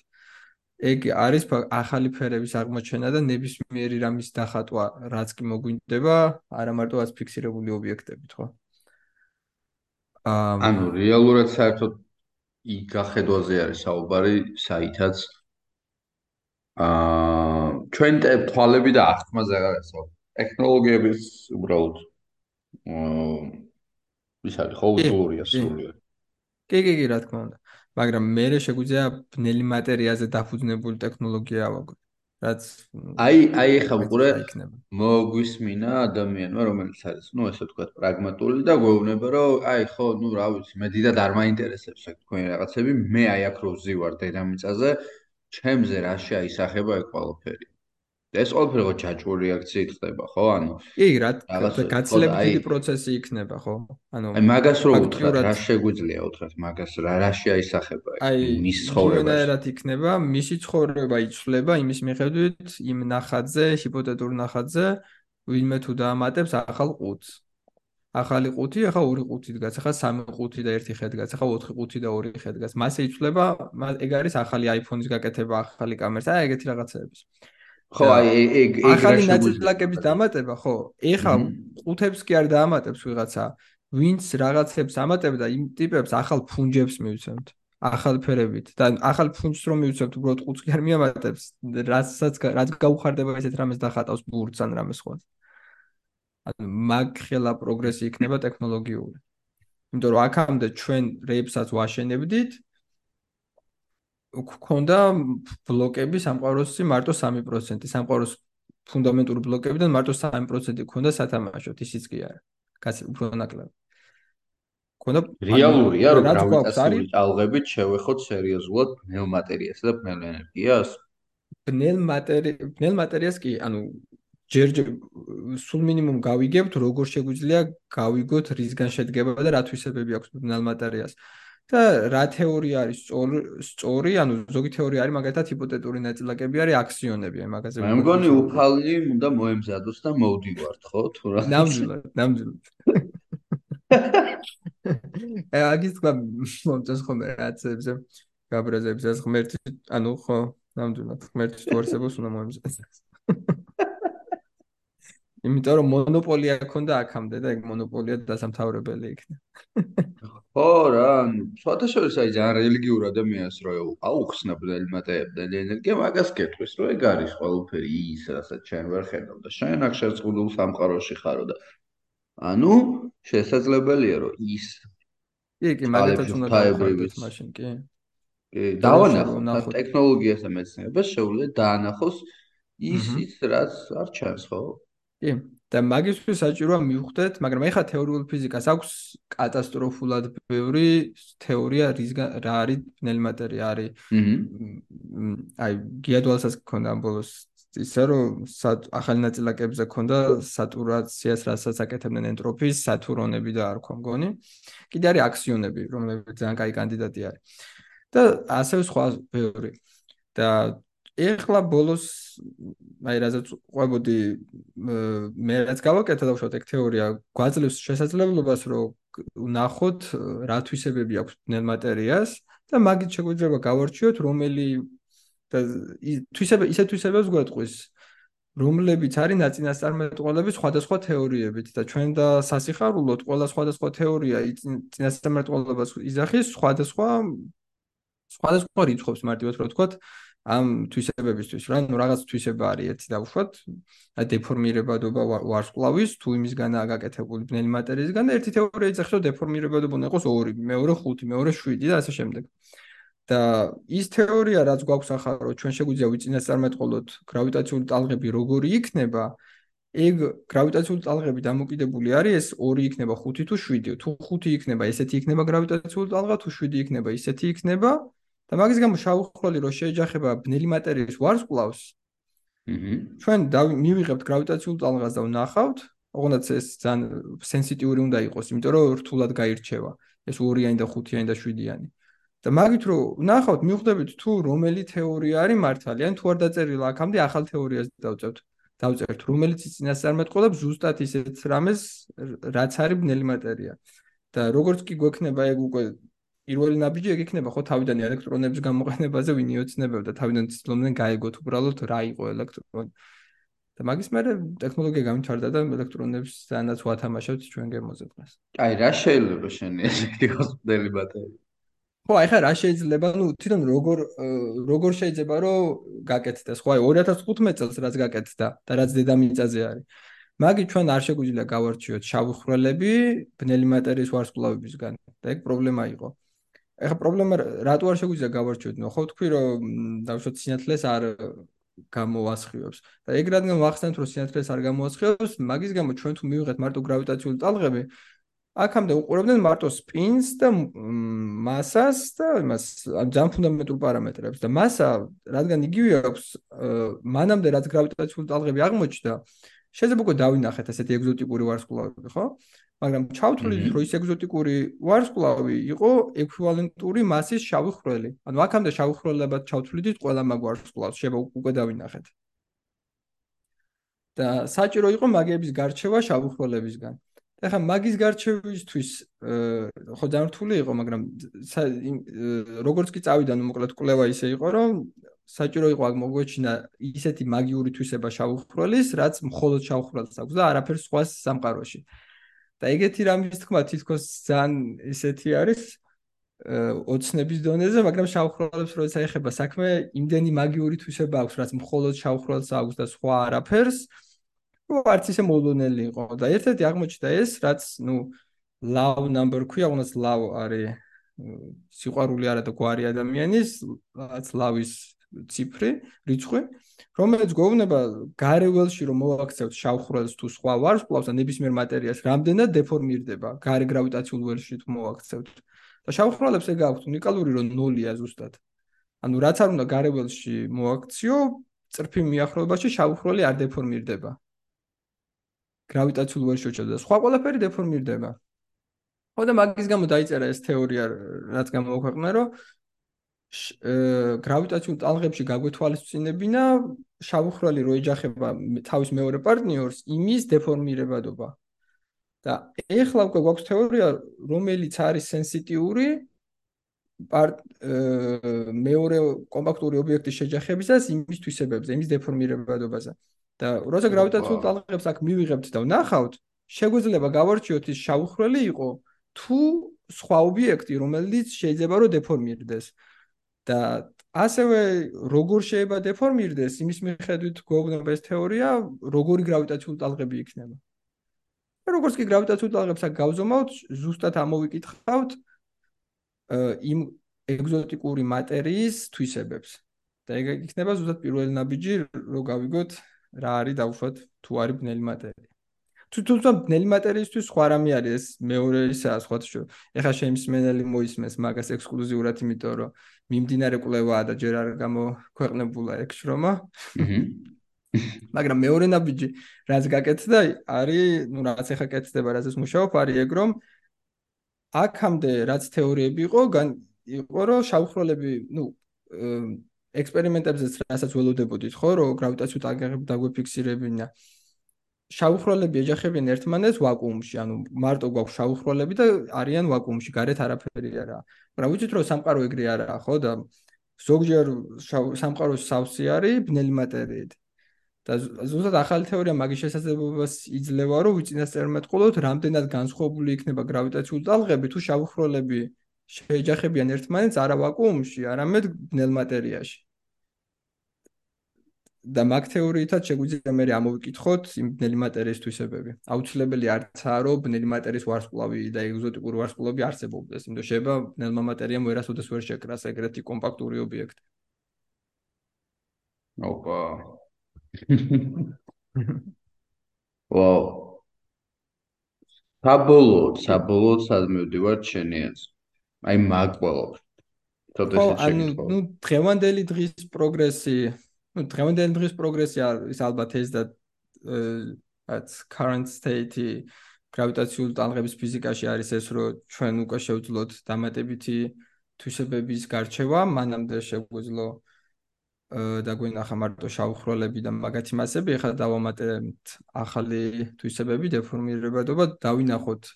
ეგ არის ახალი ფერების აღმოჩენა და ნებისმიერი რამის დახატვა, რაც კი მოგვინდება, არა მარტო ას ფიქსირებული ობიექტებით, ხო? ანუ რეალურად საერთოდ იქ გახედვაზე არის საუბარი, საითაც აა ჩვენ თვალები და აღქმაზე აღარ არის ტექნოლოგიების უბრალოდ აა ის არის ხო უტოლია სრულად. კი კი კი რა თქმა უნდა. მაგრამ მე შეგვიძლია ბნელი მატერიაზე დაფუძნებული ტექნოლოგია ავაგო რაც აი აი ახლა უყურე მოგვისმინა ადამიანმა რომელიც არის ნუ ესე ვთქვათ პრაგმატული და გვეუბნება რომ აი ხო ნუ რა ვიცი მე დიდად არ მაინტერესებს აქ თქვენი რაღაცები მე აი აქ რო ვზივარ დედამიწაზე ჩემზე რა შეაისახება ეგ ყველაფერი ეს ყველაფერი ხო ჯაჭვური რეაქციით ხდება, ხო? ანუ კი, რა გაცილებით პროცესი იქნება, ხო? ანუ აი მაგას რო უთხრა, რა შეგვიძლია უთხრათ მაგას, რა რა შეაისახება მის ცხოვრებას? აი, იმენად იქნება, მისი ცხოვრება იცვლება იმის მიხედვით, იმ ნახატზე, ჰიპოთეტურ ნახატზე, ვინმე თუ დაამატებს ახალ ყუთს. ახალი ყუთი, ახლა ორი ყუთი დგას, ახლა სამი ყუთი და ერთი ხე დგას, ახლა ოთხი ყუთი და ორი ხე დგას. მასე იცვლება, ეგ არის ახალი iPhone-ის გაკეთება, ახალი კამერა, აი ეგეთი რაღაცეების. ხო აი ეგ ეგ ახალი ნაწილაკების დამატება ხო ეხა ყუთებს კი არ დაამატებს ვიღაცა ვინც რაღაცებს ამატებდა იმ ტიპებს ახალ ფუნჯებს მივცემთ ახალ ფერებით. და ახალ ფუნქციას რომ მივცემთ უბრალოდ ყუთს კი არ მიამატებს რასაც რაც გაუხარდება ესეთ რამეს დახატავს ბურთს ან რამეს სხვა ანუ მაგ ხელა პროგრესი იქნება ტექნოლოგიური. იმიტომ რომ აქამდე ჩვენ რეებსაც ვაშენებდით გქონდა ბლოკები სამყაროსი მარტო 3% სამყაროს ფუნდამენტური ბლოკებიდან მარტო 3% გქონდა სათამაშოდ ისიც კი არა. კაცი უფრო ნაკლები. ქონდა რეალურია რომ გრავიტაციული ტალღებით შევეხოთ სერიოზულად ნელ მატერიასა და ბნელ ენერგიას. ბნელ მატერი ბნელ მატერიას კი ანუ ჯერ სულ მინიმუმ გავიგებთ როგორ შეგვიძლია გავიგოთ რისგან შედგება და რა თვისებები აქვს ბნელ მატერიას და რა თეორია არის? სწორი? ანუ ზოგი თეორია არის მაგალითად ჰიპოთეტური ნაწილაკები არის აქსიონები აი მაგაზე მე მგონი უფალი უნდა მოემზადოს და მოვდივართ ხო თუ რა? ნამდვილად ნამდვილად. აი აგის თქვა მომწონს ხომ რაცებზე გაბრაზებზე ღმერთი ანუ ხო ნამდვილად ღმერთის თუ არსებობს უნდა მოემზადოს იმიტომ რომ მონოპოლია ქონდა აქამდე და ეგ მონოპოლია დასამთავრებელი იქნა. ხო რა სხვადასხვა აი ძალიან რელიგიურ ადამიანს რო აუხსნა ბნელი მატერიალი ენერგია მაგას კეთვის რომ ეგ არის ყველაფერი ის რასაც ჩვენ ვერ ხედავ და შენ აქ შეწყვილ სამყაროში ხარო და ანუ შესაძლებელია რომ ის კი კი მაგათაც უნდა დავხარდეთ მაშინ კი. კი დავანახოთ ტექნოლოგიას და მეცნიერებას შეუძლია დაანახოს ის ის რაც არ ჩანს ხო კი და მაგისტრის საჭიროა მივხვდეთ, მაგრამ ეხა თეორიულ ფიზიკას აქვს კატასტროფულად ბევრი თეორია რა არის ბნელი მატერია არის. აი გიადვალსაც გქონდა ამ ბოლოს ისე რომ ახალი ნაწილაკებზე ქონდა სატურაციას რასაც აკეთებდნენ ენტროპის სატურონები და არ ქო მგონი. კიდე არის აქსიონები, რომლებიც ძალიან კაი კანდიდატი არის. და ასევე სხვა ბევრი. და ეხლა ბოლოს აი რაზეც ყვებოდი მე რაც გავაკეთე და უშუალოდ ეგ თეორია გვაძლევს შესაძლებლობას რომ ნახოთ რა თვისებები აქვს ბნელ მატერიას და მაგით შეგვიძლია გავარჩიოთ რომელი და თვისება ისე თვისებებს გვეტყვის რომლებიც არის ნაწინასწარმეტყველების სხვადასხვა თეორიებით და ჩვენ და სასიხარულოდ ყველა სხვადასხვა თეორია წინასწარმეტყველებას იზახის სხვადასხვა სხვადასხვა რიცხვებს მარტივად რო ვთქვათ ამ თვისებებისთვის რა ნუ რაღაც თვისება არის ერთი დავუშვათ აი დეფორმირებადობა ვარსკვლავის თუ იმისგანაა გაკეთებული ბნელი მატერიისგან და ერთი თეორია იცახს რომ დეფორმირებადობა უნდა იყოს 2 მეორე 5 მეორე 7 და ასე შემდეგ. და ის თეორია რაც გვაქვს ახლა რომ ჩვენ შეგვიძლია ვიწინასწარმეტყველოთ გრავიტაციული ტალღები როგორი იქნება ეგ გრავიტაციული ტალღები დამოკიდებული არის ეს 2 იქნება 5 თუ 7 თუ 5 იქნება ესეთი იქნება გრავიტაციული ტალღა თუ 7 იქნება ისეთი იქნება და მაგის გამო შავხროლი რო შეეჯახება ბნელი მატერიის ვარსკვლავს აჰა ჩვენ მივიღებთ გრავიტაციულ ტალღას და ვნახავთ ოღონდ ეს ძალიან სენსიტიური უნდა იყოს იმიტომ რომ რთულად გაირჩევა. ეს 2-იანი და 5-იანი და 7-იანი და მაგით რო ვნახავთ მივხვდებით თუ რომელი თეორია არის მართალი. ან თუ არ დაწერილა აქამდე ახალ თეორიას დავწერთ დავწერთ რომელიც წინასწარმეტყველებს ზუსტად ისეთ რამეს რაც არის ბნელი მატერია. და როგორც კი გვექნება ეგ უკვე პირველი ნაბიჯი ეგ იქნება ხო თავიდან ელექტრონების გამოყენებაზე ვინ იოცნებებდა თავიდან ცდილობდნენ გაეგოთ უბრალოდ რა იყო ელექტრონი და მაგის მერე ტექნოლოგია გამჩარდა და ელექტრონებს ძალიანაც ვათამაშებთ ჩვენ გემოზე დღეს. აი რა შეიძლება შენი ესეთი ჰოსპიტალი ბატონი? ხო, აი ხა რა შეიძლება, ну, თვითონ როგორ როგორ შეიძლება რომ გაკეთდეს? ხო, აი 2015 წელს რაც გაკეთდა და რაც დედამიწაზე არის. მაგი ჩვენ არ შეგვიძლია გავარჩიოთ შავი ხვრელები ბნელი მატერიის ვარსკვლავებისგან. და ეგ პრობლემა იყო. ეხა პრობლემა რატო არ შეგვიძლია გავარჩიოთ? ხო თქვი რომ დავშოთ სინათლეს არ გამოასხივებს. და ეგ რადგან ვახსენეთ რომ სინათლეს არ გამოასხივებს, მაგის გამო ჩვენ თუ მივიღეთ მარტო გრავიტაციული ტალღები, აქამდე უყურებდნენ მარტო სპინს და მასას და იმას ძალიან ფუნდამენტურ პარამეტრებს და მასა რადგან იგივე აქვს მანამდე რაც გრავიტაციული ტალღები აღმოჩნდა, შეიძლება უკვე დავინახეთ ესეთი ეგზოტიკური ვარსკვლავები, ხო? მაგრამ ჩავთვლით რომ ის ეგზოტიკური ვარსკვლავი იყო ეკვივალენტური მასის შავი ხვრელი. ანუ აქამდე შავი ხვრელებად ჩავთვლით ყველა მაგ ვარსკვლავს, შეიძლება უკვე დავინახეთ. და საჭირო იყო მაგების გარჩევა შავი ხვრელებისგან. ეხლა მაგის გარჩევისთვის ხო დამრთული იყო, მაგრამ როგორც კი წავიდა, ნუ მოკლედ კვლევა ისე იყო, რომ საჭირო იყო აქ მოგვეჩინა ისეთი მაგიური თვისება შავი ხვრელის, რაც მხოლოდ შავი ხვრელს აქვს და არაფერს სხვა სამყაროში. და ეგეთი რამის თქმა თითქოს ძალიან ისეთი არის ოცნების დონეზე, მაგრამ შავხროლებს როცა ეხება საქმე, იმდენი მაგიური თვისება აქვს, რაც მხოლოდ შავხროლს აქვს და სხვა არაფერს. ნუ არც ისე მოულოდნელი იყო და ერთ-ერთი აღმოჩნდა ეს, რაც ნუ love number ქვია, უნდაც love არის სიყვარული არა და გვარი ადამიანის, რაც love-ის ციფრი, რიცხვი, რომელიც გვეუბნება გარეველში რომ მოაქცევთ შავხროლს თუ სხვა ვარსკვლავს და ნებისმიერ მატერიას, რამდენად დეფორმირდება გარე გრავიტაციულ ველში თუ მოაქცევთ. და შავხროლებს ეგ აქვს უნიკალური რომ ნულია ზუსტად. ანუ რაც არ უნდა გარეველში მოაქციო, წრფი მიახლოებაში შავხროლი არ დეფორმირდება. გრავიტაციულ ველში შეჭდა და სხვა ყველაფერი დეფორმირდება. ხო და მაგის გამო დაიწერა ეს თეორია, რაც გამოქვეყნა, რომ გრავიტაციულ ტალღებში გაგვეთვალისწინებინა შავხროლი რო ეჯახება თავის მეორე პარტნიორს, იმის დეფორმირებადობა. და ეხლა უკვე გვაქვს თეორია, რომელიც არის სენსიტიური მეორე კომპაქტური ობიექტის შეჯახებისას იმის თვისებებზე, იმის დეფორმირებადობაზე. და როცა გრავიტაციულ ტალღებს აქ მივიღებთ და ვნახავთ, შეგვიძლია გავარჩიოთ ის შავხროლი იყო თუ სხვა ობიექტი, რომელიც შეიძლება რომ დეფორმირდეს. და ასევე როგორ შეიძლება დეფორმირდეს, იმის მიხედვით გვეუბნება ეს თეორია, როგორი გრავიტაციული ტალღები იქნება. როგორც კი გრავიტაციულ ტალღებს აქ გავზომავთ, ზუსტად ამოვიკითხავთ იმ ეგზოტიკური მატერიის თვისებებს. და ეგ იქნება ზუსტად პირველი ნაბიჯი, რომ გავიგოთ რა არის დაუშვათ თუ არის ბნელი მატერია. თუ თუმცა ბნელი მატერიისთვის სხვა რამე არის ეს მეორე ისაა სხვა თქო. ეხლა შემსმენელი მოისმენს მაგას ექსკლუზიურად, იმიტომ რომ მიმდინარე კვლევაა და ჯერ არ გამოქვეყნებულა ეგ შრომა. მაგრამ მეორე ნაბიჯი რაც გაკეთდა არის ნუ რაც ახლა კეთდება რაც ეს მუშაობ არის ეგ რომ აქამდე რაც თეორიები იყო იყო რომ შავხროლები ნუ ექსპერიმენტებზეც რასაც ველოდებოდით ხო რომ გრავიტაციულ ტალღებს დაგვიფიქსირებინა შავხროლები ეჯახებიან ერთმანეთს ვაკუუმში ანუ მარტო გვაქვს შავხროლები და არიან ვაკუუმში გარეთ არაფერი არა მაგრამ ვიცით რომ სამყარო ეგრე არაა ხო და ზოგჯერ სამყაროს სავსე არის ბნელი მატერიით და ზუსტად ახალი თეორია მაგის შესაძლებლობას იძლევა, რომ ვიწინასწარმეტყველოთ, რამდენად განსხვავებული იქნება გრავიტაციული ტალღები თუ შავხროლები შეეჯახებიან ერთმანეთს არა ვაკუუმში, არამედ ბნელ მატერიაში. და მაგ თეორიითაც შეგვიძლია მე ამოვიკითხოთ იმ ბნელი მატერიის თვისებები. აუცილებელი არცაა, რომ ბნელი მატერიის ვარსკვლავი და ეგზოტიკური ვარსკვლავი არსებობდეს, იმიტომ შეიძლება ბნელმა მატერიამ ვერასოდეს ვერ შეკრას ეგრეთი კომპაქტური ობიექტი. ოპა, ვაუ. საბოლოოდ, საბოლოოდ სად მივდივარ ჩენიაც. აი მაგ ყველაფერს. თორე ანუ ნუ დღევანდელი დღის პროგრესი, ნუ დღევანდელი დღის პროგრესი ის ალბათ ეს და at current state gravitational ტალღების ფიზიკაში არის ეს რომ ჩვენ უკვე შევძლოთ დამატებითი თვისებების გარჩევა, მანამდე შეგვეძლო და გვინახა მარტო შავხროლები და მაგათი მასები, ეხლა დავამატებთ ახალი თვისებები, დეფორმირებადობა, დავინახოთ.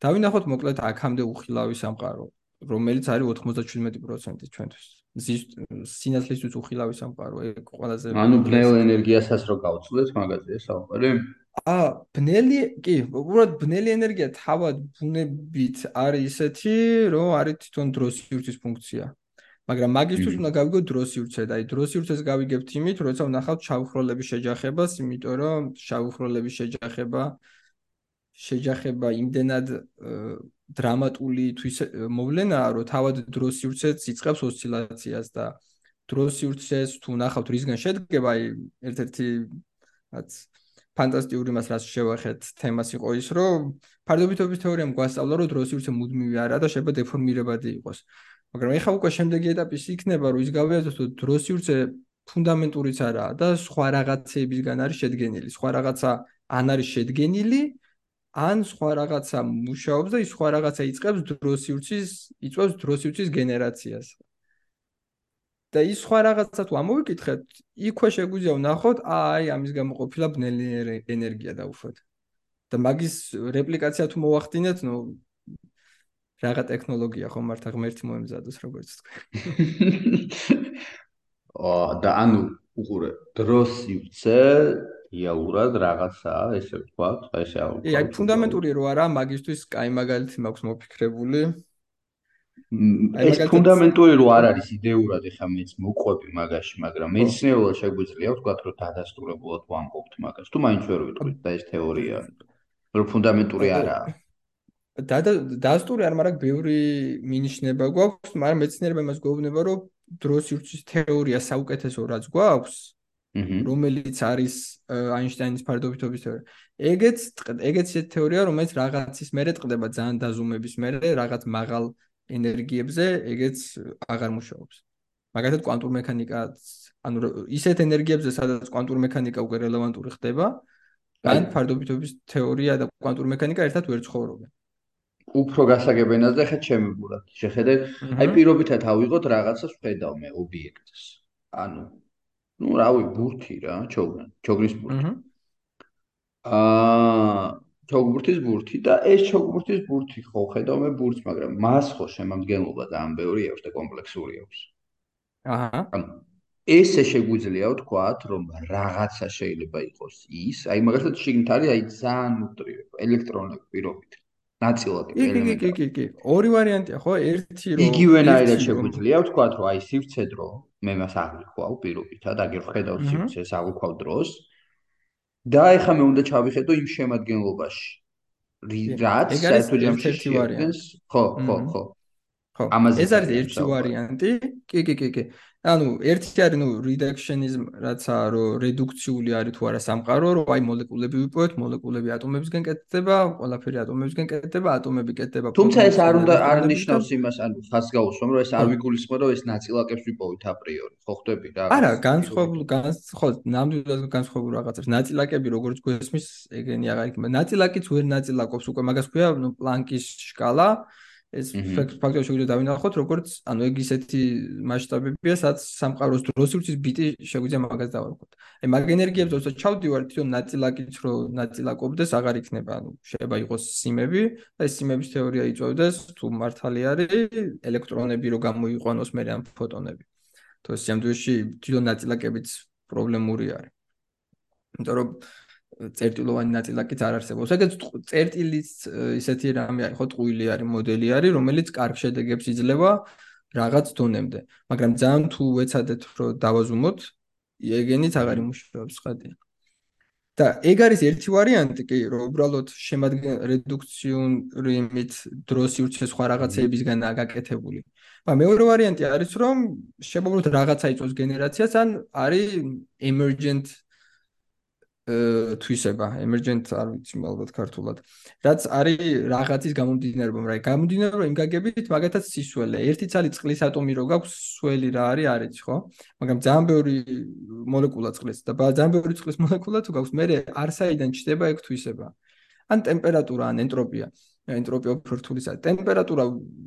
დავინახოთ მოკლედ აქამდე უხილავი სამყარო, რომელიც არის 97% ჩვენთვის. სინათლისთვის უხილავი სამყარო, ეგ ყველაზე ანუ ბნელ ენერგიასაც რო გავწვდეთ მაგაზე საუბარი? აა, ბნელი, კი, უბრალოდ ბნელი ენერგია თავად ბუნებით არის ისეთი, რომ არის თვითონ დროს სივრცის ფუნქცია. მაგრამ მაგისტვის უნდა გავიგოთ დროს სივრცე და აი დროს სივრცეს გავიგებთ იმით, როცა ვნახავთ შავხროლების შეჯახებას, იმიტომ რომ შავხროლების შეჯახება შეჯახება იმდენად დრამატული თვის მოვლენაა, რომ თავად დროს სივრცეც იწყებს ოსცილაციას და დროს სივრცეს თუ ვნახავთ რისგან შედგება, აი ერთ-ერთი რაც ფანტასტიკური მას რაც შევახეთ თემას იყო ის, რომ ფარდობითობის თეორიამ გვასწავლა, რომ დროს სივრცე მუდმივი არაა და შეიძლება დეფორმირებადი იყოს. მაგრამ ეხა უკვე შემდეგი ეტაპი იქნება რომ ის გავიაზროთ რომ დროსიურცე ფუნდამენტურიც არაა და სხვა რაღაცეებისგან არის შედგენილი სხვა რაღაცა ან არის შედგენილი ან სხვა რაღაცა მუშაობს და ის სხვა რაღაცა იწყებს დროსიურცის იწვევს დროსიურცის გენერაციას და ის სხვა რაღაცა თუ ამოვიკითხეთ იქვე შეგვიძლია ვნახოთ აი ამის გამო ყოფილა ბნელი ენერგია დაუშვათ და მაგის რეპლიკაცია თუ მოვახდინეთ ნუ რაღა ტექნოლოგია ხომ მართა ღმერთი მოემზადოს როგორც თქვი. აა და ანუ უყურე დროს ივცე რეალურად რაღაცაა ესე ვთქვა, ესე აუ. აი ფუნდამენტური რო არა მაგისტვის კაი მაგალითი მაქვს მოფიქრებული. ეს ფუნდამენტური რო არ არის იდეურად ეხა მეც მოყვები მაგაში, მაგრამ მეცნიერულად შეგვიძლია ვთქვათ, რომ დადასტურებულად ვამბობთ მაგას. თუ მაინც ვერ ვიტყვით და ეს თეორია რო ფუნდამენტური არაა. და დადასტური არ, მაგრამ ბევრი მინიშნება გვაქვს, მაგრამ მეცნიერება იმას გვეუბნება, რომ დროს ირჩის თეორია საუკეთესო რაც გვაქვს, რომელიც არის აინშტაინის ფარდობითობის თეორია. ეგეც ეგეც ეს თეორია, რომელიც რაღაცის მერე ტყდება ძალიან დაზუმების მერე, რაღაც მაღალ ენერგიებზე ეგეც აღარ მუშაობს. მაგალითად კვანტურ მექანიკაც, ანუ ისეთ ენერგიებზე, სადაც კვანტურ მექანიკა უკვე რელევანტური ხდება, ან ფარდობითობის თეორია და კვანტურ მექანიკა ერთად ვერ ცხოვრობენ. უფრო გასაგებენაზე ხა ჩემი გულად. შეხედეთ, აი პირობითად ავიღოთ რაღაცას ვხედავ მე ობიექტს. ანუ ну, რავი, ბურთი რა, ჩოგრან, ჩოგრის ბურთი. აა ჩოგბურთის ბურთი და ეს ჩოგბურთის ბურთი ხო ხედავ მე ბურთს, მაგრამ მას ხო შემამდგენლობა და ამბეური აქვს და კომპლექსური აქვს. აჰა. ესე შეგვიძლია ვთქვათ, რომ რაღაცა შეიძლება იყოს ის, აი მაგალითად შიგნით არის აი ძალიან ნუტრიო ელექტრონები პირობით. ნაწილაკი ელემენტი. კი, კი, კი, ორი ვარიანტია, ხო? ერთი რომ იგივენაირად შეგვიძლია ვთქვათ, რომ აი სივრცე დრო მე მას აღვიქვავ პირობითად, აგერ ვხედავ სივრცეს აღვიქვავ დროს. და ეხლა მე უნდა ჩავიხედო იმ შემადგენლობაში. რაც საერთოდ ჯამში შეადგენს, ხო, ხო, ხო. ხო. ეს არის ერთი ვარიანტი. კი, კი, კი, კი. ანუ ერთი არის ნუ reductionism რაცა რომ რედუქციული არის თუ არა სამყარო რომ აი მოლეკულები ვიპოვეთ მოლეკულები ატომებისგან კეთდება ყველაფერი ატომებისგან კეთდება ატომები კეთდება თუმცა ეს არ უნდა არ ნიშნავს იმას ანუ ხას გავუსვამ რომ ეს არ ვიგულისხმო რომ ეს ნაწილაკებს ვიპოვით აპრიორი ხო ხვდები რა არა განსხვავებული ხო ნამდვილად განსხვავებული რაღაცებს ნაწილაკები როგორც გვესმის ეგენი აღარ იქნება ნაწილაკიც ვერ ნაწილაკობს უკვე მაგას ქვია ნუ პლანკის სკალა ეს ფაქტორი შეგვიძლია დავინახოთ როგორც ანუ ეგ ისეთი მასშტაბებია სადაც სამყაროს დროსურცის ბიტი შეგვიძლია მაგას დავარქოთ. აი მაგ ენერგიებს ოცო ჩავდივარ თვითონ ნაწილაკიც რო ნაწილაკობდეს აღარ იქნება ანუ შეიძლება იყოს სიმები და ეს სიმების თეორია იწევდეს თუ მართალი არის ელექტრონები რო გამოიყვანოს მე ამ ფოტონები. თუ ეს სამდუში თვითონ ნაწილაკებიც პრობლემური არის. იმიტომ რომ წერტილოვანი ნაწილაკიც არ არსებობს. ეგეც წერტილის ისეთი რამე ხო, ტყუილი არის, მოდელი არის, რომელიც კარგ შედეგებს იძლევა რაღაც დონემდე. მაგრამ ძალიან თუ ვეცადეთ, რომ დავაზუმოთ, ეგენიც აღარ იმუშავებს ხადი. და ეგ არის ერთი ვარიანტი, კი, რომ უბრალოდ შემადგენ რედუქციური იმით დროს ირჩეს სხვა რაღაცეებისგან აგაკეთებული. მაგრამ მეორე ვარიანტი არის, რომ შემოგვიყვეთ რაღაცა იწოს გენერაციას, ან არის emergent თვისება. Emergent არ ვიცი ალბათ ქართულად. რაც არის რაღაცის გამომდინარეობა მაგრამ გამომდინარეობა იმ გაგებით მაგათაც სისველე ერთი ცალი წყლის ატომი რო გაქვს სველი რა არის არ იცი ხო? მაგრამ ძალიან ბევრი მოლეკულა წყლის და ძალიან ბევრი წყლის მოლეკულა თუ გაქვს მე არსაიდან ჩდება ეგ თვისება. ან ტემპერატურა ან ენტროპია. ენტროპია ფერტულისა ტემპერატურა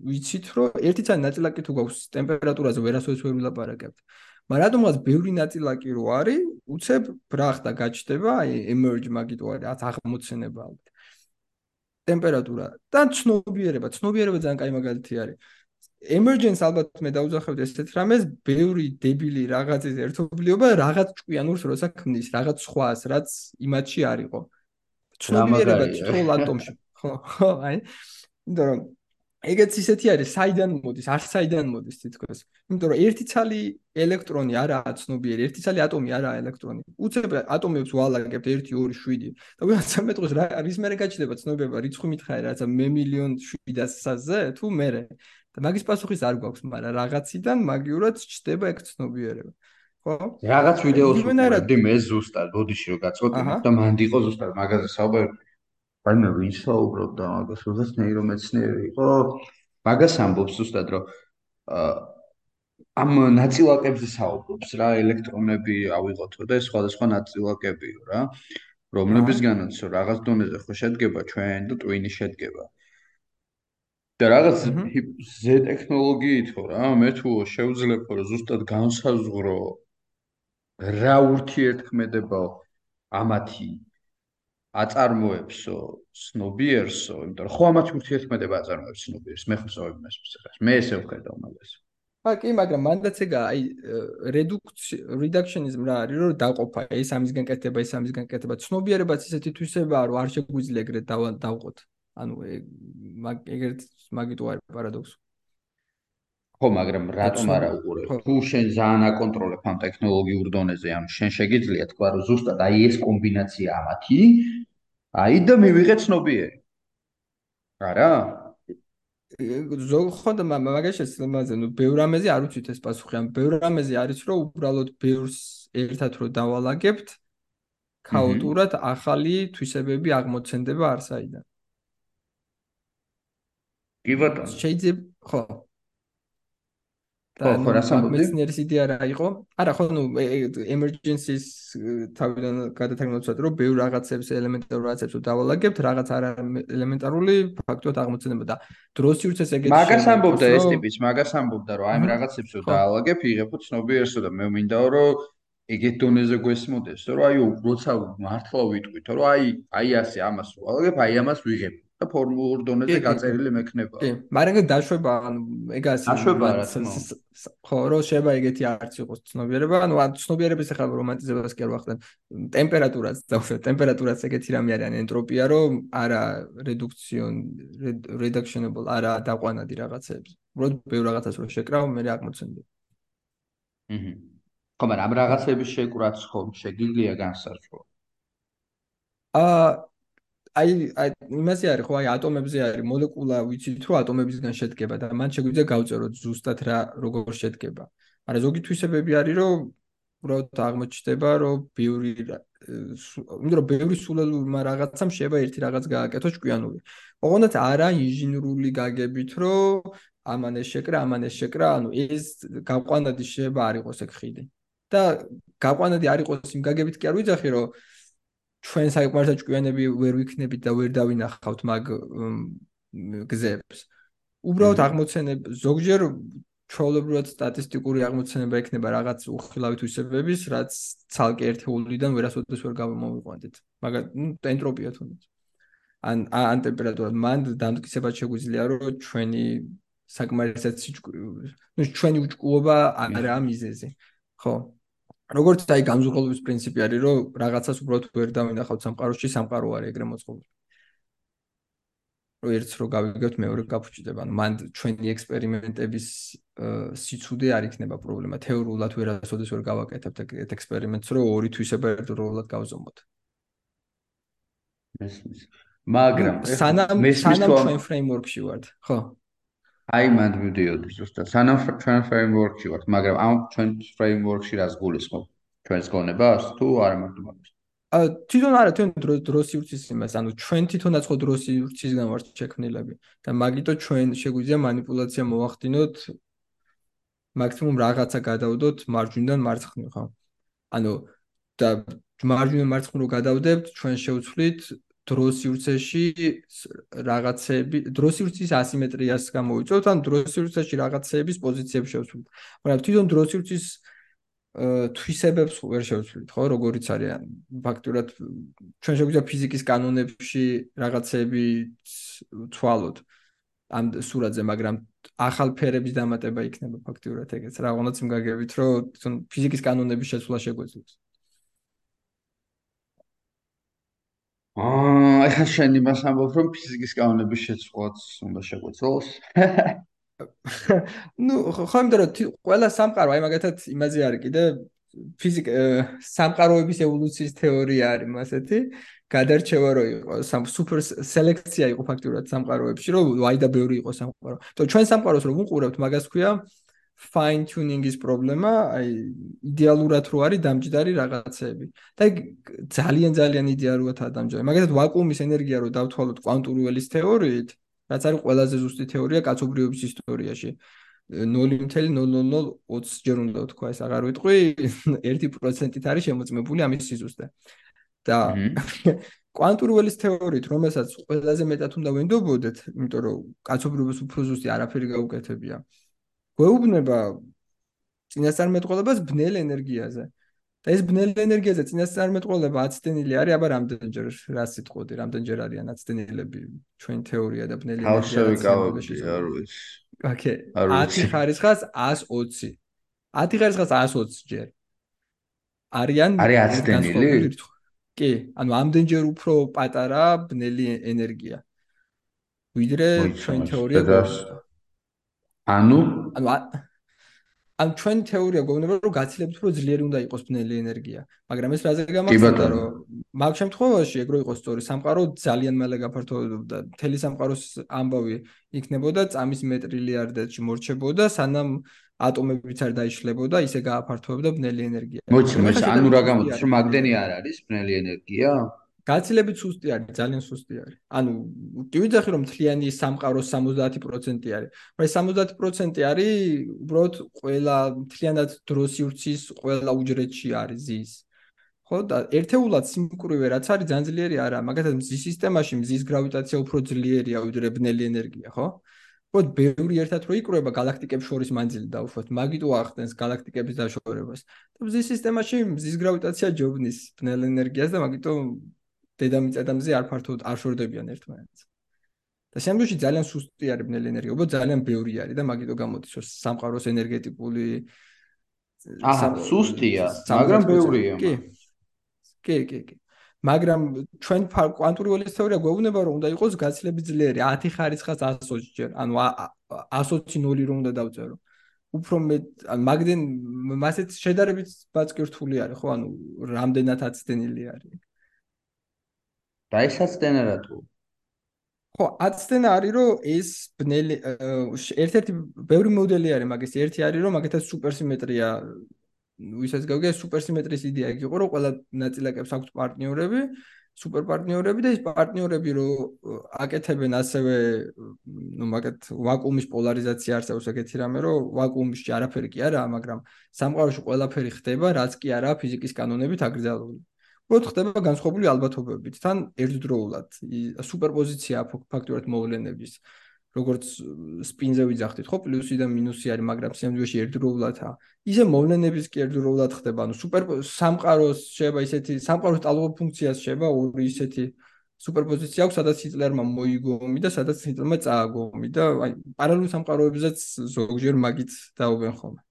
ვიცით რომ ერთი ცალი ნაწილაკი თუ გაქვს ტემპერატურაზე ვერასოდეს ვერ ვილაპარაკებთ მაგრამ რატომღაც ბევრი ნაწილაკი რო არის, უცებ ბრახტა გაჩნდება, აი emerge მაგიტო არის აღმოცენება ალბათ. ტემპერატურა და ცნობიერება, ცნობიერება ძალიან კაი მაგალითი არის. emergence ალბათ მე დაუძახებთ ესეთ რამეს, ბევრი დებილი რაღაცის ერთობლიობა რაღაც ჭკვიანურს როცა ქმნის, რაღაც სხვას, რაც იმათში არისო. ცნობიერება თითოეულ ატომში. ხო, ხო, აი. იმიტომ რომ ეგეც ისეთი არის, საიდან მოდის, არ საიდან მოდის თითქოს. იმიტომ რომ ერთი ცალი ელექტრონი არაა ცნობიერი, ერთი ცალი ატომი არაა ელექტრონი. უცებ ატომებს ვალაგებთ 1 2 7 და ვიღაცა მეტყვის რა რის მერე გაჩნდება ცნობიერება, რიცხვი მითხარი რაცა მე მილიონ 700-ზე თუ მე და მაგის პასუხის არ გვაქვს, მაგრამ რაღაციდან მაგიურად ჩდება ეგ ცნობიერება. ხო? რაღაც ვიდეოს ვიყიდი მე ზუსტად, ბოდიში რომ გაწყვეტინებ და მანდ იყო ზუსტად მაგაზე საუბარი. აი მე ვისაუბრობ და მაგას როდესაც ნეირომეცნიერი იყო. მაგას ამბობს ზუსტად რომ ამ ნაწილაკებზე საუბრობს რა ელექტრონები ავიღოთო და სხვადასხვა ნაწილაკებიო რა. რომლებისგანაც რაღაც დონეზე ხო შედგება ჩვენ და ტვინი შედგება. და რაღაც ზე ტექნოლოგიით ხო რა მე თუ შევძლებო რომ ზუსტად განსაზღვრო რა ურთიერთქმედება ამათი აწარმოებსო სნობიერსო, იმიტომ რომ ხო ამათ ურთიერთქმედება აწარმოებს სნობიერს, მე ხო სწორედ იმას ვცეხარ. მე ესე ვხედავ მაგას. ა კი, მაგრამ მანდაც ეგა, აი რედუქცი რედუქციონიზმ რა არის, რომ დაყოფა ეს ამისგან კეთდება, ეს ამისგან კეთდება. ცნობიერებაც ისეთი თვისებაა, რომ არ შეგვიძლია ეგრეთ დავყოთ. ანუ ეგ ეგრეთ მაგიტო არის პარადოქსი. ხო, მაგრამ რატომ არა უყურე? თუ შენ ძალიან აკონტროლებ ამ ტექნოლოგიურ დონეზე, ამ შენ შეგიძლია თქვა, რომ ზუსტად აი ეს კომბინაცია ამათი, აი და მივიღე ცნობიერი. არა? ზოგ ხო და მაგაში შემაზე, ნუ ბევრ ამაზე არ უჩვით ეს პასუხი, ამ ბევრ ამაზე არის რომ უბრალოდ ბევრს ერთად რო დავალაგებთ, ქაოტურად ახალი თვისებები აღმოცენდება არსაიდან. კი ბატონო. შეიძლება ხო და ხო რას ამბობდი? მეცნიერის იდეა რა იყო? არა, ხო, ნუ emergencies თავიდან გადათარგმნოთ, რომ ბევრ რაღაცებს ელემენტარულ რაღაცებს დავალაგებთ, რაღაც არა ელემენტარული ფაქტობრივად აღმოცენება და დროს ირცეს ეგეთი მაგას ამბობდა ეს ტიპის, მაგას ამბობდა, რომ აი რაღაცებს რო დავალაგებ, იღებ ცნობიერსო და მე მინდაო, რომ ეგეთ დონეზე გვესმოდეს, რომ აი როცა მართლა ვიტყვით, რომ აი აი ასე ამას რო ავალაგებ, აი ამას ვიღებ. და ფორმულურ დონეზე გაწერილი მექნება. კი, მაგრამ დაშვება, ანუ ეგას დაშვება რა ხო, რომ შეიძლება ეგეთი არც იყოს ცნობიერება, ანუ ცნობიერების ახლა რომანტიზებას კი არ ვახდენ. ტემპერატურაც დავშვე, ტემპერატურაც ეგეთი რამე არის, ან ენტროპია, რომ არა რედუქციონ reductionable, არა დაყვანადი რაღაცეებს. უბრალოდ ბევრ რაღაცას რო შეკრავ, მე აღმოცენდი. აჰა. ხო, მაგრამ ამ რაღაცების შეკვრაც ხომ შეგიძლია განსაზღვრო. აა აი აი იმაზე არის ხო აი ატომებზე არის მოლეკულა ვიცით რომ ატომებისგან შედგება და მან შეგვიძლია გავწეროთ ზუსტად რა როგორ შედგება. მაგრამ ზოგი თვისებები არის რომ უბრალოდ აღმოჩნდება რომ ბევრი იმიტომ რომ ბევრი სულელურმა რაღაცამ შეიძლება ერთი რაღაც გააკეთოს ჭკვიანური. ოღონდ არა ინჟინერული გაგებით რომ ამან ეს შეკრა, ამან ეს შეკრა, ანუ ეს გაყვანადი შეიძლება არ იყოს ეგ ხიდი. და გაყვანადი არ იყოს იმ გაგებით კი არ ვიძახი რომ ჩვენ საერთოდ ჭკვიანები ვერ ვიქნებით და ვერ დავინახავთ მაგ გზებს. უბრალოდ აღმოცენებ ზოგჯერ ჩაოლებრად სტატისტიკური აღმოცენება ექნება რაღაც უხილავი თვისებების, რაც ცალკე ერთეულიდან ვერასოდეს ვერ გამომიყვანეთ. მაგრამ ნუ ენტროპია თუნდაც. ან ან ტემპერატურა მან დამტკიცება შეგვიძლია რომ ჩვენი საკმარისად ნუ ჩვენი უჭკუობა არა მიზეზი. ხო? როგორც აი განზრუხობის პრინციპი არის, რომ რაღაცას უბრალოდ ვერ დავინახავთ სამყაროში, სამყარო არის ეგრე მოწყობილი. რომ ერთს რო გავიგებთ, მეორე გაფუჭდება. ანუ მან ჩვენი ექსპერიმენტების სიცუდე არ იქნება პრობლემა. თეორიულად ვერასოდეს ვერ გავაკეთებთ ეგ ექსპერიმენტს, რომ ორი თვისება ერთდროულად გავზომოთ. მაგრამ სანამ სანამ ჩვენ ფრეიმვორკში ვართ, ხო? აი მანდ მივდიოდი ზუსტად. სანამ ჩვენ ფრეიმვორკში ვართ მაგრამ ამ ჩვენ ფრეიმვორკში რას გულისხმობ ჩვენს გონებას თუ არა მარტო მაგას ა თვითონ არა თქვენ დროს სივრცის იმას ანუ ჩვენ თვითონაც ხო დროს სივრცისგან ვართ შექმნილები და მაგიტომ ჩვენ შეგვიძლია манипуляция მოვახდინოთ მაქსიმუმ რაღაცა გადავდოთ მარჯვნიდან მარცხნივ ხო? ანუ და მარჯვნიდან მარცხნივ რო გადავდებთ ჩვენ შევცვლით დროსიურცეში რაღაცები დროსიურცის ასიმეტრიას გამოვიწევთ ან დროსიურცეში რაღაცების პოზიციებს შევცვლით. მაგრამ თვითონ დროსიურცის თვისებებს ვერ შევცვლით, ხო, როგორიც არის ფაქტურად ჩვენ შეგვიძლია ფიზიკის კანონებში რაღაცები ცვალოთ ამ სურათზე, მაგრამ ახალ ფერების დამატება იქნება ფაქტურად ეგეც. რაღაცნაირად მგაგებით, რომ ფიზიკის კანონების შეცვლა შეგვეძლოს. აა ეხლა შენ იმას ამბობ რომ ფიზიკის კანონების შეცვლაც უნდა შეგვეცოლოს ну ხო იმიტომ რომ ყველა სამყარო აი მაგათაც იმაზე არის კიდე ფიზიკ სამყაროების ევოლუციის თეორია არის მასეთი გადარჩევა რო იყო სამ სუპერ სელექცია იყო ფაქტურად სამყაროებში რომ აი და ბევრი იყო სამყარო. თო ჩვენ სამყაროს რომ უყურებთ მაგას ქვია fine tuning-ის პრობლემა, აი იდეალურად რო არის დამჯდარი რაღაცები. და ძალიან ძალიან იდეალურადაა დამჯდარი. მაგალითად ვაკუუმის ენერგია რო დავთვალოთ კვანტური ველის თეორიით, რაც არის ყველაზე ზუსტი თეორია კაცობრიობის ისტორიაში. 0.0020 ჯერ უნდა თქვა ეს აღარ ვიტყვი 1%-ით არის შემოწმებული ამის სიზუსტე. და კვანტური ველის თეორიით, რომელსაც ყველაზე მეტად უნდა ვენდობოდეთ, იმიტომ რომ კაცობრიობის უფრო ზუსტი არაფერი გაუკეთებია. გვეუბნება წინასწარმეტყველებას ბნელ ენერგიაზე. და ეს ბნელ ენერგიაზე წინასწარმეტყველება აცდენილი არის, აბა რამდენჯერ რა სიტყვოდი, რამდენჯერ არიან აცდენილები ჩვენ თეორია და ბნელი ენერგიაზე. არ ვიცი. ოკეი. 10 ხარისხას 120. 10 ხარისხას 120 ჯერ. არიან არის აცდენილი? კი, ანუ ამდენჯერ უფრო პატარა ბნელი ენერგია. ვიდრე ჩვენ თეორია გვაქვს. ანუ? ანუ ან ჩვენ თეორია გვეუბნება რომ გაცილებით უფრო ძლიერი უნდა იყოს ბნელი ენერგია. მაგრამ ეს რაზე გამახსენდა რომ მაგ შემთხვევაში ეგ რო იყოს სწორი. სამყარო ძალიან მალე გაფართოვებდა მთელი სამყაროს ამბავი იქნებოდა წამის მეტრილიარდებში მორჩებოდა სანამ ატომებიც არ დაიშლებოდა ისე გააფართოვებდა ბნელი ენერგია. მოიცა მოიცა ანუ რა გამოდის? რომ მაგდენი არ არის ბნელი ენერგია გაცილებით სუსტი არის, ძალიან სუსტი არის. ანუ კი ვიძახი რომ მთლიანი სამყაროს 70% არის. მაგრამ 70% არის უბრალოდ ყველა მთლიანად დროს ივრცის ყველა უჯრედში არის ზის. ხო და ერთეულად სიმკვრივე რაც არის ძალიან ძლიერი არა, მაგალითად მზის სისტემაში მზის გრავიტაცია უფრო ძლიერია ვიდრე ბნელი ენერგია, ხო? ხო, ბევრი ერთად რო იკრუება galaktikებს შორის მანძილი დაუშვათ, მაგიტო ახდენს galaktikების დაშორებას. და მზის სისტემაში მზის გრავიტაცია ჯობნის ბნელ ენერგიას და მაგიტო დედამიწადამზე არ ფართოდ არ შორდებიან ერთმანეთს. და შემდგომში ძალიან სუსტი არის ბნელი ენერგია, უბრალოდ ძალიან ბევრი არის და მაგიტო გამოდის, რომ სამყაროს ენერგეტიკული აა სუსტია, მაგრამ ბევრია. კი. კი, კი, კი. მაგრამ ჩვენ კვანტური ველის თეორია გვეუბნება, რომ უნდა იყოს გაცილებით ძლიერი 10 ხარისხას 120 ჯერ, ანუ 120 ნული რომ უნდა დავწერო. უფრო მე ან მაგდენ მასეთ შედარებით ბაცკირთული არის, ხო, ანუ რამდენად აცდენილი არის. და ეს აცდენა რატო? ხო, აცდენა არის რომ ეს ბნელი ერთ-ერთი ბევრი მოდელი არის მაგის, ერთი არის რომ მაგათაც სუპერსიმეტრია ვისაც გავიგე სუპერსიმეტრიის იდეა იყო რომ ყველა ნაწილაკებს აქვს პარტნიორები, სუპერპარტნიორები და ეს პარტნიორები რო აკეთებენ ასევე ну მაგათ ვაკუუმის პოლარიზაცია არსებობს ეგეთი რამე რომ ვაკუუმში არაფერი კი არაა, მაგრამ სამყაროში ყველაფერი ხდება, რაც კი არაა ფიზიკის კანონებით აკრძალული. უბრალოდ ხდება განსხვავებული ალბათობებით თან ერთდროულად სუპერპოზიცია ფაქტორად მოვლენების როგორც სპინზე ვიძახდით ხო პლუსი და მინუსი არის მაგრამ სიამოვნებაში ერთდროულადაა ისე მოვლენების კი ერთდროულად ხდება ანუ სუპერ სამყაროს შეიძლება ისეთი სამყაროს ტალღო ფუნქციას შეიძლება ორი ისეთი სუპერპოზიცია აქვს სადაც ჰიტლერმა მოიგომი და სადაც ჰიტლერმა წააგომი და აი პარალელურ სამყაროებზეც ზოგჯერ მაგით დაობენ ხოლმე.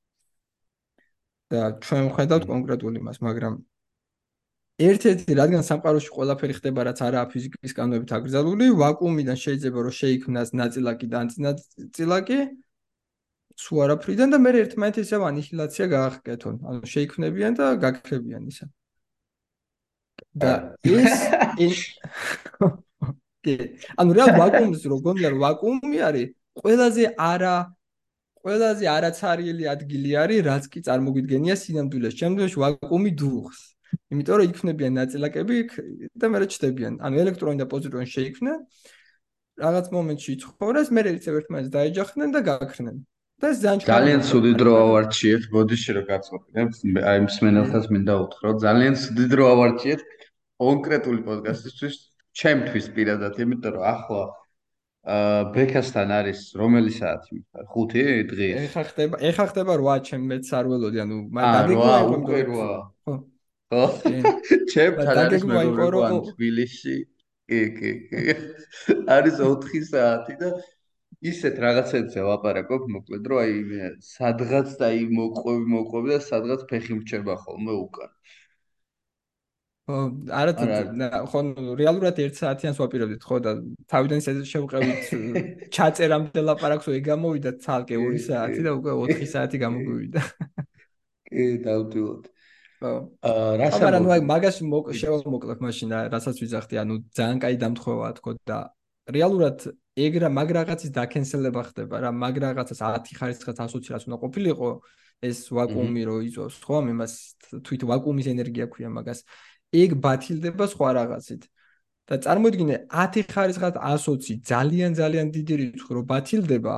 და ჩვენ ვხედავთ კონკრეტული მას მაგრამ ერთ-ერთი რადგან სამყაროში ყველაფერი ხდება რაც არაა ფიზიკის კანონებით აკრძალული, ვაკუუმიდან შეიძლება რომ შეიქმნას ნაწილაკი და ანტინაწილაკი სულ არაფრიდან და მე ერთმანეთის ამ ანიჰილაცია გაახკეთონ. ანუ შეიქმნებიან და გაქრებიან ისა. და ეს კი, ანუ რა ვაკუუმის როგორია ვაკუუმი არის ყველაზე არა ყველაზე არაცარიელი ადგილი არის რაც კი წარმოგვიდგენია სინამდვილეს. შემდგომში ვაკუუმი დუხს. იმიტომ რომ იქნებიან ნაწილაკები და მე რჩდებიან. ანუ ელექტრონი და პოზიტრონი შეიქმნენ. რაღაც მომენტში ცხოვრეს, მე ერთად ერთმანეთს დაეჯახნენ და გაქრნენ. და ეს ძალიან ძალიან ცუდი დრო ავარჩიეთ, ბოდიში რომ გაწყვეტებ. აი მსმენელთას მინდა უთხრა, ძალიან ცუდი დრო ავარჩიეთ კონკრეტული პოდკასტისთვის, ჩემთვის პირადად, იმიტომ რომ ახლა აა ბექასთან არის რომელი საათი მითხარ? 5 დღის. ეხა ხდება, ეხა ხდება 8, ჩემ მეც არ ველოდი, ანუ მაგ დაგეგმვა. ხო. ხო ჩემთან არის მეგობრებო თბილისში? კი კი კი. არის 4 საათი და ისეთ რაღაცებზე ვაპარაკობ მოკლედ რომ აი სადღაც და აი მოყვევი მოყვევი და სადღაც ფეხი მრჩება ხოლმე უკან. ხო არა ხო რეალურად 1 საათიანს ვაპირებდით ხო და თავიდან ისე შევყევით ჩაწერამდე ლაპარაკს ო ეგამოვიდა ცალკე 2 საათი და უკვე 4 საათი გამოგვივიდა კი დავდივოთ ხო. აა რა საერთოდ მაგრამ ნუ აი მაგას შევამოკლებ მაშინ რასაც ვიძახდი, ანუ ძალიან კაი დამთხოვაა თქო და რეალურად ეგ რა მაგ რაღაცის დაკენსელება ხდება რა, მაგ რაღაცას 10 ხარისხად 120 რაც უნდა ყოფილიყო ეს ვაკუუმი რო იწვევს, ხო, ამას თვით ვაკუუმის ენერგია ქვია მაგას. ეგ ბათილდება სხვა რაღაცით. და წარმოიდგინე 10 ხარისხად 120 ძალიან ძალიან დიდი რიცხვი რო ბათილდება,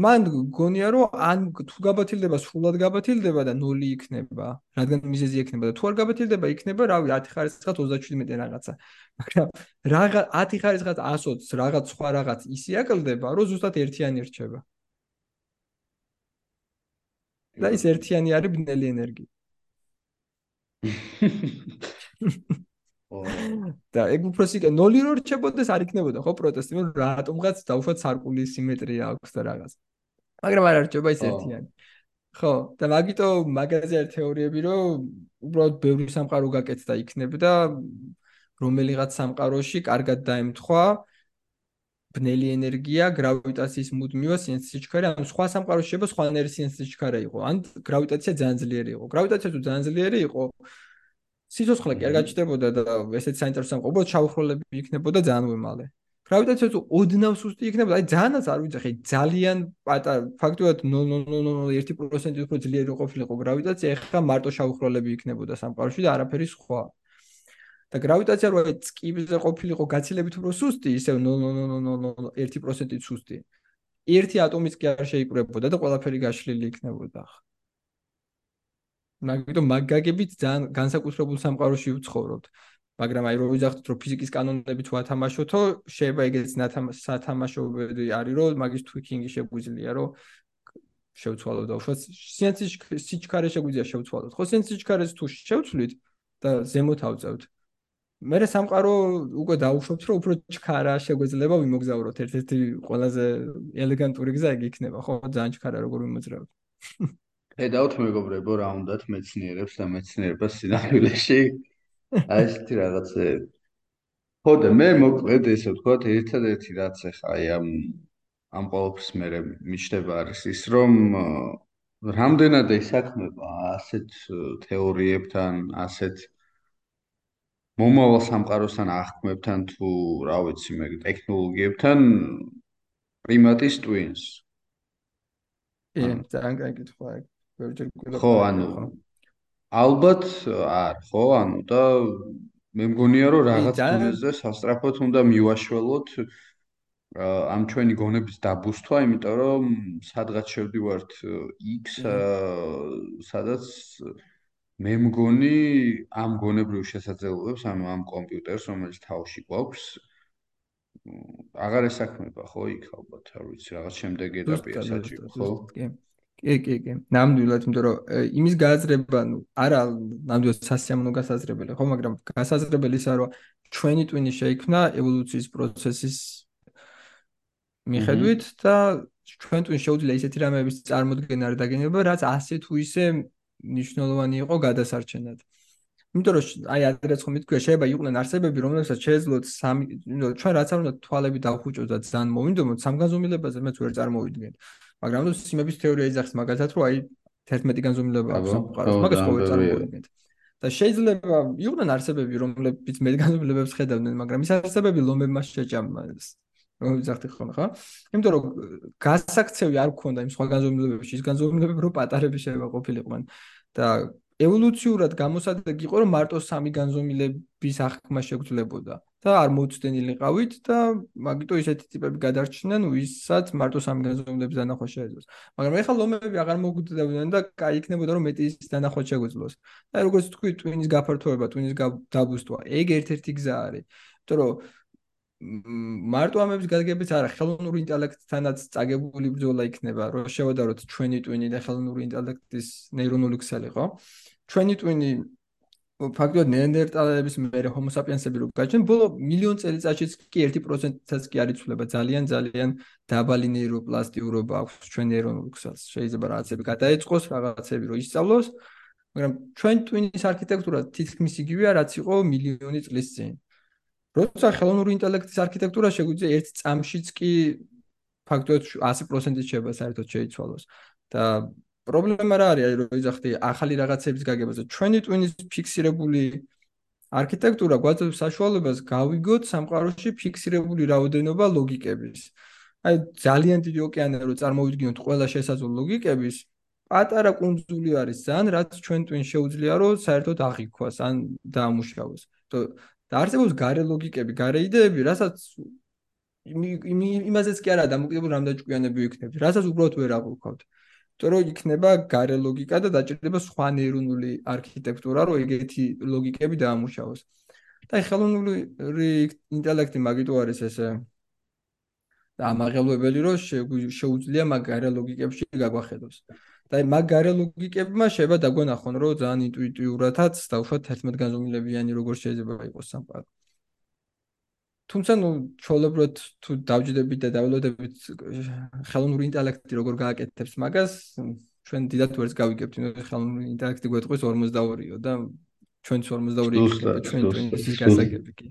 მან გონია რომ ან თუ გაბათილდება სრულად გაბათილდება და 0 იქნება რადგან მიზეზი იქნება და თუ არ გაბათილდება იქნება რავი 10 ხარისხად 37 რაღაცა. მაგრამ რაღა 10 ხარისხად 120 რაღაც სხვა რაღაც ისი აკლდება რომ ზუსტად ერთიანი რჩება. და ის ერთიანი არის ბნელი ენერგია და ეგ უფრო სიკე 0 რო რჩებოდეს არ იქნებოდა ხო პროტესტი რომ რატომღაც დაუშვათ სარკულის სიმეტრია აქვს და რაღაც. მაგრამ არ არჩება ის ერთიანი. ხო და მაგიტო მაგაზე არის თეორიები რომ უბრალოდ ბევრი სამყარო გაკეთდა იქნებ და რომელიღაც სამყაროში კარგად დაემთხვა ბნელი ენერგია, გრავიტაციის მუდმივა სინთეზის სიჩქარე, ანუ სხვა სამყაროში შეიძლება სხვანაირი სინთეზის სიჩქარე იყო, ან გრავიტაცია ძალიან ძლიერი იყო. გრავიტაცია თუ ძალიან ძლიერი იყო, სიცოცხლე კი არ გაჩნდებოდა და ესეც საინტერესო უბრალოდ ჩაუხროლები იქნებოდა ძალიან უიმალე. გრავიტაცია თუ ოდნავ სუსტი იქნებოდა, აი ძალიანაც არ ვიცი, ძალიან პატარა, ფაქტობრივად 0.001% უფრო ძლიერი ყოფილიყო გრავიტაცია, ეხლა მარტო ჩაუხროლები იქნებოდა სამყაროში და არაფერი სხვა. და გრავიტაცია რო წკიბზე ყოფილიყო გაცილებით უფრო სუსტი, ისევ 0.001%-ით სუსტი. ერთი ატომიც კი არ შეიკრებოდა და ყველაფერი გაშლილი იქნებოდა. მაგიტომ მაგაგებით ძალიან განსაკუთრებულ სამყაროში ვცხოვრობთ. მაგრამ აი რო ვიძახთ რომ ფიზიკის კანონები თუ ათამაშოთო, შეიძლება ეგეც სათამაშოები არის რომ მაგის თვიქინგი შეგვიძლია რომ შევცვალოთ და უშუალოდ სინთეზის სიჩქარე შეგვიძლია შევცვალოთ. ხო სინთეზის სიჩქარეს თუ შევცვლით და ზემოთ ავწევთ, მე სამყარო უკვე დაუშვებთ რომ უფრო ჩქარა შეგვეძლება ვიმოგზაუროთ ერთ-ერთი ყველაზე ელეგანტური გზა იგი იქნება ხო ძალიან ჩქარა როგორ ვიმოძრავთ ედავთ მეგობრებო რა უნდათ მეცნიერებს და მეცნიერებას სინამდვილეში. აი ესეთი რაღაცეები ხო და მე მოკლედ ესე ვთქვათ ერთადერთი რაც ახლა აი ამ ამ ყოველფერს მე მიჩნდება არის ის რომ რამდენად ესაქმება ასეთ თეორიებთან ასეთ მომავალ სამყაროსთან აღქმებთან თუ რა ვიცი მე ტექნოლოგიებთან პრიმატის ტვინს კი ძალიან კაი კითხვა ეგ ხო ანუ ალბათ არ ხო ანუ და მე მგონია რომ რაღაც დონეზე სასტრაფოდ უნდა მივაშველოთ ამ ჩვენი გონების დაბუსტვა, იმიტომ რომ სადღაც შევდივართ X სადაც მე მგონი ამ გონებრივ შესაძლებლობებს ანუ ამ კომპიუტერს რომელიც თავში გვაქვს აღარ ესაქმება ხო იქ ალბათ არ ვიცი რაღაც შემდეგ ეტაპია საჭირო ხო? კი კი კი ნამდვილად იმიტომ რომ იმის გააზრება ნუ არა ნამდვილად სასიამოვნო გასაზრებელი ხო მაგრამ გასაზრებელი ისაა რომ ჩვენი ტვინი შეიქმნა ევოლუციის პროცესის მიხედვით და ჩვენ ტვინს შეუძლია ისეთი რამეების წარმოქმნა და დაგენება რაც ასე თუ ისე ნიშნულოვანი იყო გადასარჩენად. იმიტომ რომ აი ადრეც ხომ მithქვია შეიძლება იყვნენ არსებები რომლებსაც შეეძლოთ სამი ჩვენ რაც არ უნდა თვალები დავხუჭოთ და ძალიან მოვინდომოთ სამგანზომილებაზე მეც ვერ წარმოვიდგენ. მაგრამ თუ სიმების თეორია იძახს მაგალითად რომ აი 11 განზომილება აქვს სამყაროს მაგას ყოველ წარმოვიდგენთ. და შეიძლება იყვნენ არსებები რომლებიც მე განზომილებებს ხედავდნენ მაგრამ ის არსებები ლომებმა შეჭამს. რომ ვიძახთ ხოლმე ხო? იმიტომ რომ გასაქცევი არ გქონდა იმ სხვა განზომილებებში, ის განზომილებები რო პატარები შეიძლება ყოფილიყვნენ და ევოლუციურად გამოსადეგი იყო რომ მარტო სამი განზომილების აღქმა შეგვძლებოდა და არ მოუწდენილიყავით და მაგიტო ისეთი ტიპები გადარჩნენ, ვისაც მარტო სამი განზომილების დანახვა შეეძლოს. მაგრამ ეხლა ლომები აღარ მოგვდდებოდნენ და კაი იქნებოდა რომ მეტი ის დანახვა შეგვეძლოს. და როგორც თქვი, ტვინის გაფართოება, ტვინის დაბუსტვა, ეგ ერთ-ერთი გზა არის. იმიტომ რომ მარტო ამების გაგებიც არა ხელოვნური ინტელექტთანაც წაგებული ბრძოლა იქნება რომ შევადაროთ ჩვენი ტვინი და ხელოვნური ინტელექტის ნეირონული ქსელი ხო ჩვენი ტვინი ფაქტობრივად ნეანდერტალების მერე ჰომო საპიენსები რო გაჩნდნენ ბოლო მილიონ წელიწადშიც კი 1%-საც კი არ იცვლება. ძალიან ძალიან დაბალი ნეიროპლასტიურობა აქვს ჩვენ ნეირონულ ქსელს. შეიძლება რაღაცები გადაეწყოს რაღაცები რო ისწავლოს მაგრამ ჩვენ ტვინის არქიტექტურა თითქმის იგივეა რაც იყო მილიონი წლის წინ. როცა ხელოვნური ინტელექტის არქიტექტურა შეგვიძლია ერთ წამშიც კი ფაქტობრივად 100%-ით შეიძლება საერთოდ შეიცვალოს. და პრობლემა რა არის? რომ იძახდი ახალი რაღაცების გაგებაზე. ჩვენი ტვინის ფიქსირებული არქიტექტურა გვაძლევს საშუალებას გავიგოთ სამყაროში ფიქსირებული რაოდენობა ლოგიკების. აი ძალიან დიდი ოკეანე რო წარმოვიდგინოთ ყველა შესაძლო ლოგიკების. პატარა კუნძული არის ძალიან რაც ჩვენ ტვინს შეუძლია რომ საერთოდ აღიქვას ან დაამუშავოს. და არსებობს გარე ლოგიკები, გარე იდეები, რასაც იმაზეც კი არა დამოკიდებული რამდენი ჭკვიანები ვიქნებთ, რასაც უბრალოდ ვერ აღვქვათ. იმიტომ რომ იქნება გარე ლოგიკა და დაჭირდება სხვა ნეირონული არქიტექტურა, რომ ეგეთი ლოგიკები დაამუშავოს. და ხელოვნური ინტელექტი მაგიტო არის ესე და ამაღელვებელი რომ შეუძლია მაგ გარე ლოგიკებში გაგვახედოს. და მაგ გარე ლოგიკებმა შეიძლება დაგვენახონ, რომ ძალიან ინტუიტიურადაც დაუშვათ 11 განზომილებიანი როგორ შეიძლება იყოს სამყარო. თუმცა ნუ ჩოლებროთ თუ დავჯდებით და დავლოდებით ხელოვნური ინტელექტი როგორ გააკეთებს მაგას, ჩვენ დიდათ ვერც გავიგებთ, ნუ ხელოვნური ინტელექტი გვეტყვის 42-იო და ჩვენც 42 იქნება ჩვენ ტვინსის გასაგები კი.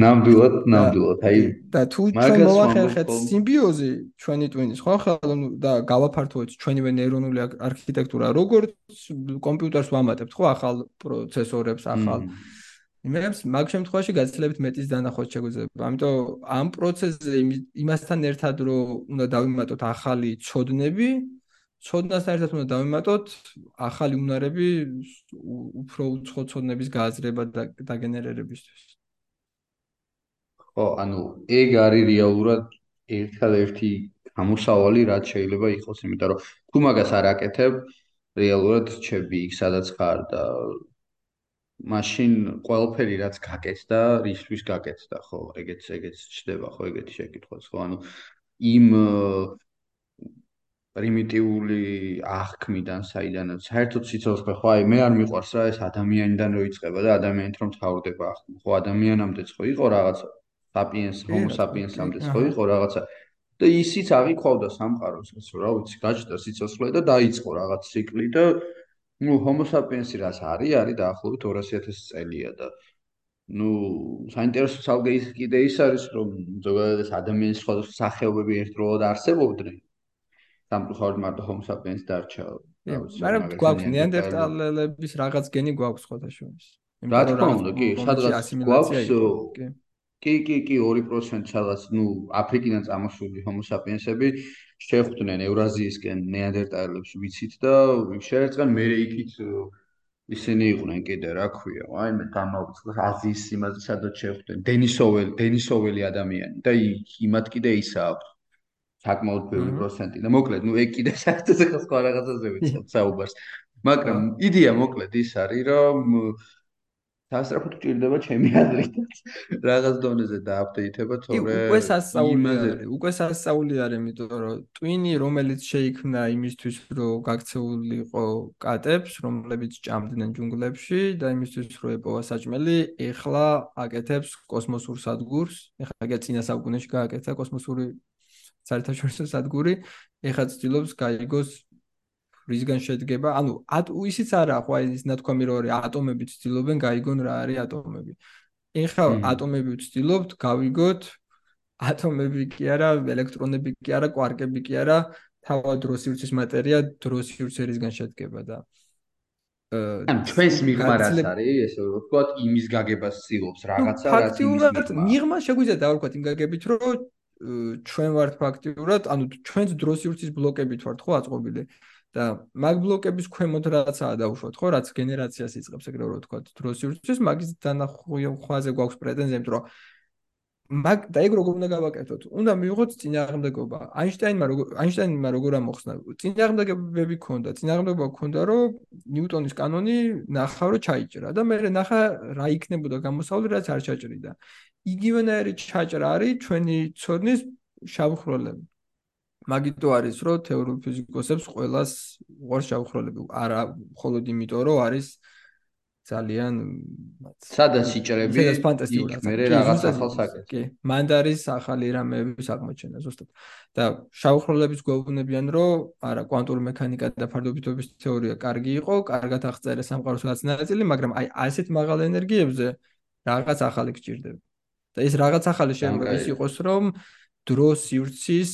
ნამდვილად, ნამდვილად. აი და თუ ჩვენ მოვახერხეთ სიმბიოზი ჩვენი ტვინის, ხო ხალხო და გავაფართოვეთ ჩვენივე ნეირონული არქიტექტურა, როგორც კომპიუტერს ვამატებთ, ხო ახალ პროცესორებს, ახალ იმებს, მაგ შემთხვევაში გაცილებით მეტის დანახვაც შეგვიძლია. ამიტომ ამ პროცესზე იმასთან ერთად რომ უნდა დავიმატოთ ახალი ცოდნები, ცოდნასთან ერთად უნდა დავიმატოთ ახალი უნარები უფრო უცხო ცოდნების გააზრება და დაგენერირებისთვის. ხო, ანუ ეგ არის რეალურად ერთადერთი გამოსავალი, რაც შეიძლება იყოს, იმიტომ რომ თუ მაგას არ აკეთებ, რეალურად ჩები იქ სადაც ხარ და მაშინ ყველაფერი რაც გაკეთდა, რისთვის გაკეთდა, ხო, ეგეც ეგეც ჩდება, ხო, ეგეთი შეკითხვაც, ხო, ანუ იმ პრიმიტიული აღქმიდან, საიდანაც. საერთოდ სიცოცხლე ხო? აი მე არ მიყვარს რა ეს ადამიანიდან როიწება და ადამიანით რომ თავდება აღქმა. ხო ადამიანამდეც ხო იყო რაღაცა sapiens, homo sapiens-ამდეც ხო იყო რაღაცა. და ისიც აღიქვავდა სამყაროს, ეს რა ვიცი, გაჩნდა სიცოცხლე და დაიწყო რაღაც ციკლი და ну homo sapiens-ი რას არის? არის დაახლოებით 200000 წელია და ну საინტერესო ცალკე ის კიდე ის არის რომ ზოგადად ეს ადამიანის სხვადასხვა სახეობები ერთდროულად არსებობდნენ სამწუხაროდ მარტო homo sapiens დარჩა. მაგრამ გვაქვს ნეანდერტალელების რაღაც გენი გვაქვს ხოთა შორის. რა თქმა უნდა, კი, სადღაც გვაქვს კი, კი, კი, 2% სადღაც, ну, აფრიკიდან წამოსული homo sapiens-ები შეხვდნენ ევრაზიისკენ ნეანდერტალელებს ვიცით და შეერწყენ მე იქით ისინი იყვნენ კიდე, რა ქვია, აი მე გამოვიწყდა აზიის იმაზე სადაც შეხვდნენ. დენისოველი, დენისოველი ადამიანი და იმათ კიდე ისა აქვს საკმაოდ ბევრი პროცენტი. და მოკლედ ნუ ეგ კიდე საერთოდ სხვა რაღაცაზე ვიცხობ საუბარს. მაგრამ იდეა მოკლედ ის არის რომ სასწრაფოდ ჭირდება ჩემი აზრით. რაღაც დონეზე დააპდეითება თორე უკვე სასწაული არის უკვე სასწაული არის იმიტომ რომ ტვინი რომელიც შეიქმნა იმისთვის რომ გაქცეულიყო კატებს რომლებიც ჭამდნენ ჯუნგლებში და იმისთვის რომ ეპოვა საჭმელი ეხლა აკეთებს კოსმოსურ სადგურს. ეხლა გე წინა საუკუნეში გააკეთა კოსმოსური საერთაშორისო სადგური. ეხლა ცდილობს გაიგოს რისგან შედგება. ანუ ისიც არა ხო აი ის ნათქვამი რო არის ატომები ცდილობენ გაიგონ რა არის ატომები. ეხლა ატომები ვცდილობთ გავიგოთ. ატომები კი არა ელექტრონები კი არა კვარკები კი არა. თავად დროსიურცის მატერია დროსიურცერისგან შედგება და ან ჩვენს მიღმა რაც არის ესე ვთქვათ იმის გაგებას ცდილობს რაღაცა რაც იმის მიღმა. შეგვიძლია დავარქვათ იმ გაგებით რომ ჩვენ ვართ ფაქტიურად, ანუ ჩვენს დროსიურცის ბლოკებით ვართ ხო აწყობილი და მაგ ბლოკების ქვემოთ რაცაა დაუშვათ ხო, რაც გენერაციას იწყებს ეგრე რომ ვთქვა დროსიურცის, მაგის დანახვაზე გვაქვს პრეტენზია, იმიტომ რომ მაგ და ეგ როგორ უნდა გავაკეთოთ? უნდა მივიღოთ წინააღმდეგობა. აინშტაინმა როგორ აინშტაინმა როგორ ამოხსნა? წინააღმდეგობები ქონდა. წინააღმდეგობა ქონდა, რომ ნიუტონის კანონი ნახა რომ ჩაიჭრა და მე ნახა რა იქნებოდა გამოსავალი, რაც არ ჩაჭრიდა. იგივენაირი ჩაჭრა არის ჩვენი ცოდნის შავხროლები. მაგიტო არის, რომ თეორიულ ფიზიკოსებს ყოველას უყურს შავხროლები. არა, მხოლოდ იმიტომ, რომ არის ძალიან სადაც იჭრები სადაც ფანტასტიკურია მე რაღაც ახალს აკეთებ კი. მანდარის ახალი რამეების აღმოჩენა ზუსტად. და შავხროლების გვეუბნებიან რომ არა კვანტური მექანიკა და ფარდობითობის თეორია კარგი იყო კარგად აღწერა სამყაროს რაც ნაწილი მაგრამ აი ასეთ მაღალ ენერგიებზე რაღაც ახალი გჭირდება. და ეს რაღაც ახალი შეიძლება ის იყოს რომ დრო სივრცის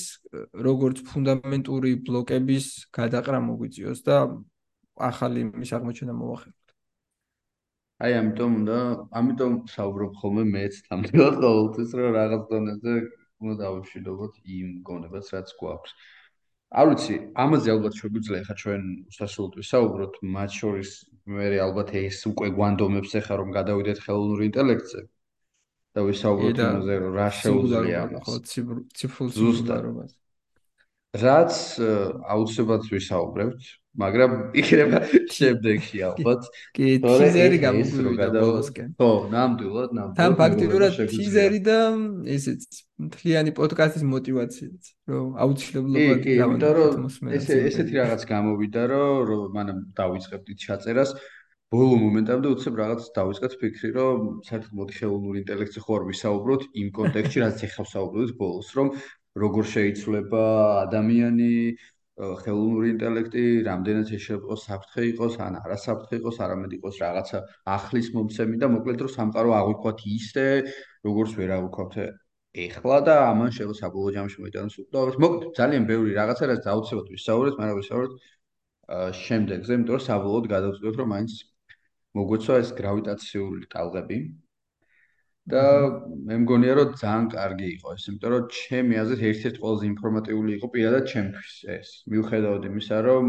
როგორც ფუნდამენტური ბლოკების გადაყრა მოგვიწიოს და ახალი მის აღმოჩენა მოახერხოთ. აი ამიტომ უნდა ამიტომ საუბრობ ხოლმე მეც თამდილად ყოველთვის რომ რაღაც დონეზე უნდა დავშვიდობოთ იმ გონებას რაც გვაქვს. არ ვიცი, ამაზე ალბათ შეგვიძლია ხა ჩვენ უსასრულოდ ვისაუბროთ, მათ შორის მე ალბათ ეს უკვე გვანდომებს ახლა რომ გადავიდეთ ხელოვნურ ინტელექტზე. და ვისაუბროთ იმაზე, რომ რა შეუძლია ამას. ხო, ციფრულ ზუსტად. რაც აუცილებლად ვისაუბრებთ, მაგრამ იქნება შემდეგში ალბათ. კი, ტიზერი გამოგვივიდა ბოლოსკენ. ხო, ნამდვილად, ნამდვილად. თან ფაქტიურად ტიზერი და ესეც მთლიანი პოდკასტის მოტივაციაც, რომ აუცილებლად კი, კი, იმიტომ რომ ესე ესეთი რაღაც გამოვიდა, რომ მანამ დავიწყებდით ჩაწერას, ბოლო მომენტამდე უცებ რაღაც დავიწყეთ ფიქრი, რომ საერთოდ მოდი ხელოვნური ინტელექტზე ხო არ ვისაუბროთ იმ კონტექსტში, რაც ეხავს საუბრობთ ბოლოს, რომ როგორ შეიძლება ადამიანი ხელოვნური ინტელექტი რამდენად შეიძლება საფრთხე იყოს ან არასაფრთხე იყოს, არამედ იყოს რაღაცა ახლის მომცემი და მოკლედ რომ სამყარო აღვიქვათ ისე, როგორც ვერ აღვიქვათ ეხლა და ამან შეიძლება საბოლოო ჯამში მოიტანოს უკდავებს. მოკლედ ძალიან ბევრი რაღაცა რაც აუცილებლად ვისაუბრეთ, მაგრამ ვისაუბრეთ შემდეგზე, იმიტომ რომ საბოლოოდ გადავწყვეტ რომ მაინც მოგვეცვა ეს გრავიტაციული ტალღები, და მე მგონია რომ ძალიან კარგი იყო ეს, იმიტომ რომ ჩემი აზრით ერთ-ერთი ყველაზე ინფორმატიული იყო პირადად ჩემთვის ეს. მიუხედავად იმისა, რომ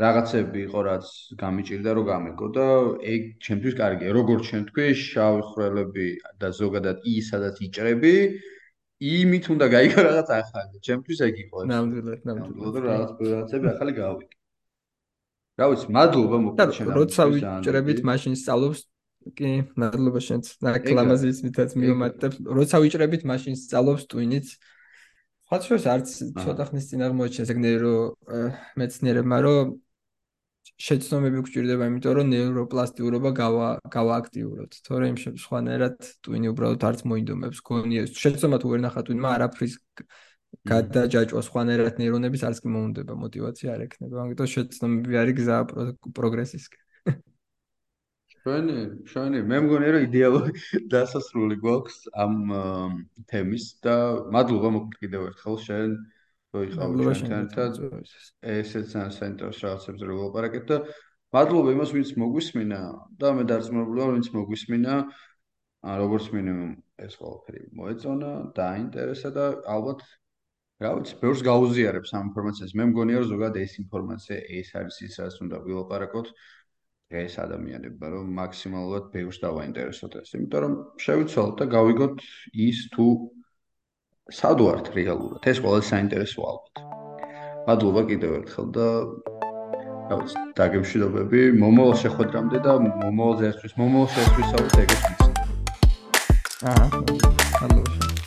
რაღაცები იყო რაც გამიჭირდა რომ გამეგო და ეგ ჩემთვის კარგია. როგორც შენ თქვი, შავი ხრელები და ზოგადად ის სადაც იჭრები, იმით უნდა გაიგო რაღაც ახალი. ჩემთვის ეგ იყო ნამდვილად, ნამდვილად. რაღაც რაღაცები ახალი გავიგე. რა ვიცი, მადლობა მოკლედ შენ. როცა ვიჭრებით, მაშინ სწავლობს კი, მადლობა შენც. ნაკლამაზის მითაც მიომატებს. როცა ვიჭრებით, მაშინ სწავლობს ტვინიც. ხათშოს არც ცოტა ხნის წინ აღმოჩენს ეგნერო მეცნიერებმა, რომ შეცდომები გვჭირდება, იმიტომ რომ ნეიროპლასტიურობა გავა გავააქტიუროთ. თორე იმ სხვანაირად ტვინი უბრალოდ არც მოინდომებს გონია. შეცდომა თუ ვერ ნახა ტვინმა არაფრის გადაჯაჭვა სხვანაირად ნეირონების არც კი მომდება, мотиваცია არ ექნება. ამიტომ შეცდომები არის გზა პროგრესისკენ. ჩვენი ჩვენი მე მგონია რომ იდეალური დასასრული გვაქვს ამ თემის და მადლობა მოკლედ კიდევ ერთხელ შენ მოიყავი ჩვენთან და ესეც ან ცენტრს რაღაცებს რო ვლაპარაკეთ და მადლობა იმას ვინც მოგვისმინა და მე დარწმუნებული ვარ ვინც მოგვისმინა როგორც მინიმუმ ეს ყველაფერი მოეწონა, დაინტერესა და ალბათ რა ვიცი, ბევრს გაუზიარებს ამ ინფორმაციას. მე მგონია რომ ზოგადად ეს ინფორმაცია ეს არის ის რაც უნდა ვილაპარაკოთ. ეს ადამიანებმა რომ მაქსიმალურად ბევრს დავაინტერესოთ ეს, იმიტომ რომ შევიცვალოთ და გავიგოთ ის თუ სად ვართ რეალურად. ეს ყველა საინტერესო ალბათ. მადლობა კიდევ ერთხელ და რა ვიცი, დაგემშვიდობები მომავალ შეხვედრამდე და მომავალ ზესთვის, მომავალ შეხვედრისათვის ეგეც ვიცი. აა, მადლობა.